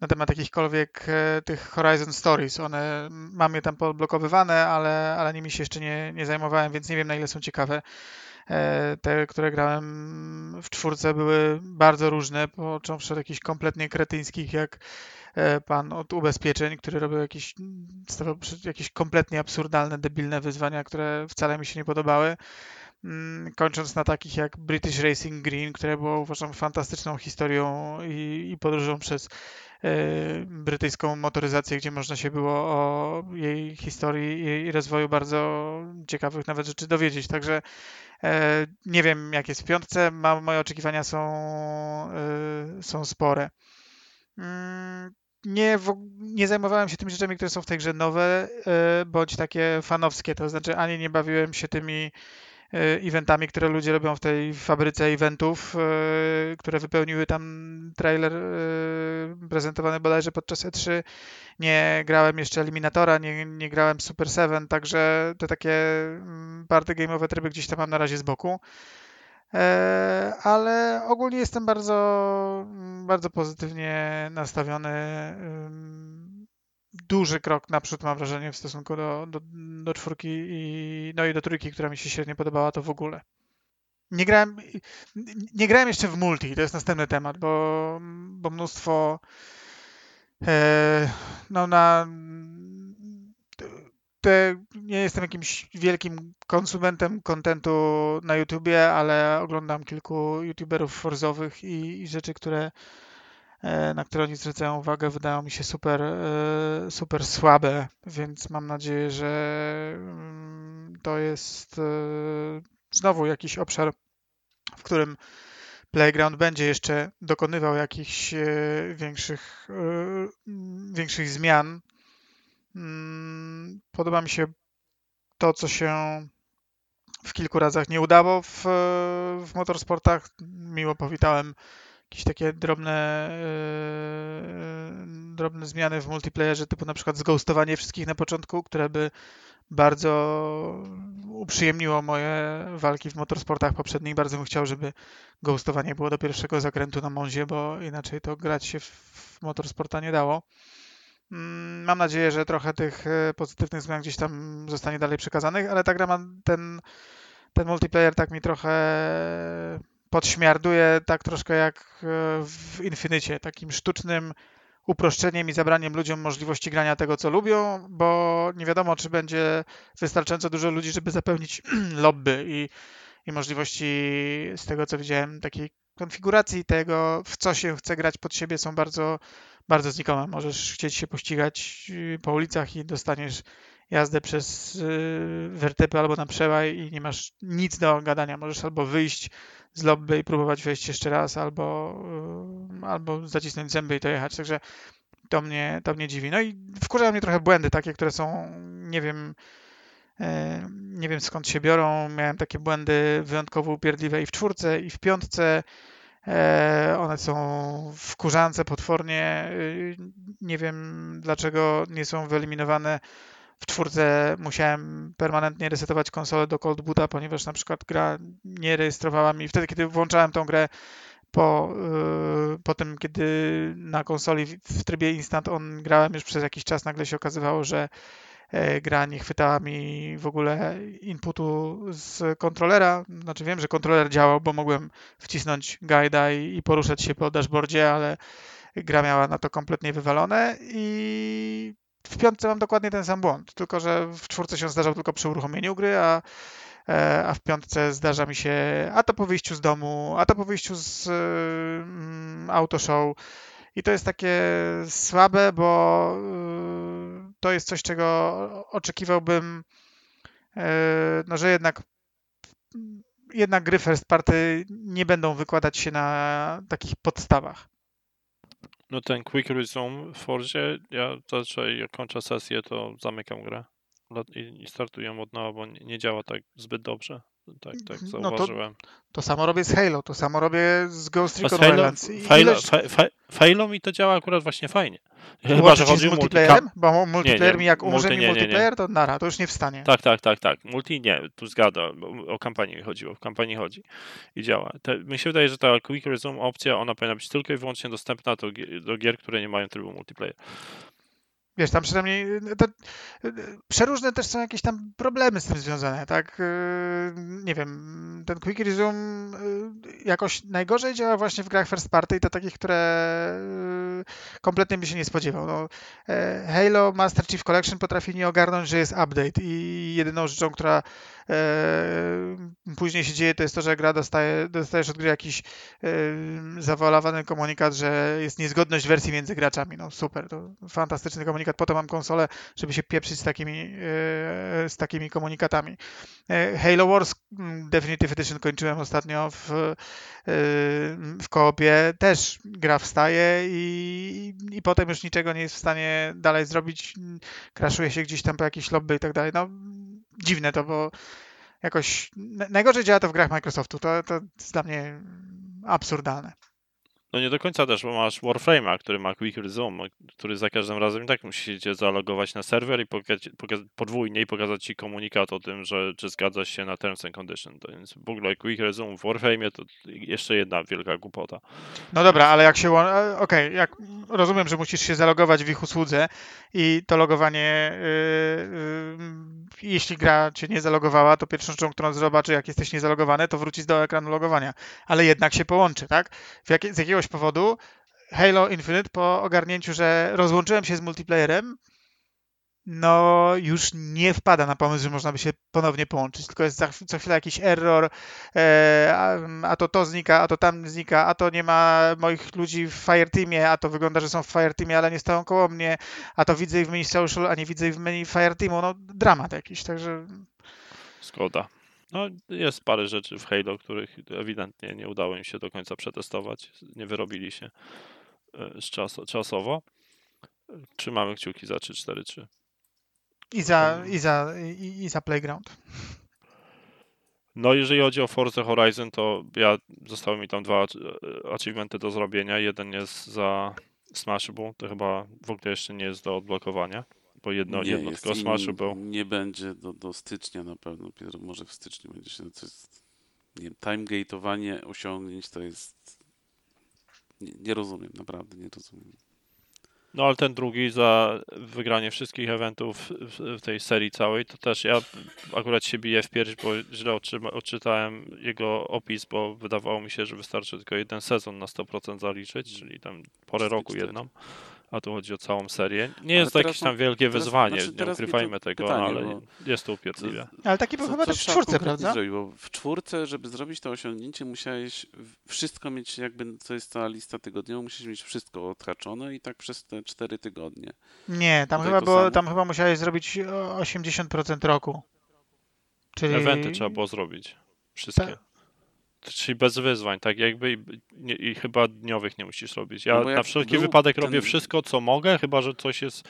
na temat jakichkolwiek e, tych Horizon Stories. One mam je tam podblokowywane, ale, ale nimi się jeszcze nie, nie zajmowałem, więc nie wiem na ile są ciekawe. Te, które grałem w czwórce były bardzo różne, począwszy od jakichś kompletnie kretyńskich, jak pan od ubezpieczeń, który robił jakieś, stawiał jakieś kompletnie absurdalne, debilne wyzwania, które wcale mi się nie podobały. Mm, kończąc na takich jak British Racing Green, które było uważam fantastyczną historią i, i podróżą przez e, brytyjską motoryzację, gdzie można się było o jej historii i rozwoju bardzo ciekawych nawet rzeczy dowiedzieć. Także e, nie wiem, jak jest w piątce. Moje oczekiwania są, są spore. Nie, nie zajmowałem się tymi rzeczami, które są w tej grze nowe, e, bądź takie fanowskie, to znaczy ani nie bawiłem się tymi e, eventami, które ludzie robią w tej fabryce eventów, e, które wypełniły tam trailer prezentowany bodajże podczas E3. Nie grałem jeszcze Eliminatora, nie, nie grałem Super 7, także te takie mm, party game'owe tryby gdzieś tam mam na razie z boku. E, ale ogólnie jestem bardzo, bardzo pozytywnie nastawiony. Duży krok naprzód mam wrażenie w stosunku do, do, do czwórki i, no i do trójki, która mi się średnio podobała, to w ogóle. Nie grałem, nie grałem jeszcze w multi, to jest następny temat, bo, bo mnóstwo e, no na nie jestem jakimś wielkim konsumentem kontentu na YouTubie, ale oglądam kilku YouTuberów forzowych i, i rzeczy, które e, na które oni zwracają uwagę, wydają mi się super, e, super słabe, więc mam nadzieję, że mm, to jest e, znowu jakiś obszar, w którym Playground będzie jeszcze dokonywał jakichś większych, większych zmian podoba mi się to, co się w kilku razach nie udało w, w motorsportach. Miło powitałem jakieś takie drobne, yy, drobne zmiany w multiplayerze, typu na przykład zghostowanie wszystkich na początku, które by bardzo uprzyjemniło moje walki w motorsportach poprzednich. Bardzo bym chciał, żeby ghostowanie było do pierwszego zakrętu na Monzie, bo inaczej to grać się w motorsporta nie dało. Mm, mam nadzieję, że trochę tych e, pozytywnych zmian gdzieś tam zostanie dalej przekazanych, ale ta gra ma ten, ten multiplayer tak mi trochę podśmiarduje, tak troszkę jak e, w Infinicie, takim sztucznym uproszczeniem i zabraniem ludziom możliwości grania tego, co lubią, bo nie wiadomo, czy będzie wystarczająco dużo ludzi, żeby zapełnić lobby i i możliwości z tego co widziałem takiej konfiguracji tego, w co się chce grać pod siebie są bardzo, bardzo znikome. Możesz chcieć się pościgać y, po ulicach i dostaniesz jazdę przez y, wertepy albo na przełaj i nie masz nic do gadania. Możesz albo wyjść z lobby i próbować wejść jeszcze raz, albo, y, albo zacisnąć zęby i to jechać. Także to mnie, to mnie dziwi. No i wkurzają mnie trochę błędy takie, które są, nie wiem, nie wiem skąd się biorą. Miałem takie błędy wyjątkowo upierdliwe i w czwórce, i w piątce. E, One są wkurzające potwornie. Y, Nie wiem dlaczego nie są wyeliminowane. W czwórce musiałem permanentnie resetować konsolę do cold boota, ponieważ na przykład gra nie rejestrowała mi. Wtedy, kiedy włączałem tą grę po, yy, po tym, kiedy na konsoli w- trybie instant on grałem już przez jakiś czas, nagle się okazywało, że e, gra nie chwytała mi w ogóle inputu z kontrolera. Znaczy wiem, że kontroler działał, bo mogłem wcisnąć guide'a i, i poruszać się po dashboardzie, ale gra miała na to kompletnie wywalone i w piątce mam dokładnie ten sam błąd, tylko że w czwórce się zdarzał tylko przy uruchomieniu gry, a, e, a w piątce zdarza mi się a to po wyjściu z domu, a to po wyjściu z mm, autoshow. I to jest takie słabe, bo y, to jest coś, czego oczekiwałbym, e, no, że jednak jednak gry first party nie będą wykładać się na takich podstawach. No ten quick resume w Forzie, ja zazwyczaj jak kończę sesję, to zamykam grę i, startuję od nowa, bo nie działa tak zbyt dobrze. Tak, tak No to- zauważyłem. To samo robię z Halo, to samo robię z Ghost Recon Halo, Wildlands. I Halo, ilość- fa, fa, Halo mi to działa akurat właśnie fajnie. Chyba, że chodzi z o multi. multiplayerem? Bo multiplayer nie, mi jak multi umrze mi nie, nie, nie. multiplayer, to nara, to już nie wstanie. Tak, tak, tak, tak. Multi nie, tu zgadzam. bo O kampanię mi chodziło. W kampanii chodzi i działa. Te, mi się wydaje, że ta quick resume opcja, ona powinna być tylko i wyłącznie dostępna do, do gier, które nie mają trybu multiplayer. Wiesz, tam przynajmniej y, to, y, przeróżne też są jakieś tam problemy z tym związane, tak? Y, Nie wiem, ten Quick Resume jakoś najgorzej działa właśnie w grach first party i to takich, które kompletnie by się nie spodziewał. No, e, Halo Master Chief Collection potrafi nie ogarnąć, że jest update i jedyną rzeczą, która później się dzieje, to jest to, że gra dostaje, dostajesz od gry jakiś e, zawalowany komunikat, że jest niezgodność wersji między graczami. No super, to fantastyczny komunikat. Po to mam konsolę, żeby się pieprzyć z takimi, e, z takimi komunikatami. Halo Wars mm, Definitive Edition kończyłem ostatnio w, w koopie. Też gra wstaje i, i potem już niczego nie jest w stanie dalej zrobić. Kraszuje się gdzieś tam po jakieś lobby i tak dalej. No dziwne to, bo jakoś na- najgorzej działa to w grach Microsoftu. To, to jest dla mnie absurdalne. No nie do końca też, bo masz Warframe'a, który ma Quick Resume, który za każdym razem i tak musicie zalogować na serwer i pokazać, pokazać podwójnie i pokazać ci komunikat o tym, że czy zgadzasz się na Terms and Conditions. To więc w ogóle Quick Resume w Warframe'ie to jeszcze jedna wielka głupota. No dobra, ale jak się. e, Okej, jak rozumiem, że musisz się zalogować w ich usłudze i to logowanie. Yy, yy, jeśli gra cię nie zalogowała, to pierwszą rzeczą, którą zobaczy, jak jesteś niezalogowany, to wrócić do ekranu logowania. Ale jednak się połączy, tak? W jakie, z jakiegoś powodu Halo Infinite po ogarnięciu, że rozłączyłem się z multiplayerem, no już nie wpada na pomysł, że można by się ponownie połączyć, tylko jest za, co chwilę jakiś error, e, a, a to to znika, a to tam znika, a to nie ma moich ludzi w Fireteamie, a to wygląda, że są w Fireteamie, ale nie stoją koło mnie, a to widzę ich w menu social, a nie widzę ich w menu Fireteamu, no dramat jakiś, także Szkoda. No, jest parę rzeczy w Halo, których ewidentnie nie udało im się do końca przetestować. Nie wyrobili się e, czas, czasowo. Trzymamy kciuki za 3-4-3. I za, i za, i, i za Playground. No, jeżeli chodzi o Forza Horizon, to ja zostały mi tam dwa achievementy do zrobienia. Jeden jest za Smashable, to chyba w ogóle jeszcze nie jest do odblokowania, bo jedno, nie jedno jest tylko i Smashable. Nie będzie do, do stycznia na pewno. Dopiero może w styczniu będzie się. Jest, nie wiem, time gateowanie osiągnięć to jest. Nie, nie rozumiem, naprawdę nie rozumiem. No, ale ten drugi za wygranie wszystkich eventów w, tej serii całej, to też ja akurat się biję w pierś, bo źle otrzyma, odczytałem jego opis, bo wydawało mi się, że wystarczy tylko jeden sezon na 100% zaliczyć, czyli tam porę roku 24. jedną. A tu chodzi o całą serię. Nie Ale jest to jakieś tam wielkie teraz- wyzwanie, znaczy nie ukrywajmy tego, pytanie, ale bo- jest to upierdliwe. Ale taki był Co- chyba co też w czwórce, prawda? Zrobić, bo w czwórce, żeby zrobić to osiągnięcie, musiałeś wszystko mieć, jakby to jest cała lista tygodniowa, musisz mieć wszystko odhaczone i tak przez te cztery tygodnie. Nie, tam Tutaj chyba było, tam chyba musiałeś zrobić o, 80% roku. Czyli Eventy trzeba było zrobić. Wszystkie. Tak. Czyli bez wyzwań, tak jakby i, nie, i chyba dniowych nie musisz robić. Ja No na wszelki wypadek ten- robię wszystko, co mogę, chyba że coś jest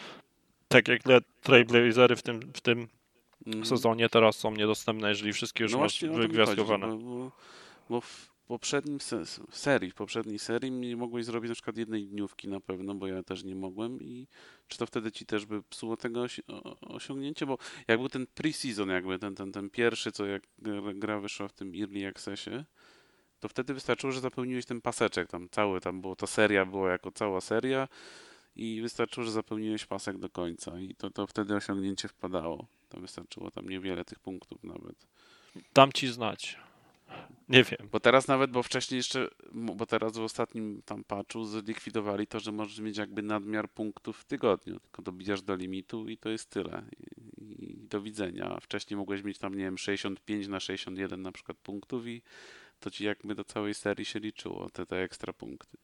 tak jak Trailblazery w tym, w tym Mhm. sezonie teraz są niedostępne, jeżeli wszystkie już No masz właśnie o to mi wygwiazdkowane. chodzi, Bo, bo, bo w poprzednim se- serii, w poprzedniej serii nie mogłeś zrobić na przykład jednej dniówki na pewno, bo ja też nie mogłem i czy to wtedy ci też by psuło tego osi- osiągnięcie, bo jak był ten pre-season jakby, ten, ten, ten pierwszy, co jak gra- gra wyszła w tym Early Accessie, to wtedy wystarczyło, że zapełniłeś ten paseczek, tam cały, tam było, ta seria była jako cała seria i wystarczyło, że zapełniłeś pasek do końca i to, to wtedy osiągnięcie wpadało. To wystarczyło tam niewiele tych punktów nawet. Dam ci znać. Nie wiem. Bo teraz nawet, bo wcześniej jeszcze, bo teraz w ostatnim tam patchu zlikwidowali to, że możesz mieć jakby nadmiar punktów w tygodniu, tylko dobijasz do limitu i to jest tyle. I, i do widzenia. Wcześniej mogłeś mieć tam, nie wiem, 65 na 61 na przykład punktów i to ci jakby do całej serii się liczyło, te, te ekstra punkty.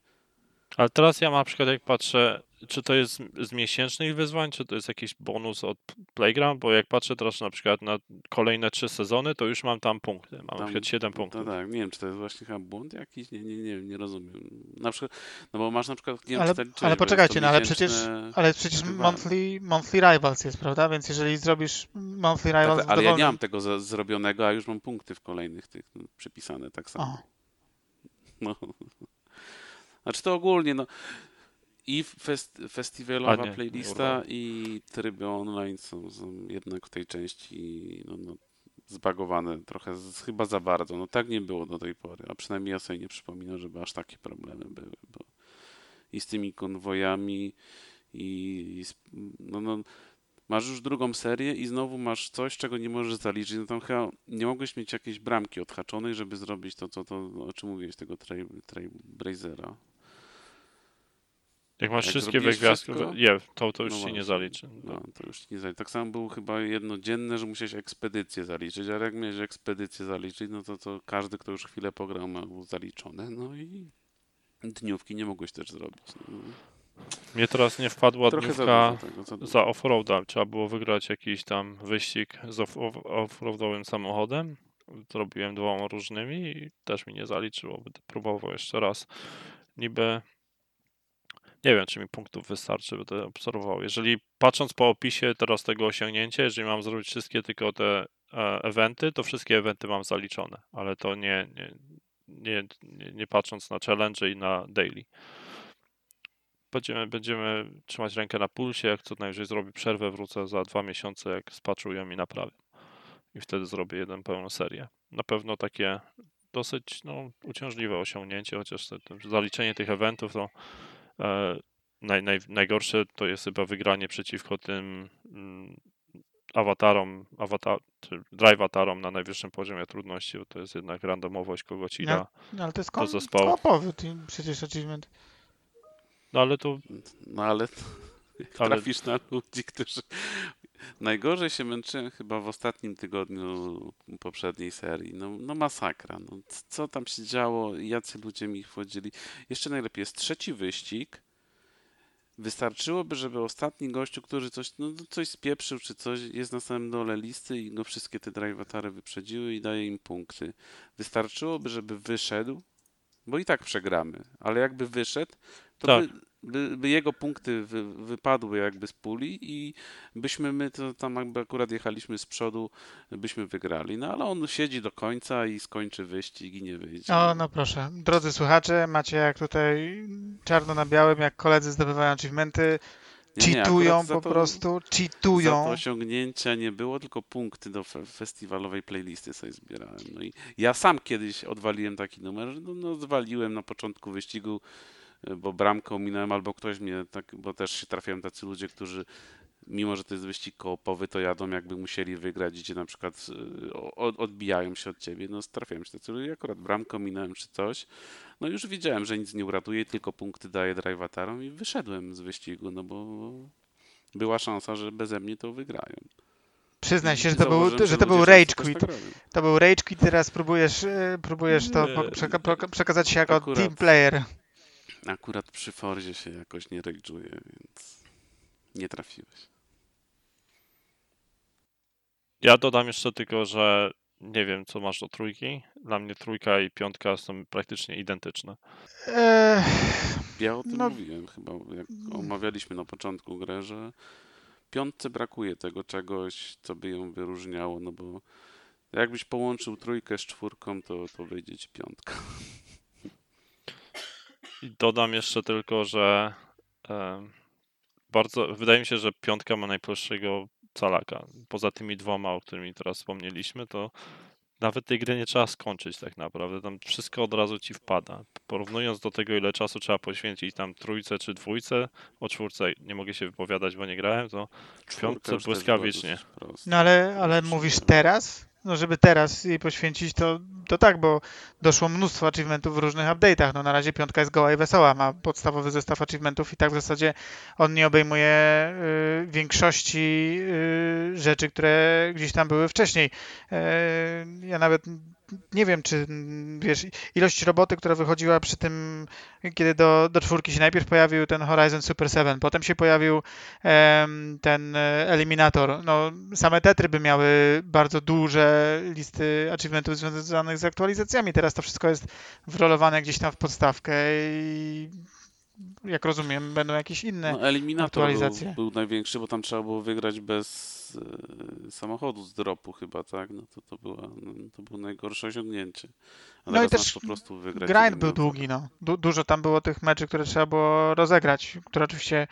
Ale teraz ja na przykład jak patrzę, czy to jest z miesięcznych wyzwań, czy to jest jakiś bonus od Playground, bo jak patrzę teraz na przykład na kolejne trzy sezony, to już mam tam punkty. Mam na Tam- przykład 7 To punktów. tak, nie wiem, czy to jest właśnie chyba błąd jakiś, nie, nie, nie wiem, nie rozumiem. Na przykład, no bo masz na przykład, nie wiem, Ale- ale poczekajcie, no ale przecież- Ale przecież Chyba- monthly, monthly Rivals jest, prawda? Więc jeżeli zrobisz monthly Tak, Rivals w ale ja nie mam tego za, zrobionego, a już mam punkty w kolejnych tych no, przypisane tak samo. O, No. Znaczy to ogólnie, no. I fest, festiwalowa nie, playlista i tryby online są, są jednak w tej części no, no, zbagowane trochę, z, chyba za bardzo. No tak nie było do tej pory, a przynajmniej ja sobie nie przypominam, żeby aż takie problemy były, bo i z tymi konwojami i, i z, no, no, masz już drugą serię i znowu masz coś, czego nie możesz zaliczyć. No tam chyba nie mogłeś mieć jakiejś bramki odhaczonej, żeby zrobić to, co to, o czym mówiłeś, tego Trail, Trailblazera. Jak masz Jak wszystkie wygwiazdki, wszystko? je, to, to już No ci nie zaliczy. No, to już nie zaliczy. Tak samo było chyba jednodzienne, że musiałeś ekspedycję zaliczyć, ale jak miałeś ekspedycję zaliczyć, no to, to każdy, kto już chwilę pograł, miał zaliczone. No i dniówki nie mogłeś też zrobić. No. Mnie teraz nie wpadła Trochę za dniówka dużo tego. Za za offroada. Trzeba było wygrać jakiś tam wyścig z off- offroadowym samochodem. Zrobiłem dwoma różnymi i też mi nie zaliczyło. Będę próbował jeszcze raz. Niby nie wiem, czy mi punktów wystarczy, będę obserwował. Jeżeli patrząc po opisie teraz tego osiągnięcia, jeżeli mam zrobić wszystkie tylko te e, eventy, to wszystkie eventy mam zaliczone, ale to nie, nie, nie, nie, patrząc na challenge i na daily. Będziemy, będziemy trzymać rękę na pulsie, jak co najwyżej zrobię przerwę, wrócę za dwa miesiące, jak spatrują i naprawią. I wtedy zrobię jedną pełną serię. Na pewno takie dosyć no, uciążliwe osiągnięcie, chociaż te, te zaliczenie tych eventów to naj, naj, najgorsze to jest chyba wygranie przeciwko tym mm, awatarom, awatar, drive-atarom na najwyższym poziomie trudności, bo to jest jednak randomowość, kogo ci da. no ale to jest Do ko- zespołu. team, przecież achievement. No ale to No ale Ale- trafisz na ludzi, którzy... Najgorzej się męczyłem chyba w ostatnim tygodniu poprzedniej serii. No, no masakra. No, co tam się działo, jacy ludzie mi wchodzili. Jeszcze najlepiej jest trzeci wyścig. Wystarczyłoby, żeby ostatni gościu, który coś, no, coś spieprzył czy coś, jest na samym dole listy i go wszystkie te drivatary wyprzedziły i daje im punkty. Wystarczyłoby, żeby wyszedł, bo i tak przegramy, ale jakby wyszedł, to Tak. by, by, by jego punkty wy, wypadły jakby z puli i byśmy my to tam jakby akurat jechaliśmy z przodu, byśmy wygrali. No ale on siedzi do końca i skończy wyścig i nie wyjdzie. O, no proszę. Drodzy słuchacze, macie jak tutaj czarno na białym, jak koledzy zdobywają achievementy, cheatują po to- prostu, Za to cheatują. osiągnięcia nie było, tylko punkty do fe festiwalowej playlisty sobie zbierałem. No i ja sam kiedyś odwaliłem taki numer, że no, no zwaliłem na początku wyścigu, bo bramkę ominąłem, albo ktoś mnie tak, bo też się trafiają tacy ludzie, którzy mimo że to jest wyścig koopowy, to jadą jakby musieli wygrać, gdzie na przykład y, od, odbijają się od ciebie. No trafiałem się tacy, akurat bramką minąłem czy coś. No już wiedziałem, że nic nie uratuje, tylko punkty daje drive i wyszedłem z wyścigu, no bo była szansa, że beze mnie to wygrają. Przyznaj się, I że to był, że to był ludzie rage quit. tak. To był rage quit, teraz próbujesz, e, próbujesz to przeka- przekazać się jako Akurat. team player. Akurat przy Forzie się jakoś nie rage'uje, więc nie trafiłeś. Ja dodam jeszcze tylko, że nie wiem, co masz do trójki. Dla mnie trójka i piątka są praktycznie identyczne. Eee, Ja o tym No. mówiłem chyba, jak omawialiśmy na początku grę, że piątce brakuje tego czegoś, co by ją wyróżniało, no bo jakbyś połączył trójkę z czwórką, to, to wyjdzie ci piątka. I dodam jeszcze tylko, że bardzo, wydaje mi się, że piątka ma najprostszego calaka. Poza tymi dwoma, o którymi teraz wspomnieliśmy, to nawet tej gry nie trzeba skończyć tak naprawdę. Tam wszystko od razu ci wpada. Porównując do tego, ile czasu trzeba poświęcić tam trójce czy dwójce, o czwórce nie mogę się wypowiadać, bo nie grałem, to Czwórka piątce błyskawicznie. no ale, ale mówisz teraz? No żeby teraz jej poświęcić, to, to tak, bo doszło mnóstwo achievementów w różnych update'ach. No na razie piątka jest goła i wesoła, ma podstawowy zestaw achievementów i tak w zasadzie on nie obejmuje y, większości y, rzeczy, które gdzieś tam były wcześniej. Y, ja nawet nie wiem, czy wiesz, ilość roboty, która wychodziła przy tym, kiedy do, do czwórki się najpierw pojawił ten Horizon Super 7, potem się pojawił ten e, eliminator. No, same te tryby miały bardzo duże listy achievementów związanych z aktualizacjami. Teraz to wszystko jest wrolowane gdzieś tam w podstawkę i jak rozumiem, będą jakieś inne. No, eliminator aktualizacje. był, był największy, bo tam trzeba było wygrać bez e, samochodu z dropu chyba, tak? No to, to, była, no, to było najgorsze osiągnięcie. A No i też po prostu wygrać. Grind był eliminator. długi, no. Du dużo tam było tych meczy, które trzeba było rozegrać, które oczywiście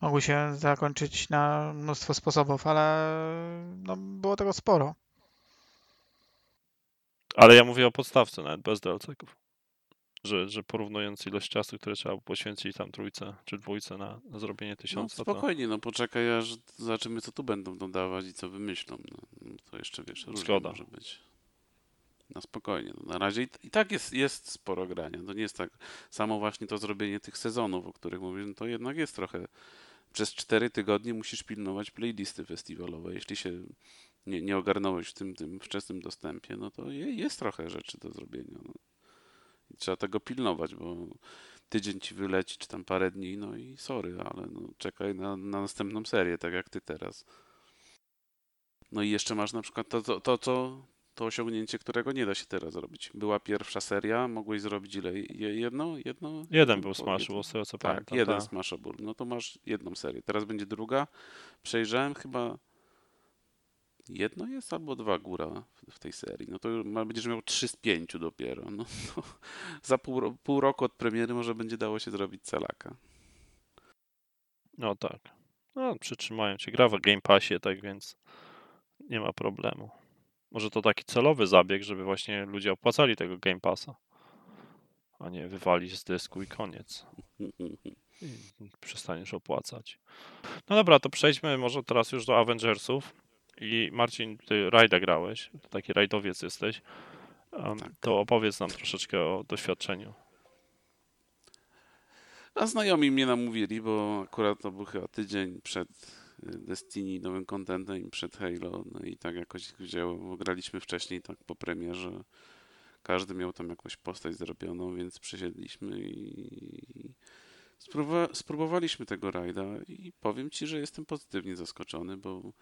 mogły się zakończyć na mnóstwo sposobów, ale no, było tego sporo. Ale ja mówię o podstawce, nawet bez DLC-ków. Że, że porównując ilość czasu, które trzeba poświęcić tam trójce czy dwójce na, zrobienie No tysiąca, to spokojnie, no poczekaj aż zobaczymy co tu będą dodawać i co wymyślą. No, no to jeszcze wiesz, różnie Zgoda. może być. No spokojnie, no, na razie i, i tak jest, jest sporo grania. To nie jest tak samo właśnie to zrobienie tych sezonów, o których mówię, no to jednak jest trochę. Przez cztery tygodnie musisz pilnować playlisty festiwalowe. Jeśli się nie, nie ogarnąłeś w tym, tym wczesnym dostępie, no to je, jest trochę rzeczy do zrobienia. No. Trzeba tego pilnować, bo tydzień ci wyleci, czy tam parę dni, no i sorry, ale no, czekaj na, na następną serię, tak jak ty teraz. No i jeszcze masz na przykład to, to, to, co, to osiągnięcie, którego nie da się teraz zrobić. Była pierwsza seria, mogłeś zrobić ile? Je- Jedno? Jedno? jeden był Smashable, z tego co Tak, pamiętam. jeden tak. Smashable. No to masz jedną serię. Teraz będzie druga. Przejrzałem chyba jedno jest albo dwa góra w- tej serii. No to ma, będziesz miał trzy z pięciu dopiero. No to za pół, pół roku od premiery może będzie dało się zrobić calaka. No tak. No, przytrzymają cię. Gra w Game Passie, tak więc nie ma problemu. Może to taki celowy zabieg, żeby właśnie ludzie opłacali tego Game Passa, a nie wywalić z dysku i koniec. I przestaniesz opłacać. No dobra, to przejdźmy może teraz już do Avengersów. I Marcin, ty rajda grałeś, taki rajdowiec jesteś. Um, Tak. To opowiedz nam troszeczkę o doświadczeniu. A znajomi mnie namówili, bo akurat to był chyba tydzień przed y, Destiny, nowym contentem i przed Halo. No i tak jakoś wzięło, bo graliśmy wcześniej tak po premierze. Każdy miał tam jakąś postać zrobioną, więc przysiedliśmy i spróbowa- spróbowaliśmy tego rajda i powiem ci, że jestem pozytywnie zaskoczony, bo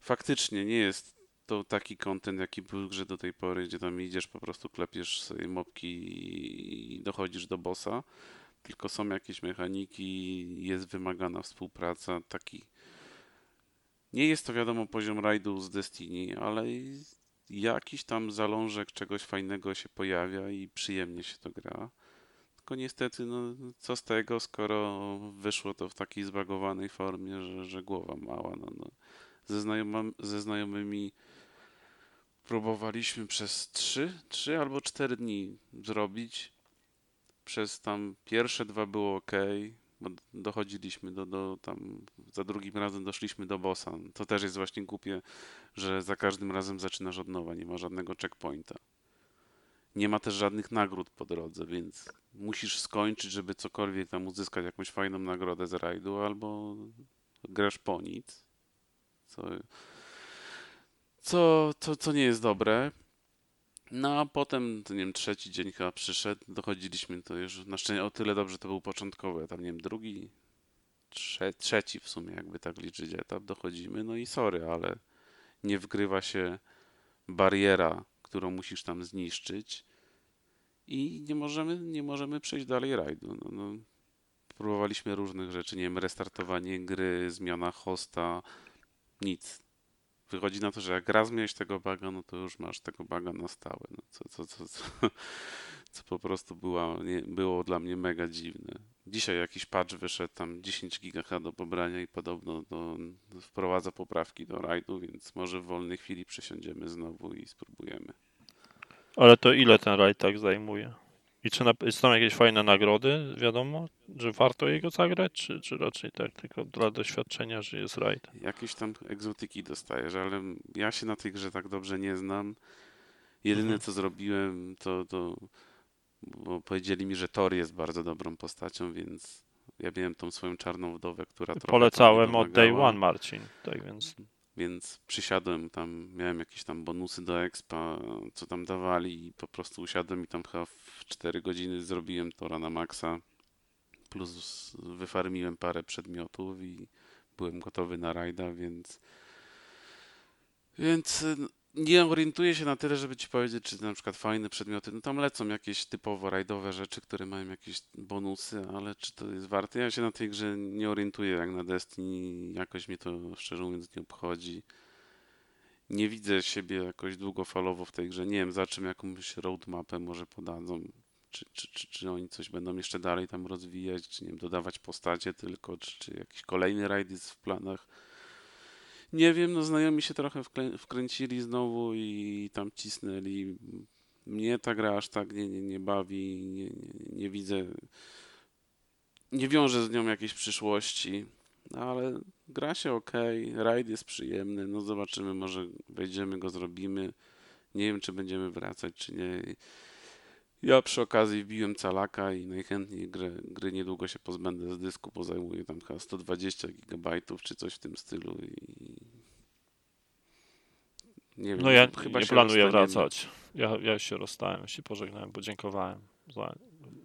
faktycznie nie jest to taki content, jaki był grze do tej pory, gdzie tam idziesz, po prostu klepiesz sobie mopki i dochodzisz do bossa tylko są jakieś mechaniki, jest wymagana współpraca, taki nie jest to wiadomo poziom rajdu z Destiny, ale jakiś tam zalążek czegoś fajnego się pojawia i przyjemnie się to gra. Tylko niestety, no co z tego, skoro wyszło to w takiej zbagowanej formie, że, że głowa mała. No, no. Ze, znajomym, ze znajomymi próbowaliśmy przez trzy, trzy albo cztery dni zrobić. Przez tam pierwsze dwa było ok, bo dochodziliśmy do, do tam, za drugim razem doszliśmy do bossa. To też jest właśnie głupie, że za każdym razem zaczynasz od nowa, nie ma żadnego checkpointa. Nie ma też żadnych nagród po drodze, więc musisz skończyć, żeby cokolwiek tam uzyskać, jakąś fajną nagrodę z rajdu, albo grasz po nic, co, co, co, co nie jest dobre. No a potem, nie wiem, trzeci dzień chyba przyszedł, dochodziliśmy to już, na szczęście o tyle dobrze to był początkowy, tam nie wiem, drugi, trze, trzeci w sumie, jakby tak liczyć etap, dochodzimy, no i sorry, ale nie wgrywa się bariera, którą musisz tam zniszczyć i nie możemy, nie możemy przejść dalej rajdu. No, no, próbowaliśmy różnych rzeczy, nie wiem, restartowanie gry, zmiana hosta, nic. Wychodzi na to, że jak raz miałeś tego baga, no to już masz tego baga na stałe. No, co, co, co, co, co po prostu była, nie, było dla mnie mega dziwne. Dzisiaj jakiś patch wyszedł, tam 10 giga do pobrania i podobno do, wprowadza poprawki do rajdu, więc może w wolnej chwili przesiądziemy znowu i spróbujemy. Ale to ile ten rajd tak zajmuje? I czy na, są jakieś fajne nagrody, wiadomo, że warto jego zagrać, czy, czy raczej tak tylko dla doświadczenia, że jest rajd? Jakieś tam egzotyki dostajesz, ale ja się na tej grze tak dobrze nie znam. Jedyne Mhm. co zrobiłem to, to bo powiedzieli mi, że Thor jest bardzo dobrą postacią, więc ja miałem tą swoją czarną wdowę, która trochę Polecałem od day one, Marcin, tak więc Więc przysiadłem tam, miałem jakieś tam bonusy do expa, co tam dawali i po prostu usiadłem i tam chyba 4 godziny zrobiłem Tora na maksa. Plus wyfarmiłem parę przedmiotów i byłem gotowy na rajda, więc więc y, nie orientuję się na tyle, żeby ci powiedzieć, czy na przykład fajne przedmioty, no tam lecą jakieś typowo rajdowe rzeczy, które mają jakieś bonusy, ale czy to jest warte? Ja się na tej grze nie orientuję jak na Destiny, jakoś mnie to szczerze mówiąc nie obchodzi. Nie widzę siebie jakoś długofalowo w tej grze. Nie wiem, za czym jakąś roadmapę może podadzą. Czy, czy, czy, czy oni coś będą jeszcze dalej tam rozwijać, czy nie wiem, dodawać postacie tylko, czy, czy jakiś kolejny rajd jest w planach. Nie wiem, no znajomi się trochę wkręcili znowu i tam cisnęli. Mnie ta gra aż tak nie, nie, nie bawi, nie, nie, nie widzę, nie wiążę z nią jakiejś przyszłości, ale gra się ok, rajd jest przyjemny, no zobaczymy, może wejdziemy go, zrobimy. Nie wiem, czy będziemy wracać, czy nie. Ja przy okazji wbiłem calaka i najchętniej gry, gry niedługo się pozbędę z dysku, bo zajmuje tam chyba 120 gigabajtów czy coś w tym stylu i nie wiem, no ja chyba nie planuję rozstaniemy. wracać. Ja, ja się rozstałem, się pożegnałem, podziękowałem za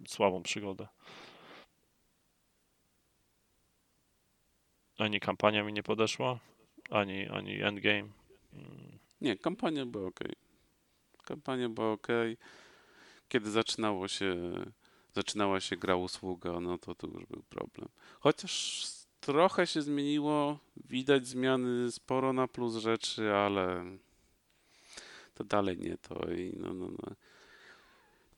słabą przygodę. Ani kampania mi nie podeszła, ani, ani endgame. Nie, kampania była ok. Kampania była ok. Kiedy zaczynało się, zaczynała się gra usługa, no to tu już był problem. Chociaż trochę się zmieniło, widać zmiany sporo na plus rzeczy, ale to dalej nie to i no, no, no.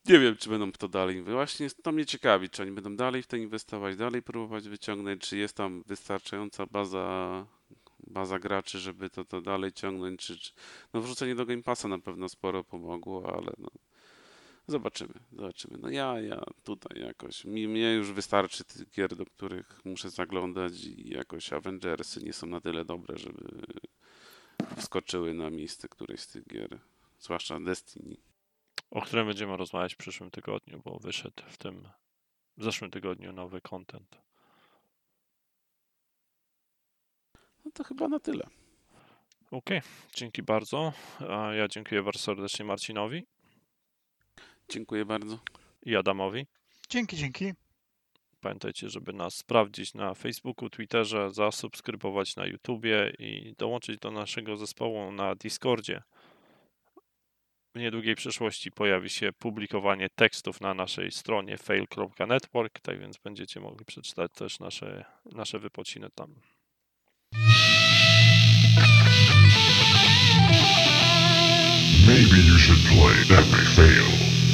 Nie wiem, czy będą w to dalej. Właśnie to mnie ciekawi, czy oni będą dalej w to inwestować, dalej próbować wyciągnąć, czy jest tam wystarczająca baza, baza graczy, żeby to, to dalej ciągnąć, czy, czy... No wrzucenie do Game Passa na pewno sporo pomogło, ale no zobaczymy, zobaczymy. No ja, ja tutaj jakoś, mi, mnie już wystarczy tych gier, do których muszę zaglądać i jakoś Avengersy nie są na tyle dobre, żeby wskoczyły na miejsce którejś z tych gier, zwłaszcza Destiny. O którym będziemy rozmawiać w przyszłym tygodniu, bo wyszedł w tym w zeszłym tygodniu nowy content. No to chyba na tyle. Okej, dzięki bardzo. A ja dziękuję bardzo serdecznie Marcinowi Dziękuję bardzo. i Adamowi. Dzięki, dzięki. Pamiętajcie, żeby nas sprawdzić na Facebooku, Twitterze, zasubskrybować na YouTubie i dołączyć do naszego zespołu na Discordzie. Niedługiej przyszłości pojawi się publikowanie tekstów na naszej stronie fail.network, tak więc będziecie mogli przeczytać też nasze, nasze wypociny tam. Maybe you should play May Fail.